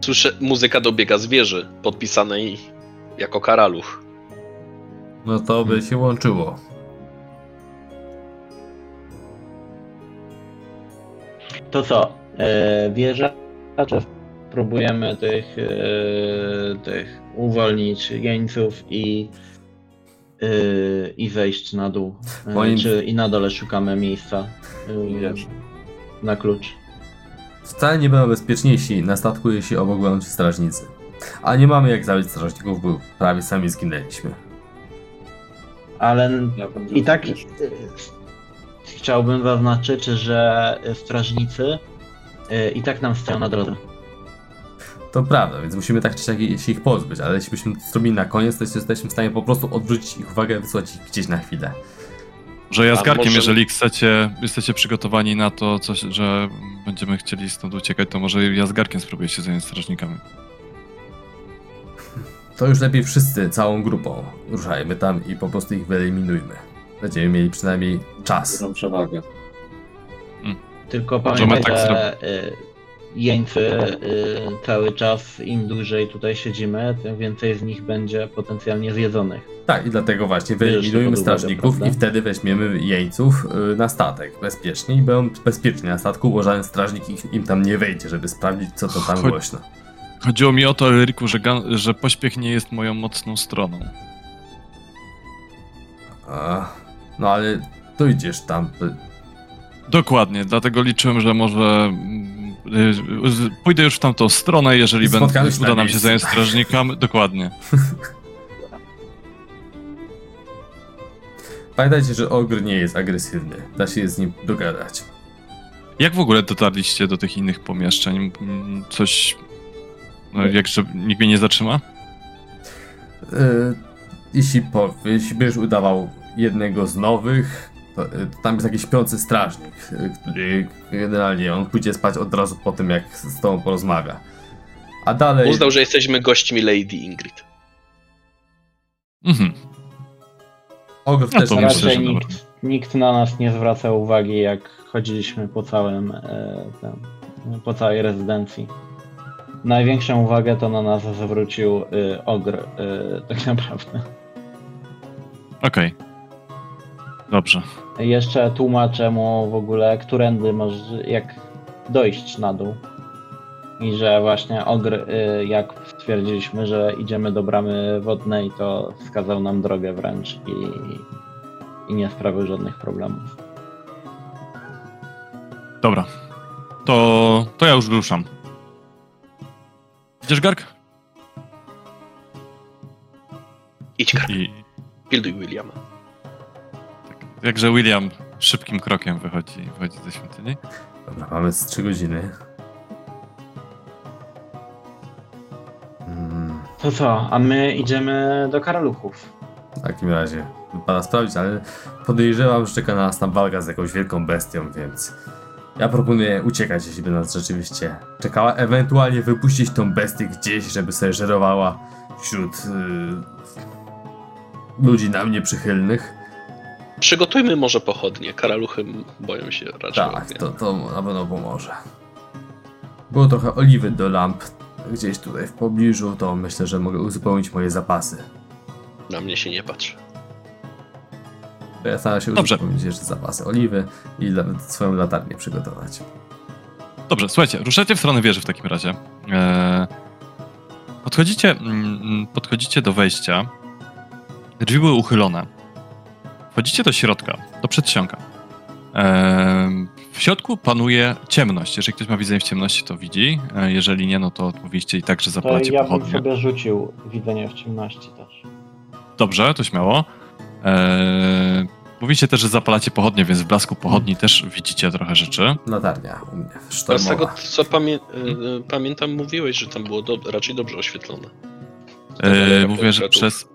Słyszę muzyka dobiega z wieży, podpisanej jako karaluch. No to by się łączyło. To co? E, wieża? Czy próbujemy tych, e, tych uwolnić jeńców i, e, i wejść na dół? E, Moim- Czy i na dole szukamy miejsca e, na klucz? Wcale nie będą bezpieczniejsi na statku, jeśli obok będą ci strażnicy. A nie mamy jak zabić strażników, bo prawie sami zginęliśmy. Ale Ja I tak chciałbym zaznaczyć, że strażnicy y, i tak nam stoją na drodze. To prawda, więc musimy tak czy siak się ich pozbyć, ale jeśli byśmy to zrobili na koniec, to jesteśmy w stanie po prostu odwrócić ich uwagę, wysłać ich gdzieś na chwilę. Że ja z Garkiem, może- jeżeli chcecie, jesteście przygotowani na to, coś, że będziemy chcieli stąd uciekać, to może ja z Garkiem spróbuję się zająć strażnikami. To już lepiej wszyscy, całą grupą, ruszajmy tam i po prostu ich wyeliminujmy. Będziemy mieli przynajmniej czas. Dużą przewagę. Tylko Możemy pamiętaj, tak że y, jeńcy y, cały czas, im dłużej tutaj siedzimy, tym więcej z nich będzie potencjalnie zjedzonych. Tak, i dlatego właśnie uwagę, strażników i wtedy weźmiemy jeńców y, na statek bezpiecznie i będą bezpiecznie na statku, bo żaden strażnik ich- im tam nie wejdzie, żeby sprawdzić, co to tam Chodź- głośno. Chodziło mi o to, Elryku, że, gan- że pośpiech nie jest moją mocną stroną. A, no ale dojdziesz tam. Dokładnie, dlatego liczyłem, że może pójdę już w tamtą stronę, jeżeli będę, uda nam się zająć strażnikami. Dokładnie. Pamiętajcie, że ogr nie jest agresywny. Da się z nim dogadać. Jak w ogóle dotarliście do tych innych pomieszczeń? Mm, Coś... No, jak, że nikt mnie nie zatrzyma? Y, jeśli, po, jeśli będziesz udawał jednego z nowych, y, tam jest taki śpiący strażnik, y, który generalnie on pójdzie spać od razu po tym, jak z tobą porozmawia. A dalej... Uznał, że jesteśmy gośćmi Lady Ingrid. Mhm. Ogr No też nie Raczej nikt, nikt na nas nie zwracał uwagi, jak chodziliśmy po całym e, tem, po całej rezydencji. Największą uwagę to na nas zwrócił y, ogr, y, tak naprawdę. Okej. Dobrze. Jeszcze tłumaczę mu w ogóle, którędy może, jak dojść na dół. I że właśnie ogr, y, jak stwierdziliśmy, że idziemy do bramy wodnej, to wskazał nam drogę wręcz i, i nie sprawił żadnych problemów. Dobra. To, to ja już ruszam. Idziesz, Garg? Idź, Kar, I pilduj Williama. Jakże William szybkim krokiem wychodzi, wychodzi ze świątyni. Dobra, mamy z 3 godziny. Mm, To co, a my idziemy do karaluchów. w takim razie wypada sprawdzić, ale podejrzewam, że czeka na nas tam walka z jakąś wielką bestią, więc ja proponuję uciekać, jeśli by nas rzeczywiście czekała. Ewentualnie wypuścić tą bestię gdzieś, żeby sobie żerowała wśród y, ludzi nam nieprzychylnych. Przygotujmy może pochodnie. Karaluchy boją się raczej. Tak, to, to na pewno pomoże. Było trochę oliwy do lamp gdzieś tutaj w pobliżu, to myślę, że mogę uzupełnić moje zapasy. Na mnie się nie patrzy. Ja staram się Dobrze. uzupełnić jeszcze zapasy oliwy i la- swoją latarnię przygotować. Dobrze, słuchajcie, ruszacie w stronę wieży w takim razie. Eee, podchodzicie, mm, podchodzicie do wejścia. Drzwi były uchylone. Wchodzicie do środka, do przedsionka. W środku panuje ciemność. Jeżeli ktoś ma widzenie w ciemności, to widzi. Eee, jeżeli nie, no to mówiście i tak, że To zapalacie ja bym pochodnie. sobie rzucił widzenie w ciemności też. Dobrze, to śmiało. Eee, mówicie też, że zapalacie pochodnie, więc w blasku pochodni też widzicie trochę rzeczy. Latarnia u mnie, A z sztormowa. tego, co pamię y, pamiętam, mówiłeś, że tam było do, raczej dobrze oświetlone. Eee, mówię, że przez.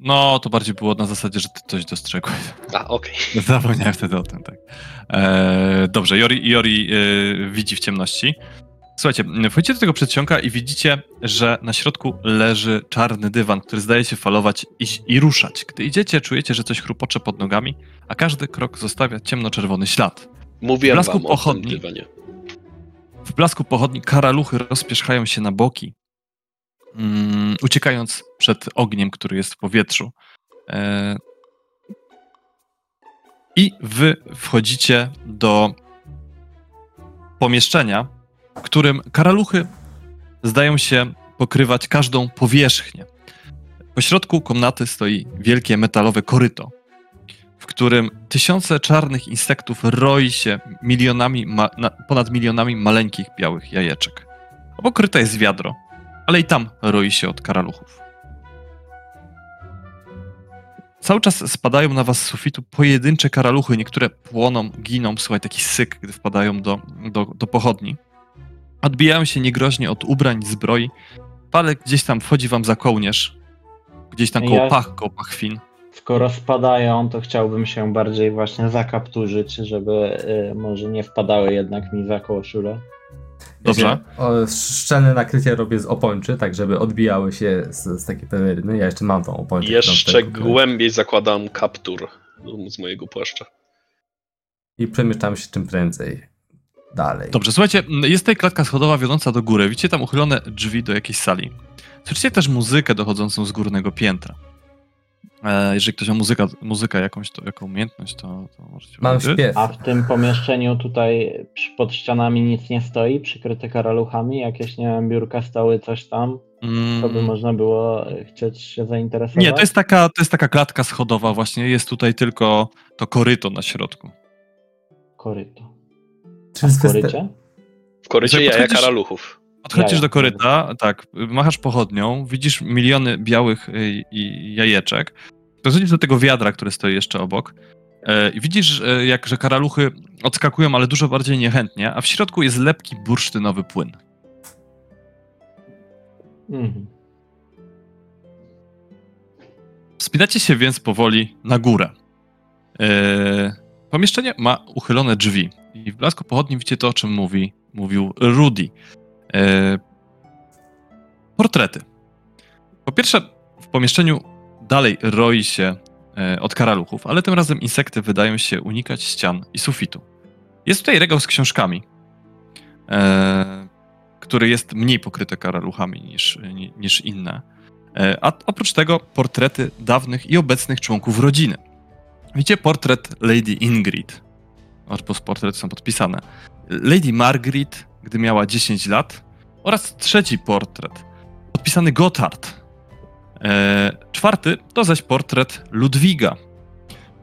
No, to bardziej było na zasadzie, że ty coś dostrzegłeś. A, okej. Zapomniałem wtedy o tym, tak. Eee, dobrze, Jori, Jori e, widzi w ciemności. Słuchajcie, wchodzicie do tego przedsionka i widzicie, że na środku leży czarny dywan, który zdaje się falować i, i ruszać. Gdy idziecie, czujecie, że coś chrupocze pod nogami, a każdy krok zostawia ciemno-czerwony ślad. Mówiłem blasku wam o pochodni. tym dywanie. W blasku pochodni karaluchy rozpierzchają się na boki, mm, uciekając przed ogniem, który jest w powietrzu. E, I wy wchodzicie do pomieszczenia, w którym karaluchy zdają się pokrywać każdą powierzchnię. Po środku komnaty stoi wielkie metalowe koryto, w którym tysiące czarnych insektów roi się milionami, ma, na, ponad milionami maleńkich białych jajeczek. Obok jest wiadro, ale i tam roi się od karaluchów. Cały czas spadają na was z sufitu pojedyncze karaluchy, niektóre płoną, giną, słuchaj, taki syk, gdy wpadają do, do, do pochodni. Odbijają się niegroźnie od ubrań, zbroi. Palek gdzieś tam wchodzi wam za kołnierz, gdzieś tam koło Ja- pach, koło pachwin. Skoro spadają, to chciałbym się bardziej właśnie zakapturzyć, żeby y, może nie wpadały jednak mi za koszulę. Dobrze. O, szczelne nakrycie robię z opończy, tak żeby odbijały się z, z takiej peleryny. Ja jeszcze mam tą opończę. Jeszcze głębiej zakładam kaptur z mojego płaszcza. I przemieszczam się czym prędzej dalej. Dobrze, słuchajcie, jest tutaj klatka schodowa wiodąca do góry. Widzicie tam uchylone drzwi do jakiejś sali. Słyszycie też muzykę dochodzącą z górnego piętra. E, jeżeli ktoś ma muzyka, muzykę jakąś, to, jaką umiejętność, to, to możecie Mam powiedzieć. śpiew. A w tym pomieszczeniu tutaj przy- pod ścianami nic nie stoi, przykryte karaluchami, jakieś, nie wiem, biurka, stoły, coś tam, to by Mm, można było chcieć się zainteresować? nie, to jest, taka, to jest taka klatka schodowa właśnie. Jest tutaj tylko to koryto na środku. Koryto. Czy W korycie? W korycie jaja podchodzisz- karaluchów. Podchodzisz do koryta, tak, machasz pochodnią, widzisz miliony białych y, jajeczek. Podchodzisz do tego wiadra, które stoi jeszcze obok. e, I widzisz, e, jak że karaluchy odskakują, ale dużo bardziej niechętnie, a w środku jest lepki bursztynowy płyn. Mhm. Wspinacie się więc powoli na górę. E, pomieszczenie ma uchylone drzwi i w blasku pochodni widzicie to, o czym mówi, mówił Rudy. E, portrety. Po pierwsze, w pomieszczeniu dalej roi się e, od karaluchów, ale tym razem insekty wydają się unikać ścian i sufitu. Jest tutaj regał z książkami, e, który jest mniej pokryty karaluchami niż, ni- niż inne. A oprócz tego portrety dawnych i obecnych członków rodziny. Widzicie portret Lady Ingrid, albo portrety są podpisane. Lady Margaret, gdy miała 10 lat, oraz trzeci portret, podpisany Gotthard. E, czwarty to zaś portret Ludwiga,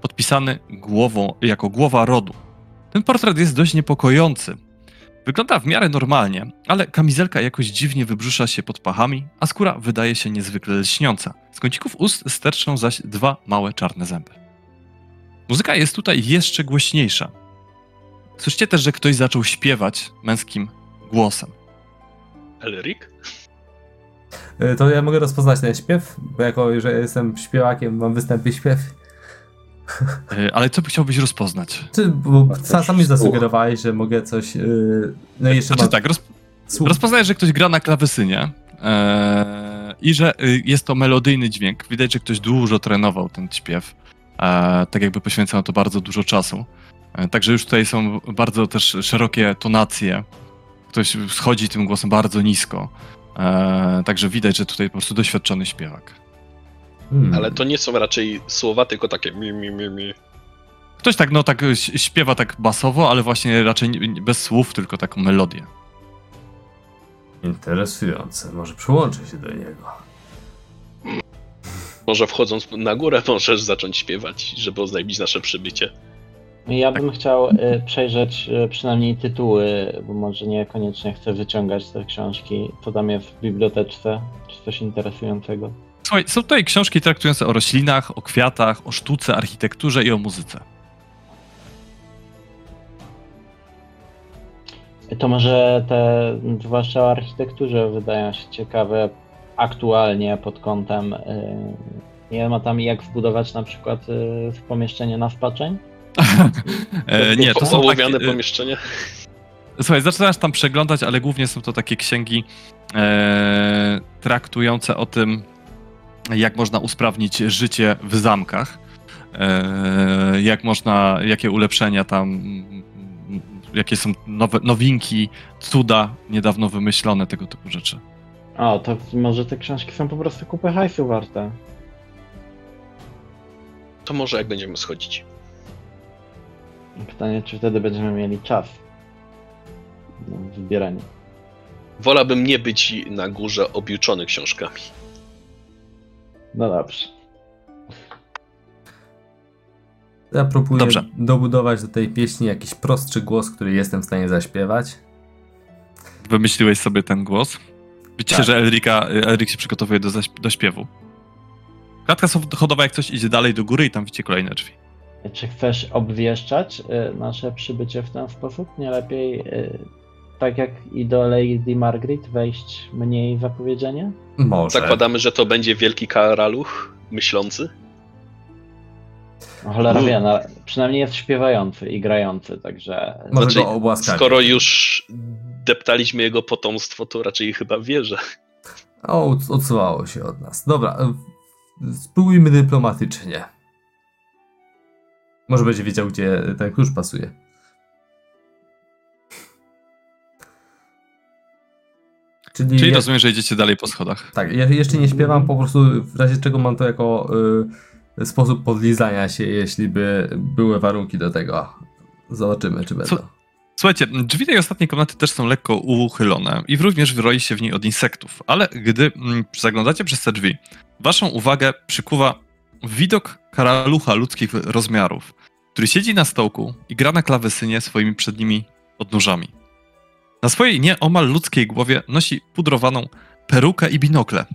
podpisany głową, jako głowa rodu. Ten portret jest dość niepokojący. Wygląda w miarę normalnie, ale kamizelka jakoś dziwnie wybrzusza się pod pachami, a skóra wydaje się niezwykle lśniąca. Z kącików ust sterczą zaś dwa małe czarne zęby. Muzyka jest tutaj jeszcze głośniejsza. Słyszycie też, że ktoś zaczął śpiewać męskim głosem. Elric? Y, To ja mogę rozpoznać ten śpiew, bo jako, że jestem śpiewakiem, mam występy śpiew. E, Ale co by chciałbyś rozpoznać? Czy, bo sam, sam mi zasugerowałeś, że mogę coś... y, No jeszcze Znaczy mam tak, roz, rozpoznajesz, że ktoś gra na klawesynie e, i że jest to melodyjny dźwięk. Widać, że ktoś dużo trenował ten śpiew. E, tak jakby poświęcał to bardzo dużo czasu. E, także już tutaj są bardzo też szerokie tonacje. Ktoś schodzi tym głosem bardzo nisko. E, także widać, że tutaj po prostu doświadczony śpiewak. Hmm. Ale to nie są raczej słowa, tylko takie mi, mi, mi, mi. Ktoś tak, no tak śpiewa tak basowo, ale właśnie raczej bez słów, tylko taką melodię. Interesujące, może przyłączę się do niego. Może wchodząc na górę możesz zacząć śpiewać, żeby oznajmić nasze przybycie. Ja bym chciał y, przejrzeć y, przynajmniej tytuły, bo może niekoniecznie chcę wyciągać te książki. Co tam jest w biblioteczce? Czy coś interesującego? Słuchaj, są tutaj książki traktujące o roślinach, o kwiatach, o sztuce, architekturze i o muzyce. To może te, zwłaszcza o architekturze, wydają się ciekawe aktualnie pod kątem. y, Nie ma tam jak wbudować na przykład w pomieszczenie na spaczeń? E, nie, to są Ołowiane takie, e, pomieszczenie. Słuchaj, zaczynasz tam przeglądać, ale głównie są to takie księgi e, traktujące o tym, jak można usprawnić życie w zamkach, e, jak można, jakie ulepszenia tam, jakie są nowe, nowinki, cuda niedawno wymyślone, tego typu rzeczy. O, to może te książki są po prostu kupę hajsu warte. To może jak będziemy schodzić. Pytanie, czy wtedy będziemy mieli czas na zbieranie. Wolałbym nie być na górze objuczony książkami. No dobrze. Ja próbuję Dobrze. dobudować do tej pieśni jakiś prostszy głos, który jestem w stanie zaśpiewać. Wymyśliłeś sobie ten głos. Widzicie, Tak. że Elrika, Elrik się przygotowuje do, do śpiewu. Klatka schodowa jak coś idzie dalej do góry i tam widzicie kolejne drzwi. Czy chcesz obwieszczać y, nasze przybycie w ten sposób? Nie lepiej, y, tak jak i do Lady Margaret, wejść mniej zapowiedzenie? Może. Zakładamy, że to będzie wielki karaluch myślący. No, cholera Mm. wie, no, przynajmniej jest śpiewający i grający, także... Może Znaczy, go. Skoro już deptaliśmy jego potomstwo, to raczej chyba wierzę. O, od- odsuwało się od nas. Dobra, spróbujmy dyplomatycznie. Może będzie wiedział, gdzie ten klucz pasuje. Czyli, Czyli rozumiem, że idziecie dalej po schodach. tak, ja jeszcze nie śpiewam, po prostu w razie czego mam to jako y, sposób podlizania się, jeśli by były warunki do tego. Zobaczymy, czy będą. Słuchajcie, drzwi tej ostatniej komnaty też są lekko uchylone i również wyroi się w niej od insektów, ale gdy mm, zaglądacie przez te drzwi, waszą uwagę przykuwa widok karalucha ludzkich rozmiarów, który siedzi na stołku i gra na klawesynie swoimi przednimi odnóżami. Na swojej nieomal ludzkiej głowie nosi pudrowaną perukę i binokle.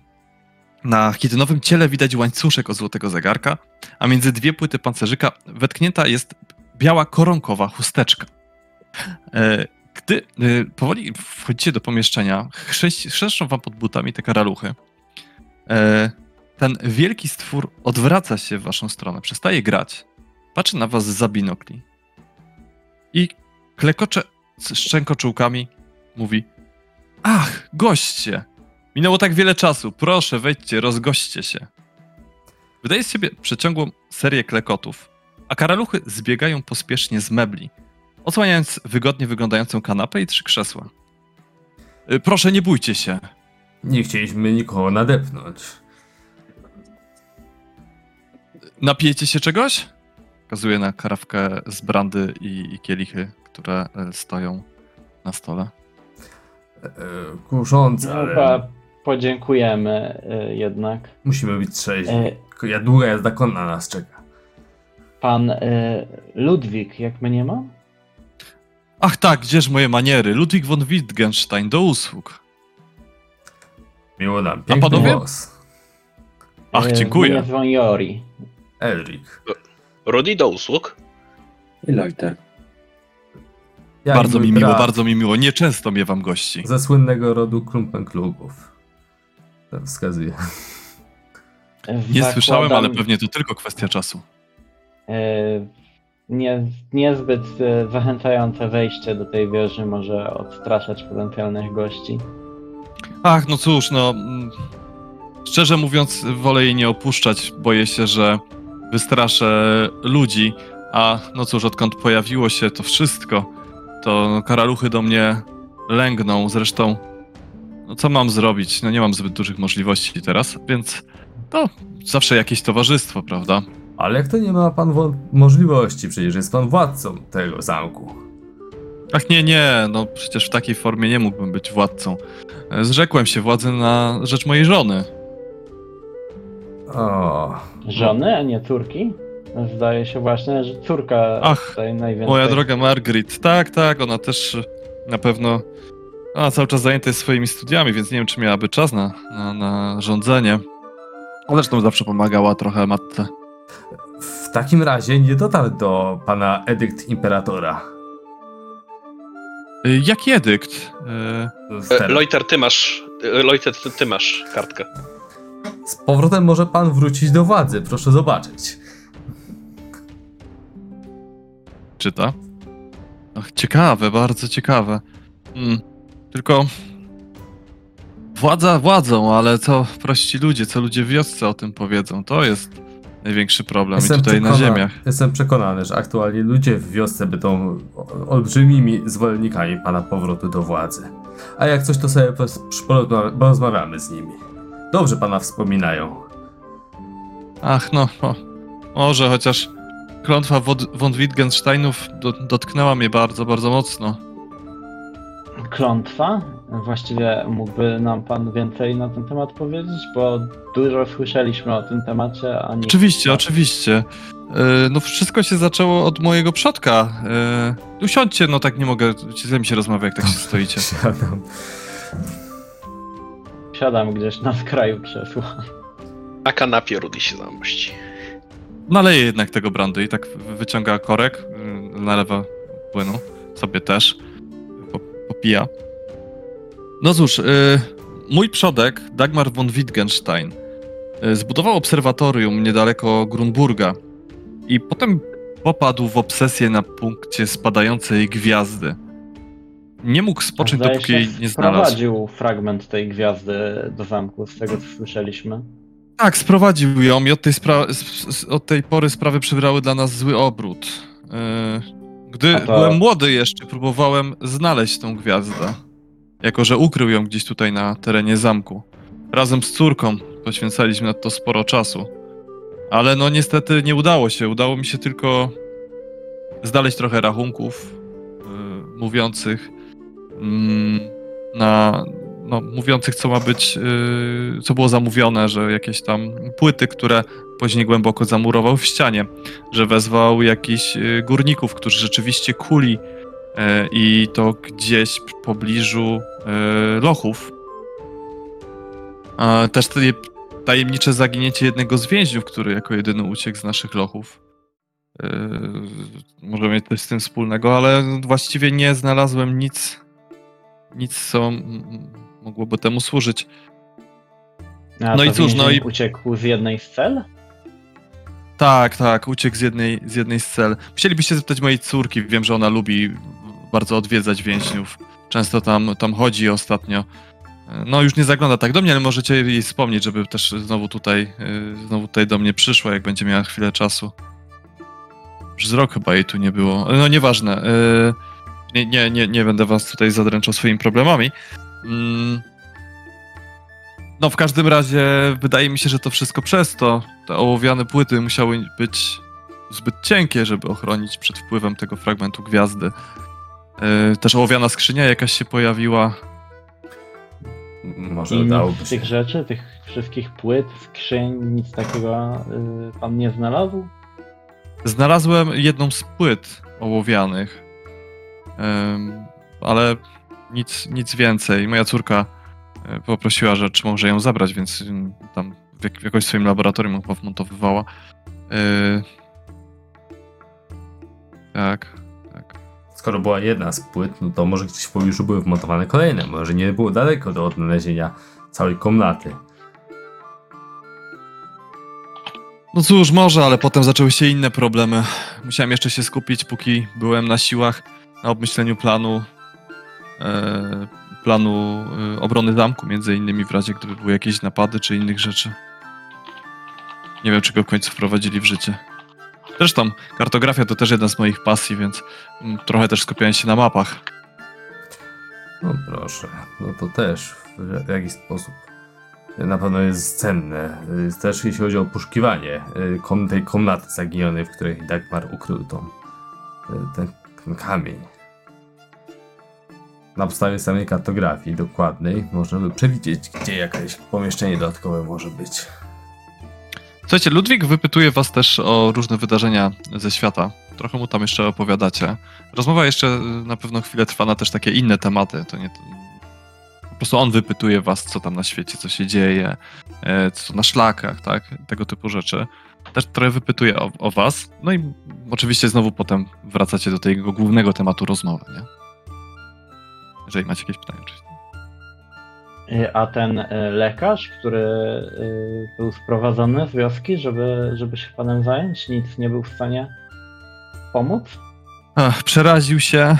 Na chitynowym ciele widać łańcuszek od złotego zegarka, a między dwie płyty pancerzyka wetknięta jest biała koronkowa chusteczka. E, Gdy e, powoli wchodzicie do pomieszczenia, chrzeszczą wam pod butami te karaluchy. E, Ten wielki stwór odwraca się w waszą stronę, przestaje grać patrzy na was za binokli i klekocze z szczękoczułkami, mówi Ach, goście! Minęło tak wiele czasu, proszę wejdźcie, rozgoście się. Wydaje z siebie przeciągłą serię klekotów, a karaluchy zbiegają pospiesznie z mebli, odsłaniając wygodnie wyglądającą kanapę i trzy krzesła. Y, Proszę, nie bójcie się. Nie chcieliśmy nikogo nadepnąć. Napijecie się czegoś? Wskazuję na karawkę z brandy i, i kielichy, które e, stoją na stole. E, e, kuszące, No, ale Chyba podziękujemy jednak. musimy być trzeźwi. E, Ja długa jazda konna nas czeka. Pan Ludwik, jak mnie nie ma? Ach tak, gdzież moje maniery? Ludwik von Wittgenstein, do usług. Miło nam. Piękny panowie? głos. Ach, dziękuję. Jori. Elrik. Rudy do usług. I Loiter. Ja i bardzo mi miło, bardzo mi miło. Nieczęsto miewam gości. Ze słynnego rodu Klumpenklubów. To wskazuje. Nie Zakładam, słyszałem, ale pewnie to tylko kwestia czasu. y, nie, niezbyt y, zachęcające wejście do tej wieży może odstraszać potencjalnych gości. Ach, no cóż, no. mm, Szczerze mówiąc, wolę jej nie opuszczać. Boję się, że wystraszę ludzi. A no cóż, odkąd pojawiło się to wszystko, to karaluchy do mnie lęgną. Zresztą, no co mam zrobić? No nie mam zbyt dużych możliwości teraz, więc to zawsze jakieś towarzystwo, prawda? Ale jak to nie ma pan możliwości, przecież jest pan władcą tego zamku. Ach nie, nie, no przecież w takiej formie nie mógłbym być władcą. Zrzekłem się władzy na rzecz mojej żony. O, Żony, a nie córki? Zdaje się właśnie, że córka Ach, tutaj najwięcej. Moja droga Margaret, tak, tak, ona też na pewno. Ona cały czas zajęta jest swoimi studiami, więc nie wiem, czy miałaby czas na, na, na rządzenie. Ale Zresztą zawsze pomagała trochę matce. w takim razie nie dotarł do pana edykt imperatora. Y, Jaki edykt? Y, Z, E, teraz. Loiter, ty masz. Loiter, ty, ty masz kartkę. Z powrotem może pan wrócić do władzy, proszę zobaczyć. Czyta? Ach, ciekawe, bardzo ciekawe. Mm, tylko. Władza władzą, ale co prości ludzie, co ludzie w wiosce o tym powiedzą, to jest największy problem i tutaj na ziemiach. Jestem przekonany, że aktualnie ludzie w wiosce będą olbrzymimi zwolennikami pana powrotu do władzy. A jak coś, to sobie porozmawiamy z nimi. Dobrze pana wspominają. Ach, no, o, może chociaż klątwa wod- von Wittgensteinów do, dotknęła mnie bardzo, bardzo mocno. Klątwa? Właściwie mógłby nam pan więcej na ten temat powiedzieć, bo dużo słyszeliśmy o tym temacie, a nie... Oczywiście, oczywiście. Yy, no wszystko się zaczęło od mojego przodka. Yy, usiądźcie, no tak nie mogę, z mi się rozmawia, jak tak się stoicie. Siadam. Siadam gdzieś na skraju krzesła. Na kanapie Rudy się zamości. Naleję jednak tego brandy i tak wy- wyciąga korek, yy, nalewa płynu, sobie też, po, popija. No cóż, yy, mój przodek, Dagmar von Wittgenstein, yy, zbudował obserwatorium niedaleko Grunburga i potem popadł w obsesję na punkcie spadającej gwiazdy. Nie mógł spocząć, Zdaje dopóki się, jej nie znalazł. wprowadził fragment tej gwiazdy do zamku, z tego co słyszeliśmy. Tak, sprowadził ją i od tej, od tej pory sprawy przybrały dla nas zły obrót. Yy, Gdy to- byłem młody jeszcze, próbowałem znaleźć tą gwiazdę. Jako, że ukrył ją gdzieś tutaj na terenie zamku. Razem z córką poświęcaliśmy na to sporo czasu. Ale no niestety nie udało się. Udało mi się tylko znaleźć trochę rachunków yy, mówiących na, no, mówiących, co ma być, yy, co było zamówione, że jakieś tam płyty, które później głęboko zamurował w ścianie, że wezwał jakichś yy, górników, którzy rzeczywiście kuli yy, i to gdzieś w pobliżu lochów. A też te tajemnicze zaginięcie jednego z więźniów, który jako jedyny uciekł z naszych lochów. Yy, może mieć coś z tym wspólnego, ale właściwie nie znalazłem nic, nic co mogłoby temu służyć. A No i cóż, no i- Uciekł z jednej z cel? Tak, tak, uciekł z jednej, z jednej z cel. Musielibyście zapytać mojej córki, wiem, że ona lubi bardzo odwiedzać więźniów. Często tam, tam chodzi ostatnio. No już nie zagląda tak do mnie, ale możecie jej wspomnieć, żeby też znowu tutaj, y, znowu tutaj do mnie przyszła, jak będzie miała chwilę czasu. Już z rok chyba jej tu nie było. No nieważne. y, Nie, nie, nie, nie będę was tutaj zadręczał swoimi problemami. Mm. No w każdym razie wydaje mi się, że to wszystko przez to. Te ołowiane płyty musiały być zbyt cienkie, żeby ochronić przed wpływem tego fragmentu gwiazdy. Y, Też ołowiana skrzynia jakaś się pojawiła. Może I dałoby z się. tych rzeczy, tych wszystkich płyt, skrzyń, nic takiego y, pan nie znalazł? Znalazłem jedną z płyt ołowianych, ale nic, nic więcej. Moja córka e, poprosiła, że czy może ją zabrać, więc ym, tam w, jak, w jakoś swoim laboratorium chyba wmontowywała. Yy, tak, tak. Skoro była jedna z płyt, no to może gdzieś w pobliżu były wmontowane kolejne. Może nie było daleko do odnalezienia całej komnaty. No cóż, może, ale potem zaczęły się inne problemy. Musiałem jeszcze się skupić, póki byłem na siłach, na obmyśleniu planu, e, planu e, obrony zamku, między innymi w razie gdyby były jakieś napady czy innych rzeczy. Nie wiem, czy go w końcu wprowadzili w życie. Zresztą, kartografia to też jedna z moich pasji, więc mm, trochę też skupiałem się na mapach. No proszę, no to też w jakiś sposób na pewno jest cenne. Też jeśli chodzi o poszukiwanie kom- tej komnaty zaginionej, w której Dagmar ukrył tą, ten, ten kamień. Na podstawie samej kartografii dokładnej można by przewidzieć, gdzie jakieś pomieszczenie dodatkowe może być. Słuchajcie, Ludwik wypytuje was też o różne wydarzenia ze świata. Trochę mu tam jeszcze opowiadacie. Rozmowa jeszcze y, na pewno chwilę trwa na też takie inne tematy. To nie. Po prostu on wypytuje was, co tam na świecie, co się dzieje, e, co na szlakach, tak? Tego typu rzeczy. Też trochę wypytuje o, o was. No i oczywiście znowu potem wracacie do tego głównego tematu rozmowy, nie? Jeżeli macie jakieś pytania, oczywiście. Y, A ten y, lekarz, który y, był sprowadzony z wioski, żeby, żeby się panem zająć, nic nie był w stanie pomóc? Ach, przeraził się.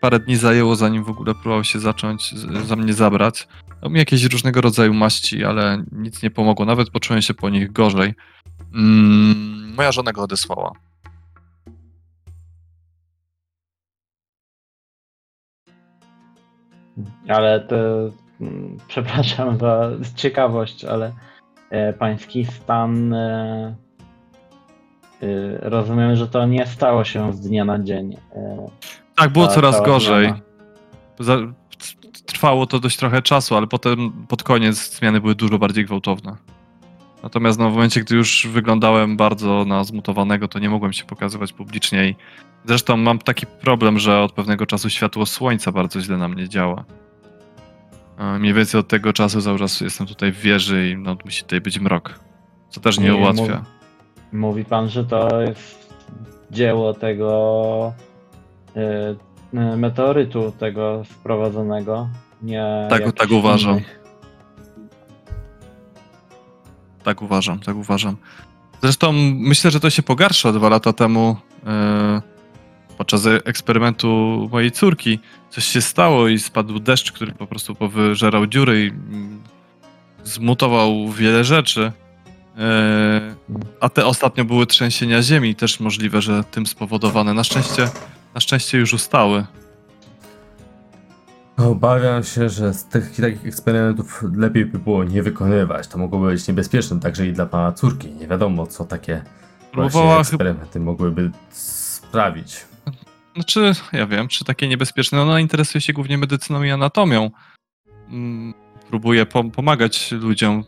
Parę dni zajęło, zanim w ogóle próbował się zacząć za mnie zabrać. Dał mi jakieś różnego rodzaju maści, ale nic nie pomogło. Nawet poczułem się po nich gorzej. Mm, moja żona go odesłała. Ale to, mm, przepraszam za ciekawość, ale e, pański stan, e, e, rozumiem, że to nie stało się z dnia na dzień. Tak, było coraz gorzej. zmiana. Trwało to dość trochę czasu, ale potem pod koniec zmiany były dużo bardziej gwałtowne. Natomiast no, w momencie, gdy już wyglądałem bardzo na zmutowanego, to nie mogłem się pokazywać publicznie i zresztą mam taki problem, że od pewnego czasu światło słońca bardzo źle na mnie działa. Mniej więcej od tego czasu cały czas jestem tutaj w wieży i no, musi tutaj być mrok. Co też nie, Nie, ułatwia. mów- Mówi pan, że to jest dzieło tego e, e, meteorytu, tego sprowadzonego. Nie Tak- tak uważam. innych. Tak uważam, tak uważam. Zresztą myślę, że to się pogarsza dwa lata temu. e, podczas eksperymentu mojej córki coś się stało i spadł deszcz, który po prostu powyżerał dziury i mm, zmutował wiele rzeczy. E, a te ostatnio były trzęsienia ziemi, też możliwe, że tym spowodowane. Na szczęście, na szczęście już ustały. Obawiam się, że z tych takich eksperymentów lepiej by było nie wykonywać. To mogłoby być niebezpieczne także i dla pana córki. Nie wiadomo, co takie Próbowała eksperymenty mogłyby sprawić. Znaczy, ja wiem, czy takie niebezpieczne. Ona interesuje się głównie medycyną i anatomią. Mm, Próbuje pom- pomagać ludziom.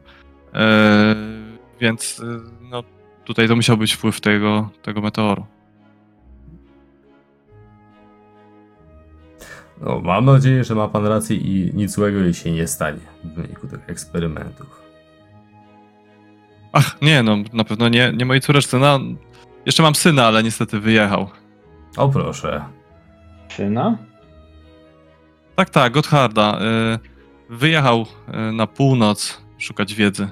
E, więc e, no, tutaj to musiał być wpływ tego, tego meteoru. No, mam nadzieję, że ma pan rację i nic złego jej się nie stanie w wyniku tych eksperymentów. Ach, nie, no na pewno nie, nie mojej córeczce. No, jeszcze mam syna, ale niestety wyjechał. O proszę. Syna? Tak, tak, Gottharda. E, wyjechał e, na północ szukać wiedzy.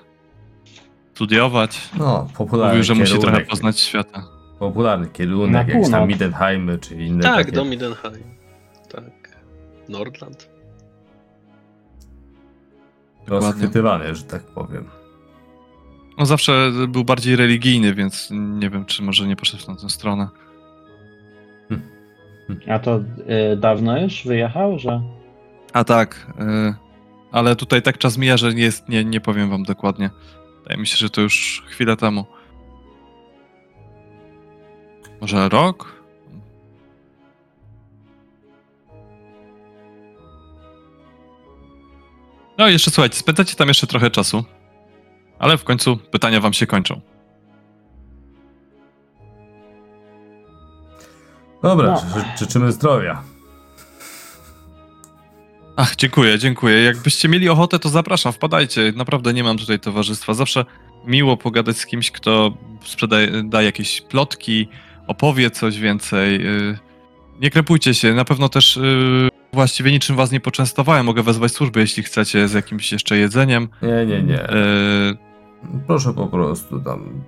studiować. No, popularny Mówił, że musi kierunek, trochę poznać świata. Popularny Na kierunek, jak tam północ. Midenheimy czy inne Tak, takie. do Midenheim. Tak. Nordland. rozchwytywany, że tak powiem. On zawsze był bardziej religijny, więc nie wiem, czy może nie poszedł w tę stronę. A to y, dawno już wyjechał, że. A tak, y, ale tutaj tak czas mija, że nie, jest, nie, nie powiem wam dokładnie. Wydaje mi się, że to już chwilę temu. Może rok? No jeszcze słuchajcie, spędzacie tam jeszcze trochę czasu, ale w końcu pytania wam się kończą. Dobra, No. ży- życzymy zdrowia. Ach, dziękuję, dziękuję. Jakbyście mieli ochotę, to zapraszam, wpadajcie. Naprawdę nie mam tutaj towarzystwa. Zawsze miło pogadać z kimś, kto sprzedaje, da jakieś plotki, opowie coś więcej. Yy, Nie krępujcie się, na pewno też yy, właściwie niczym was nie poczęstowałem. Mogę wezwać służby, jeśli chcecie, z jakimś jeszcze jedzeniem. Nie, nie, nie. Yy, Proszę po prostu tam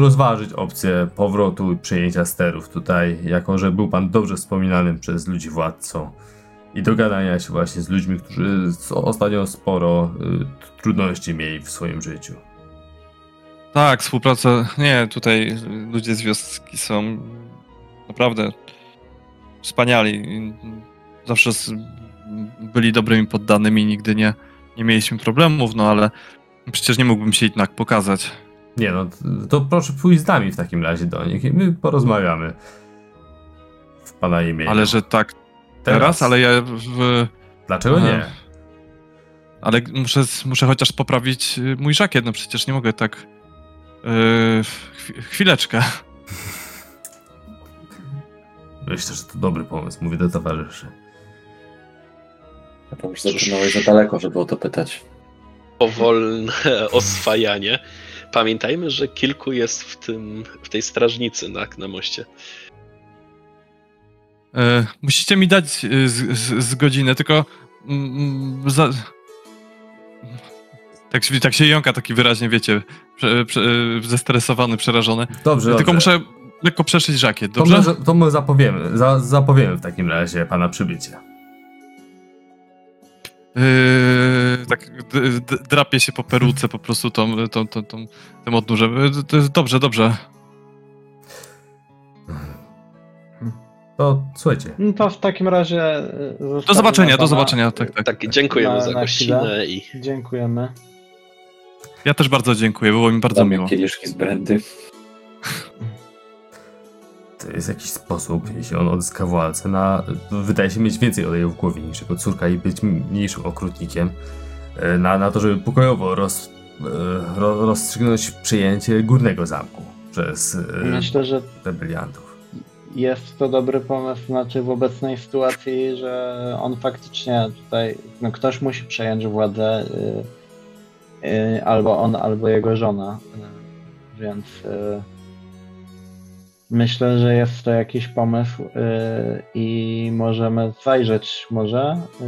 rozważyć opcję powrotu i przejęcia sterów tutaj, jako że był pan dobrze wspominanym przez ludzi władcą i dogadania się właśnie z ludźmi, którzy ostatnio sporo y, trudności mieli w swoim życiu. Tak, współpraca. Nie, tutaj ludzie z wioski są naprawdę wspaniali. Zawsze byli dobrymi poddanymi, nigdy nie, nie mieliśmy problemów, no ale przecież nie mógłbym się jednak pokazać. Nie no, to proszę pójść z nami w takim razie do nich i my porozmawiamy w pana imieniu. Ale że tak teraz, ale ja w, Dlaczego nie? Ale muszę, muszę chociaż poprawić y, mój żakiet, no przecież nie mogę tak. Yy, chwi- chwileczkę. Myślę, że to dobry pomysł, mówię do towarzyszy. Ja pomyślę, że za daleko, żeby o to pytać. Powolne oswajanie. Pamiętajmy, że kilku jest w, tym, w tej strażnicy na, na moście. E, musicie mi dać e, z, z, z godzinę, tylko mm, za... tak, się- tak się jąka taki wyraźnie, wiecie, prze, prze, zestresowany, przerażony. Dobrze, Tylko dobrze. muszę lekko przeszyć żakiet, To dobrze? my, to my zapowiemy, za, zapowiemy w takim razie pana przybycie. Yy, tak d, d, drapie się po peruce po prostu tą, tą, tą, tą, tym odnóżem. Jest dobrze, dobrze. To słuchajcie, No to w takim razie. y, Do zobaczenia, do zobaczenia. Tak, tak. Tak, dziękujemy Na- za gościnę i Dziękujemy. Ja też bardzo dziękuję, było mi bardzo Damy miło. kieliszki z brandy. to jest jakiś sposób, jeśli on odzyska władzę, na, wydaje się mieć więcej oleju w głowie niż jego córka i być mniejszym okrutnikiem, e, na, na to, żeby pokojowo roz, e, ro, rozstrzygnąć przejęcie górnego zamku przez e, Myślę, że rebeliantów. jest to dobry pomysł, znaczy w obecnej sytuacji, że on faktycznie tutaj, no ktoś musi przejąć władzę, albo on, albo jego żona, więc myślę, że jest to jakiś pomysł y, i możemy zajrzeć może, y,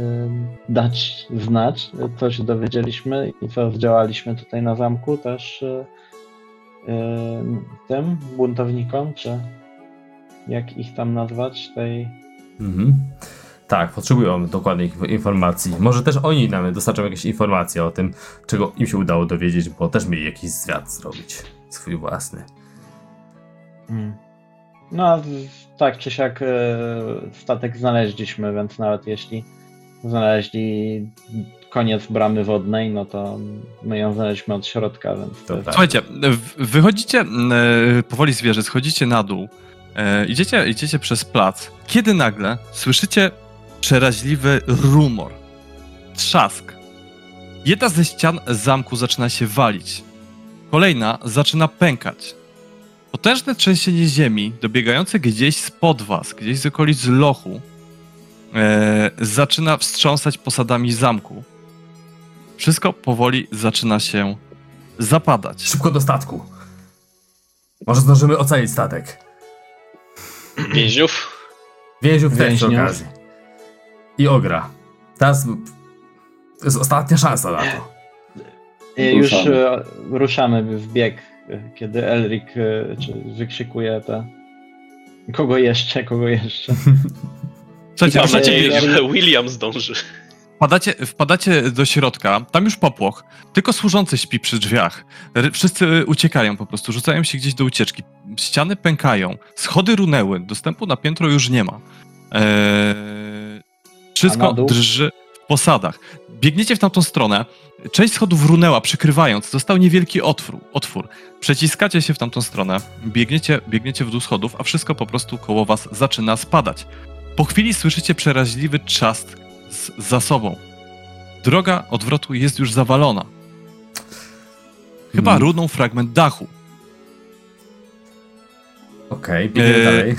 dać znać, co się dowiedzieliśmy i co zdziałaliśmy tutaj na zamku też y, y, tym buntownikom, czy jak ich tam nazwać, tej... Mhm. Tak, potrzebują dokładnych inf- informacji. Może też oni nam dostarczą jakieś informacje o tym, czego im się udało dowiedzieć, bo też mieli jakiś zwiat zrobić, swój własny. No, tak czy siak e, statek znaleźliśmy, więc nawet jeśli znaleźli koniec bramy wodnej, no to my ją znaleźliśmy od środka, więc To jest- tak. Słuchajcie, wychodzicie e, powoli z wieży, schodzicie na dół, e, idziecie, idziecie przez plac, kiedy nagle słyszycie przeraźliwy rumor, trzask. Jedna ze ścian zamku zaczyna się walić, kolejna zaczyna pękać. Potężne trzęsienie ziemi, dobiegające gdzieś spod was, gdzieś z okolic lochu, e, zaczyna wstrząsać posadami zamku. Wszystko powoli zaczyna się zapadać. Szybko do statku! Może zdążymy ocalić statek. więźniów. Więźniów też przy Więźniów. okazji. I ogra. Teraz to jest ostatnia szansa na to. E, Już Ruszamy. e, ruszamy w bieg, kiedy Elric e, czy wykrzykuje te. Kogo jeszcze, kogo jeszcze? Słuchajcie, Mam nadzieję, Ej, że William zdąży. wpadacie, wpadacie do środka, tam już popłoch, tylko służący śpi przy drzwiach. Wszyscy uciekają po prostu, rzucają się gdzieś do ucieczki. Ściany pękają, schody runęły, dostępu na piętro już nie ma. Eee, wszystko drży w posadach. Biegniecie w tamtą stronę, część schodów runęła, przykrywając, został niewielki otwór. otwór. Przeciskacie się w tamtą stronę, biegniecie, biegniecie w dół schodów, a wszystko po prostu koło was zaczyna spadać. Po chwili słyszycie przeraźliwy trzask z, za sobą. Droga odwrotu jest już zawalona. Chyba Hmm. runął fragment dachu. Okej, biegniemy Eee, dalej.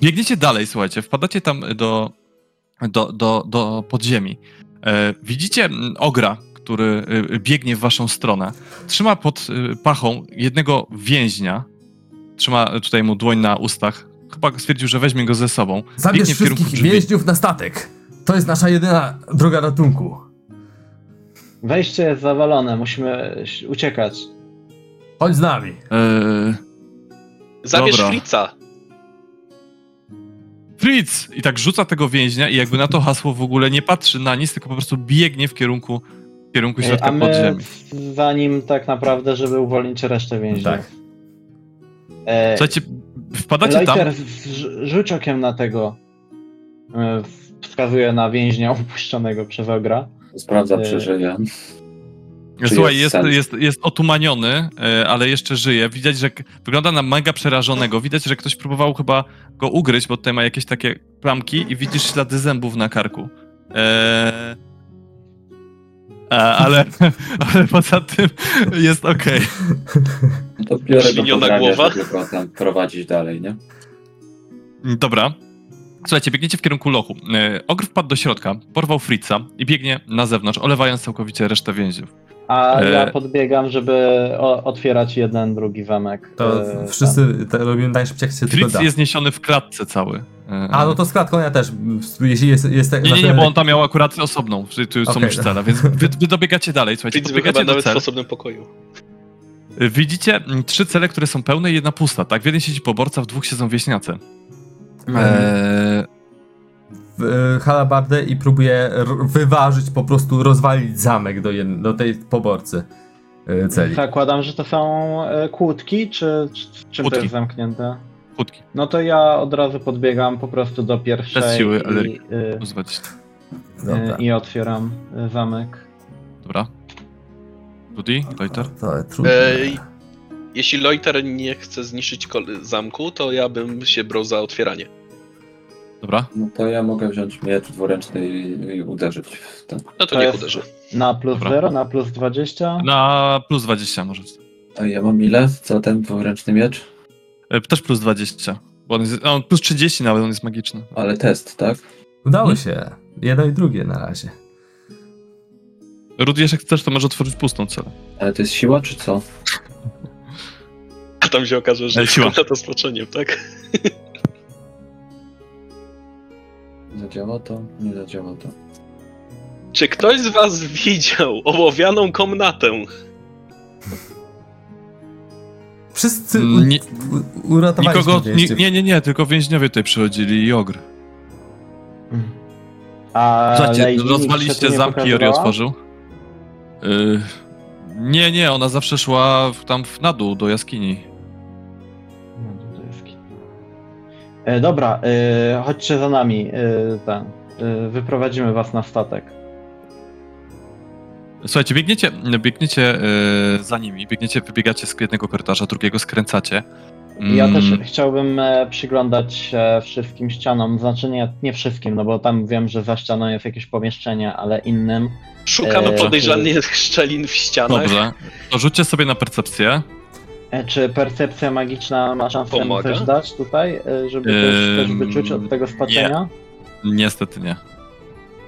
Biegniecie dalej, słuchajcie, wpadacie tam do, do, do, do podziemi. E, widzicie mm, ogra, który y, biegnie w waszą stronę. Trzyma pod y, pachą jednego więźnia. Trzyma tutaj mu dłoń na ustach. Chyba stwierdził, że weźmie go ze sobą. Zabierz biegnie wszystkich drzwi. więźniów na statek. To jest nasza jedyna droga ratunku. Wejście jest zawalone, musimy uciekać. Chodź z nami. E, Zabierz Dobra. Fritza. Fritz! I tak rzuca tego więźnia i jakby na to hasło w ogóle nie patrzy na nic, tylko po prostu biegnie w kierunku, w kierunku E, środka A my podziemi. za nim tak naprawdę, żeby uwolnić resztę więźniów. Tak. E, Słuchajcie, wpadacie tam. Lighter, w- rzuć okiem na tego. E, Wskazuje na więźnia upuszczonego przez ogra. Sprawdza, żyje. Czy Słuchaj, jest jest, jest, jest otumaniony, e, ale jeszcze żyje. Widać, że wygląda na mega przerażonego. Widać, że ktoś próbował chyba go ugryźć, bo tutaj ma jakieś takie plamki i widzisz ślady zębów na karku. E, a, ale, ale poza tym jest okej. No to biorę go głowa. żeby go tam prowadzić dalej, nie? Dobra. Słuchajcie, biegniecie w kierunku lochu. E, ogr wpadł do środka, porwał Fritza i biegnie na zewnątrz, olewając całkowicie resztę więźniów. A E, ja podbiegam, żeby o, otwierać jeden, drugi zamek. To E, wszyscy to robimy najszybciej jak się tylko Fritz da. jest niesiony w klatce cały. A, no to z klatką ja też. Jeśli jest... jest Nie, nie, nie, bo on tam miał akurat osobną, że tu są już cele, więc wy, wy dobiegacie dalej, słuchajcie, Fritz był chyba podbiegacie do nawet w cel. osobnym pokoju. Widzicie mm, trzy cele, które są pełne i jedna pusta, tak? W jednej siedzi poborca, w dwóch siedzą wieśniacy. Mhm. Eee, w e, halabardę i próbuję r- wyważyć, po prostu rozwalić zamek do, jed- do tej poborcy e, celi. Zakładam, że to są e, kłódki, czy, czy czym to Kłódki. jest zamknięte? chudki, No to ja od razu podbiegam po prostu do pierwszej Bez siły, i, Elric. e, plus 20. Dobra. e, i otwieram e, zamek. Dobra. To trudne. Ej. Jeśli Loiter nie chce zniszczyć zamku, to ja bym się brał za otwieranie. Dobra. No to ja mogę wziąć miecz dwuręczny i, i uderzyć w ten. No to, To niech jest- uderzy. Na plus Dobra. 0, na plus 20. Na plus 20 może. A ja mam ile za ten dwuręczny miecz? E, Też plus 20. Bo on jest, on plus 30 nawet, on jest magiczny. Ale test, tak? Udało Hmm? się. Jedno i drugie na razie. Rudy, jak chcesz, to może otworzyć pustą celę. Ale to jest siła, czy co? Tam się okaże, że to spoczeniem, tak? Zadziała to? Nie zadziała to. Czy ktoś z was widział ołowianą komnatę? Wszyscy u, Nie- u, uratowaliśmy Nikogo, ni, więźniów. nie, nie, nie, tylko więźniowie tutaj przychodzili i ogr. A rozwaliście nie zamki i otworzył? Y, nie, nie, ona zawsze szła w, tam w, na dół do jaskini. E, dobra, e, chodźcie za nami. E, ten, e, wyprowadzimy was na statek. Słuchajcie, biegniecie, biegniecie y, za nimi, biegniecie, wybiegacie z jednego korytarza, drugiego skręcacie. Ja też Mm, chciałbym e, przyglądać się wszystkim ścianom, znaczy nie, nie wszystkim, no bo tam wiem, że za ścianą jest jakieś pomieszczenie, ale innym. Szukamy Eee, podejrzanych szczelin w ścianach. Dobrze, to rzućcie sobie na percepcję. E, Czy percepcja magiczna ma szansę Pomaga? coś dać tutaj, e, żeby też, też wyczuć od tego spaczenia? Niestety nie.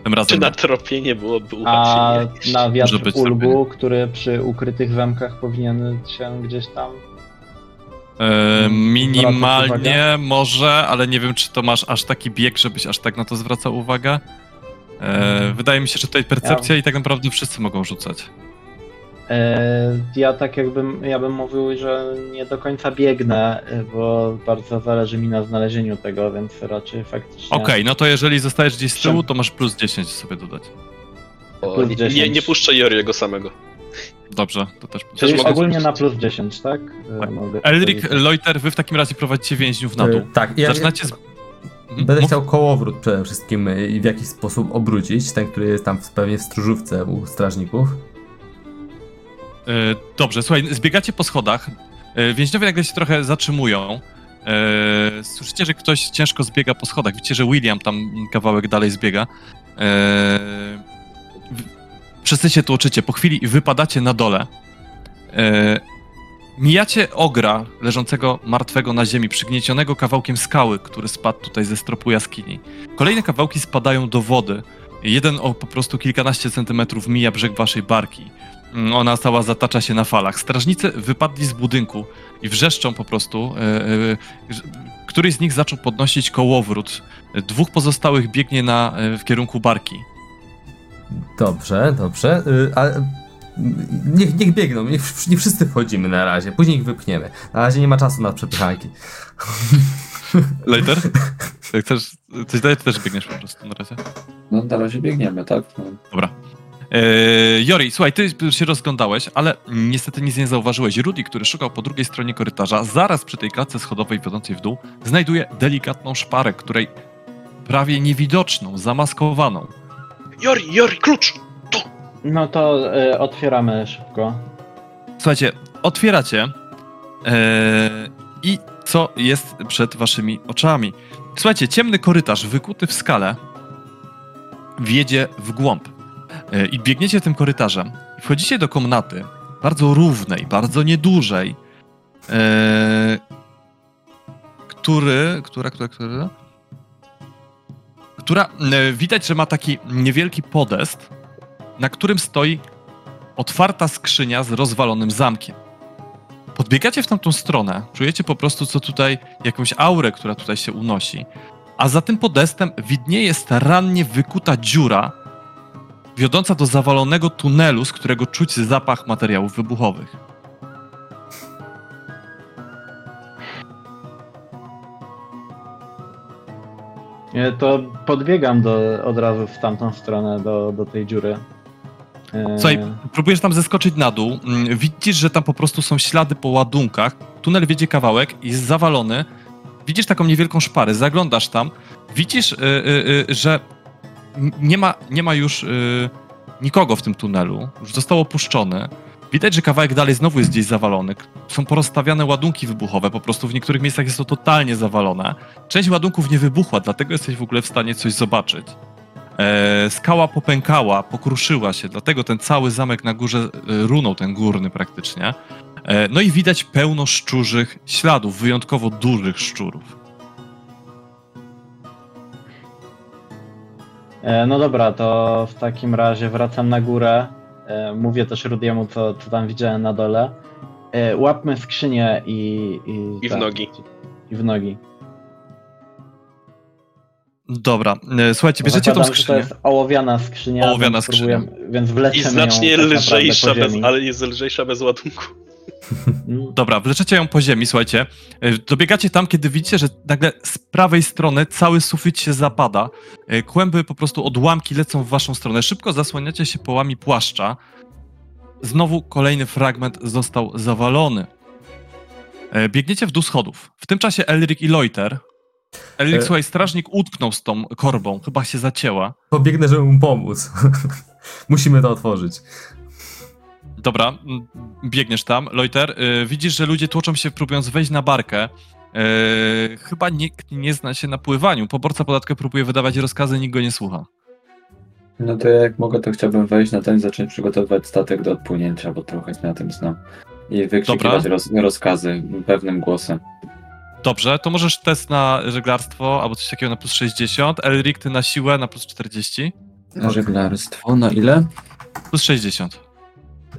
Tym razem Czy na nie. tropienie byłoby A na wiatr ulgu, który przy ukrytych zamkach powinien się gdzieś tam... E, minimalnie może, ale nie wiem, czy to masz aż taki bieg, żebyś aż tak na to zwracał uwagę. E, wydaje mi się, że tutaj percepcja i tak naprawdę wszyscy mogą rzucać. E, Ja tak jakbym, ja bym mówił, że nie do końca biegnę, e, bo bardzo zależy mi na znalezieniu tego, więc raczej faktycznie... Okej, no to jeżeli zostajesz gdzieś z tyłu, to masz plus 10 sobie dodać. O, Plus nie, nie, 10. nie puszczę Joriego samego. Dobrze, to też plus Czyli Też ogólnie na plus 10, tak? E, Tak. Mogę Elric, powiedzieć. Loiter, wy w takim razie prowadzicie więźniów na dół. Tak, ja, Zaczynacie z... Mhm, Będę chciał kołowrót przede wszystkim i w jakiś sposób obrócić, ten, który jest tam w- pewnie w stróżówce u strażników. E, Dobrze, słuchaj, zbiegacie po schodach. E, Więźniowie nagle się trochę zatrzymują. E, Słyszycie, że ktoś ciężko zbiega po schodach. Widzicie, że William tam kawałek dalej zbiega. Wszyscy się tłoczycie. Po chwili wypadacie na dole. Mijacie ogra leżącego martwego na ziemi, przygniecionego kawałkiem skały, który spadł tutaj ze stropu jaskini. Kolejne kawałki spadają do wody. Jeden o po prostu kilkanaście centymetrów mija brzeg waszej barki. Mm, Ona cała zatacza się na falach. Strażnicy wypadli z budynku i wrzeszczą po prostu. E, e, któryś z nich zaczął podnosić kołowrót. Dwóch pozostałych biegnie na, e, w kierunku barki. Dobrze, dobrze, y, ale y, niech, niech biegną, niech, nie wszyscy wchodzimy na razie, później ich wypchniemy. Na razie nie ma czasu na przepychanki. Later? Jak chcesz coś dalej, to też biegniesz po prostu na razie. No na razie biegniemy, tak? No. Dobra. E, Jori, słuchaj, ty się rozglądałeś, ale niestety nic nie zauważyłeś. Rudy, który szukał po drugiej stronie korytarza, zaraz przy tej klatce schodowej wiodącej w dół, znajduje delikatną szparę, której prawie niewidoczną, zamaskowaną. Jori, Jori, klucz! No to e, otwieramy szybko. Słuchajcie, otwieracie e, i co jest przed waszymi oczami? Słuchajcie, ciemny korytarz wykuty w skale wiedzie w głąb. E, I biegniecie tym korytarzem. Wchodzicie do komnaty, bardzo równej, bardzo niedużej, e, który, która, która, która, która e, widać, że ma taki niewielki podest, na którym stoi otwarta skrzynia z rozwalonym zamkiem. Podbiegacie w tamtą stronę, czujecie po prostu, co tutaj, jakąś aurę, która tutaj się unosi, a za tym podestem widnieje starannie wykuta dziura, wiodąca do zawalonego tunelu, z którego czuć zapach materiałów wybuchowych. To podbiegam do, od razu w tamtą stronę, do, do tej dziury. E, Słuchaj, próbujesz tam zeskoczyć na dół, mm, widzisz, że tam po prostu są ślady po ładunkach, tunel wiedzie kawałek, jest zawalony, widzisz taką niewielką szparę, zaglądasz tam, widzisz, y, y, y, że nie ma, nie ma już y, nikogo w tym tunelu, już został opuszczony. Widać, że kawałek dalej znowu jest gdzieś zawalony. Są porozstawiane ładunki wybuchowe, po prostu w niektórych miejscach jest to totalnie zawalone. Część ładunków nie wybuchła, dlatego jesteś w ogóle w stanie coś zobaczyć. E, skała popękała, pokruszyła się, dlatego ten cały zamek na górze e, runął, ten górny praktycznie. E, no i widać pełno szczurzych śladów, wyjątkowo dużych szczurów. No dobra, to w takim razie wracam na górę. E, Mówię też Rudiemu, co, co tam widziałem na dole. E, Łapmy skrzynię i... I, I w tak, nogi. I w nogi. Dobra, e, słuchajcie, bierzecie tą Zakładam, To skrzynię. jest ołowiana skrzynia. Ołowiana więc skrzynia. próbuję- Więc I znacznie ją tak lżejsza, bez, ale jest lżejsza bez ładunku. Mm. Dobra, wleczecie ją po ziemi, słuchajcie. E, Dobiegacie tam, kiedy widzicie, że nagle z prawej strony cały sufit się zapada. E, Kłęby, po prostu odłamki lecą w waszą stronę. Szybko zasłaniacie się połami płaszcza. Znowu kolejny fragment został zawalony. E, Biegniecie w dół schodów. W tym czasie Elric i Loiter. Elric, E. słuchaj, strażnik utknął z tą korbą, chyba się zacięła. Pobiegnę, żeby mu pomóc. Musimy to otworzyć. Dobra, biegniesz tam, Loiter. y, widzisz, że ludzie tłoczą się, próbując wejść na barkę. Y, chyba nikt nie zna się na pływaniu. Poborca podatkowy próbuje wydawać rozkazy, nikt go nie słucha. no to jak mogę, to chciałbym wejść na ten i zacząć przygotowywać statek do odpłynięcia, bo trochę się na tym znam. I wykrzykiwać roz, rozkazy pewnym głosem. Dobrze, to możesz test na żeglarstwo albo coś takiego na plus 60. Elric, ty na siłę na plus 40. Na żeglarstwo, na ile? Plus 60.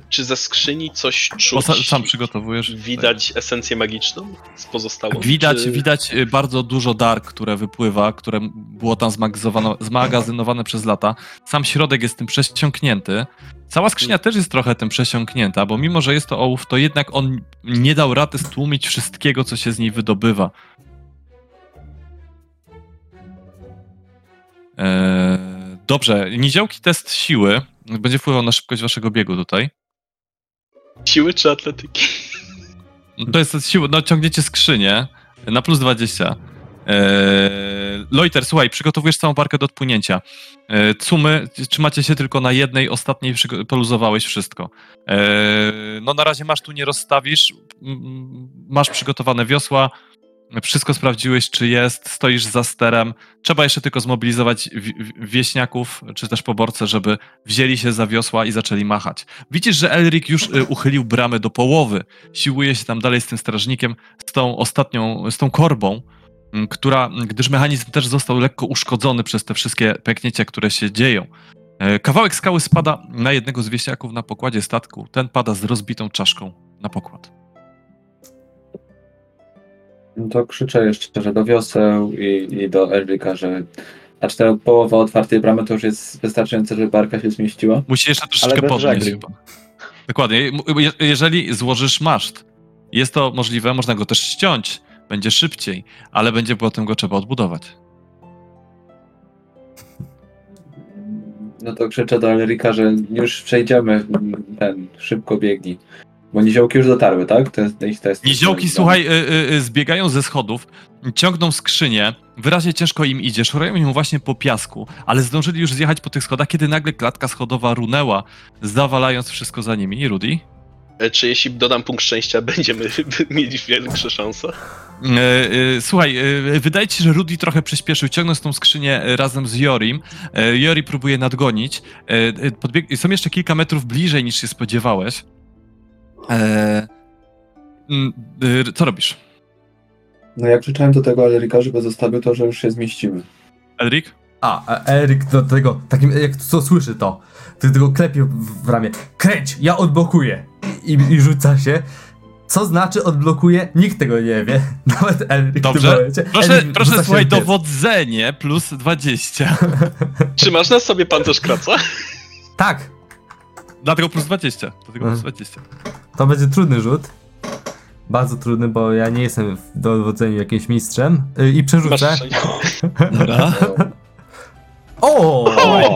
Czy ze skrzyni coś Bo czuć? sa, sam przygotowujesz. Widać esencję magiczną z pozostałą? Widać, czy... widać y, bardzo dużo dar, które wypływa, które było tam zmagazynowane, zmagazynowane przez lata. Sam środek jest tym przesiąknięty. Cała skrzynia też jest trochę tym przesiąknięta, bo mimo, że jest to ołów, to jednak on nie dał rady stłumić wszystkiego, co się z niej wydobywa. Eee, dobrze, niziołki test siły będzie wpływał na szybkość waszego biegu tutaj. Siły czy atletyki? To jest siła, no ciągniecie skrzynię na plus 20. Eee, Loiter, słuchaj, przygotowujesz całą parkę do odpłynięcia. Eee, cumy, trzymacie się tylko na jednej, ostatniej poluzowałeś wszystko. Eee, no na razie masz tu nie rozstawisz, masz przygotowane wiosła, wszystko sprawdziłeś, czy jest, stoisz za sterem. Trzeba jeszcze tylko zmobilizować wi- wi- wieśniaków, czy też poborcę, żeby wzięli się za wiosła i zaczęli machać. Widzisz, że Elric już y, uchylił bramy do połowy. Siłuje się tam dalej z tym strażnikiem, z tą ostatnią, z tą korbą, m, która, gdyż mechanizm też został lekko uszkodzony przez te wszystkie pęknięcia, które się dzieją. E, Kawałek skały spada na jednego z wieśniaków na pokładzie statku. Ten pada z rozbitą czaszką na pokład. No to krzyczę jeszcze, że do wioseł i, i do Elrika, że a czy ta połowa otwartej bramy to już jest wystarczające, żeby barka się zmieściła? Musi jeszcze troszeczkę podnieść chyba. Dokładnie. Je- je- Jeżeli złożysz maszt, jest to możliwe, można go też ściąć, będzie szybciej, ale będzie potem go trzeba odbudować. No to krzyczę do Elrika, że już przejdziemy ten, szybko biegnij. Bo niziołki już dotarły, tak? To jest ich test. Niziołki, słuchaj, y, y, y, zbiegają ze schodów, ciągną skrzynię, wyraźnie ciężko im idzie, szurają ją właśnie po piasku, ale zdążyli już zjechać po tych schodach, kiedy nagle klatka schodowa runęła, zawalając wszystko za nimi. I Rudy? E, Czy jeśli dodam punkt szczęścia, będziemy mieli większe szanse? E, e, Słuchaj, wydaje ci się, że Rudy trochę przyspieszył, ciągnąc tą skrzynię razem z Jorim. Jori próbuje nadgonić. Podbieg... Są jeszcze kilka metrów bliżej niż się spodziewałeś. E, mm, e, Co robisz? No jak krzyczałem do tego Elrika, żeby zostawił to, że już się zmieścimy. Elric? A, Eryk do tego, takim, jak co słyszy to, to tylko klepie w, ramię. Kręć, ja odblokuję. I, I rzuca się. Co znaczy odblokuje? Nikt tego nie wie. Nawet Eryk w Dobrze. momencie. Proszę, Eryk proszę słuchaj, dowodzenie plus 20. Czy masz na sobie pancerz kraca? Tak, Dlatego plus 20. Dlatego plus Mhm. 20. to będzie trudny rzut. Bardzo trudny, bo ja nie jestem w dowodzeniu jakimś mistrzem. Y, I Masz przerzucę. szczęście. Dobra. O! O!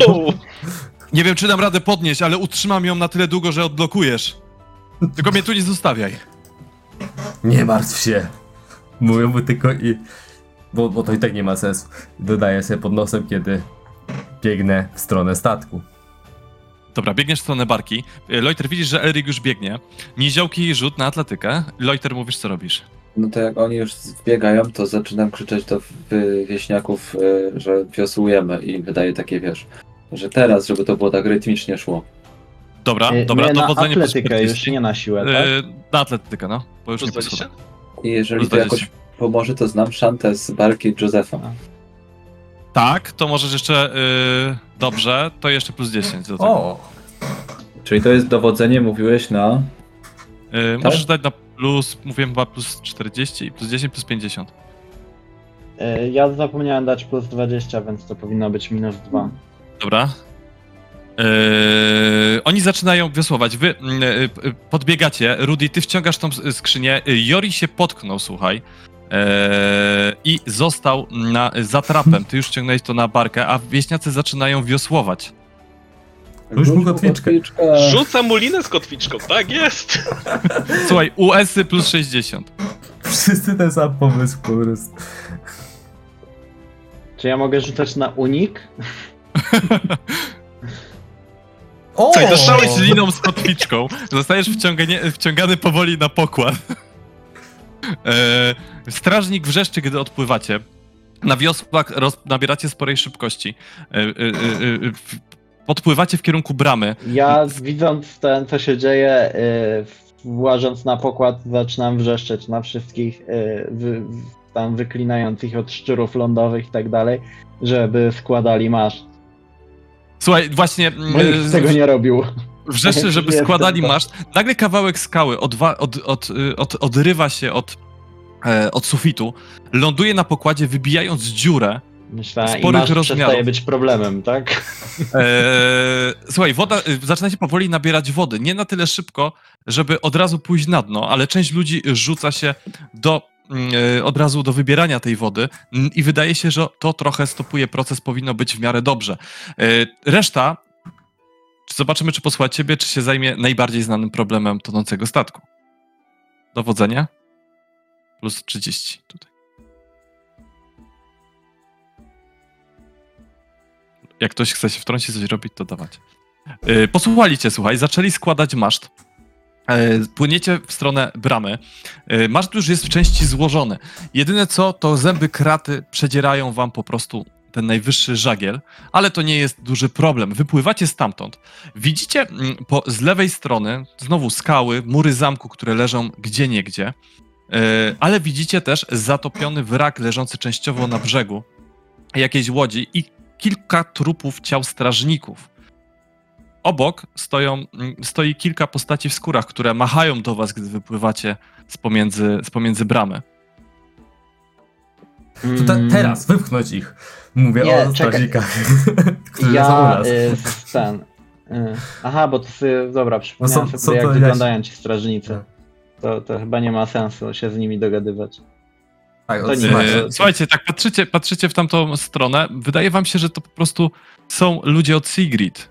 Nie wiem, czy dam radę podnieść, ale utrzymam ją na tyle długo, że odblokujesz. Tylko mnie tu nie zostawiaj. Nie martw się. Mówię mu tylko i. Bo, bo to i tak nie ma sensu. Dodaję sobie pod nosem, kiedy biegnę w stronę statku. Dobra, biegniesz w stronę barki. Y, Loiter, widzisz, że Elric już biegnie. Niziołki rzut na atletykę. Loiter, mówisz, co robisz. No to jak oni już zbiegają, to zaczynam krzyczeć do wieśniaków, y, że wiosłujemy i wydaje takie, wiesz, że teraz, żeby to było tak rytmicznie szło. Dobra, dobra, nie, na dowodzenie plus atletykę 40. już, nie na siłę, tak? Y, Na atletykę, no. Bo już Plus nie po 20? schodach. I jeżeli Plus to 20. jakoś pomoże, to znam szantę z barki Josefa. Tak, to możesz jeszcze... y, dobrze, to jeszcze plus 10 do tego. O! Czyli to jest dowodzenie, mówiłeś na... Y, Możesz dać na plus, mówiłem chyba plus 40 i plus 10 plus 50. Y, Ja zapomniałem dać plus 20, więc to powinno być minus 2. Dobra. Yy, oni zaczynają wiosłować. Wy yy, yy, podbiegacie. Rudy, ty wciągasz tą skrzynię. Yy, Jori się potknął, słuchaj. Yy, I został na, za trapem. Ty już wciągnąłeś to na barkę, a wieśniacy zaczynają wiosłować. Rzuć mu kotwiczkę. Rzucam mu linę z kotwiczką, tak jest! Słuchaj, US-y plus 60. Wszyscy ten sam pomysł po prostu. Czy ja mogę rzucać na unik? O! Słuchaj, dostałeś liną z kotwiczką. Zostajesz wciągany powoli na pokład. E, strażnik wrzeszczy, gdy odpływacie. Na wiosłach roz, nabieracie sporej szybkości. E, e, e, e, w- podpływacie w kierunku bramy. Ja widząc ten, co się dzieje, y, włażąc na pokład, zaczynam wrzeszczeć na wszystkich y, wy, tam wyklinających od szczurów lądowych i tak dalej, żeby składali maszt. Słuchaj, właśnie Bo nikt mm, tego nie robił. wrzeszczy, żeby składali tam. maszt. Nagle kawałek skały odwa, od, od, y, od, odrywa się od, e, od sufitu, ląduje na pokładzie, wybijając dziurę i sporych masz rozmiarów. przestaje być problemem, tak? Eee, słuchaj, woda, y, zaczynacie powoli nabierać wody. Nie na tyle szybko, żeby od razu pójść na dno, ale część ludzi rzuca się do, mm, e, od razu do wybierania tej wody i wydaje się, że to trochę stopuje proces, powinno być w miarę dobrze. E, reszta, zobaczymy, czy posłucha ciebie, czy się zajmie najbardziej znanym problemem tonącego statku. Dowodzenie? Plus 30 tutaj. Jak ktoś chce się wtrącić, coś robić, to dawać. Yy, Posłuchali cię, słuchaj, zaczęli składać maszt. Yy, Płyniecie w stronę bramy. Yy, Maszt już jest w części złożony. Jedyne co, to zęby kraty przedzierają wam po prostu ten najwyższy żagiel, ale to nie jest duży problem. Wypływacie stamtąd. Widzicie mm, po, z lewej strony znowu skały, mury zamku, które leżą gdzie niegdzie, ale widzicie też zatopiony wrak leżący częściowo na brzegu jakiejś łodzi i kilka trupów ciał strażników. Obok stoją, mm, stoi kilka postaci w skórach, które machają do was, gdy wypływacie z pomiędzy, z pomiędzy bramy. To te, teraz wypchnąć ich. Mówię Nie, o strażnikach, którzy są u Ja nas. y, ten. Y, aha, bo to sobie, dobra, przypomniałem są- sobie, są jak wyglądają ci strażnicy. To, to chyba nie ma sensu się z nimi dogadywać. Tak, to nie ma- E, Słuchajcie, tak patrzycie, patrzycie w tamtą stronę. Wydaje wam się, że to po prostu są ludzie od Sigrid,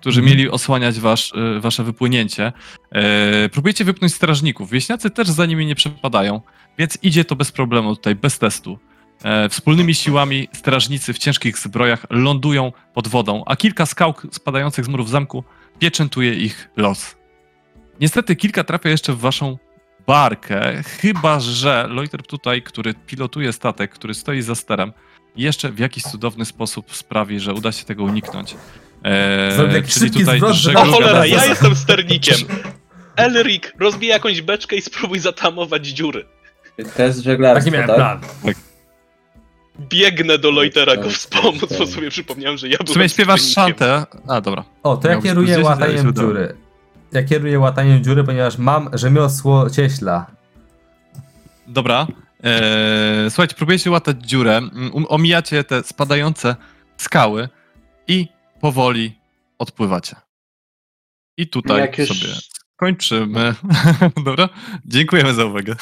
którzy Mhm. mieli osłaniać wasz, e, wasze wypłynięcie. E, próbujecie wypchnąć strażników. Wieśniacy też za nimi nie przepadają, więc idzie to bez problemu tutaj, bez testu. E, wspólnymi siłami strażnicy w ciężkich zbrojach lądują pod wodą, a kilka skał spadających z murów zamku pieczętuje ich los. Niestety kilka trafia jeszcze w waszą barkę, chyba że Loiter tutaj, który pilotuje statek, który stoi za sterem, jeszcze w jakiś cudowny sposób sprawi, że uda się tego uniknąć. Eee, taki czyli tutaj O żegluga cholera, ja jestem sternikiem. Elric, rozbij jakąś beczkę i spróbuj zatamować dziury. Test Taki żeglarstwa, miałem tak? plan. Biegnę do Loitera go Tak, wspomóc, tak, bo tak. sobie przypomniałem, że ja W byłem sumie śpiewasz sternikiem. szantę. A, dobra. O, to ja Miał być kieruję 10, ale się łataniem udało. dziury. Ja kieruję łataniem dziury, ponieważ mam rzemiosło cieśla. Dobra. Eee, słuchajcie, próbujecie łatać dziurę, mm, um, omijacie te spadające skały i powoli odpływacie. I tutaj Jak już- sobie kończymy. Dobra? Dziękujemy za uwagę.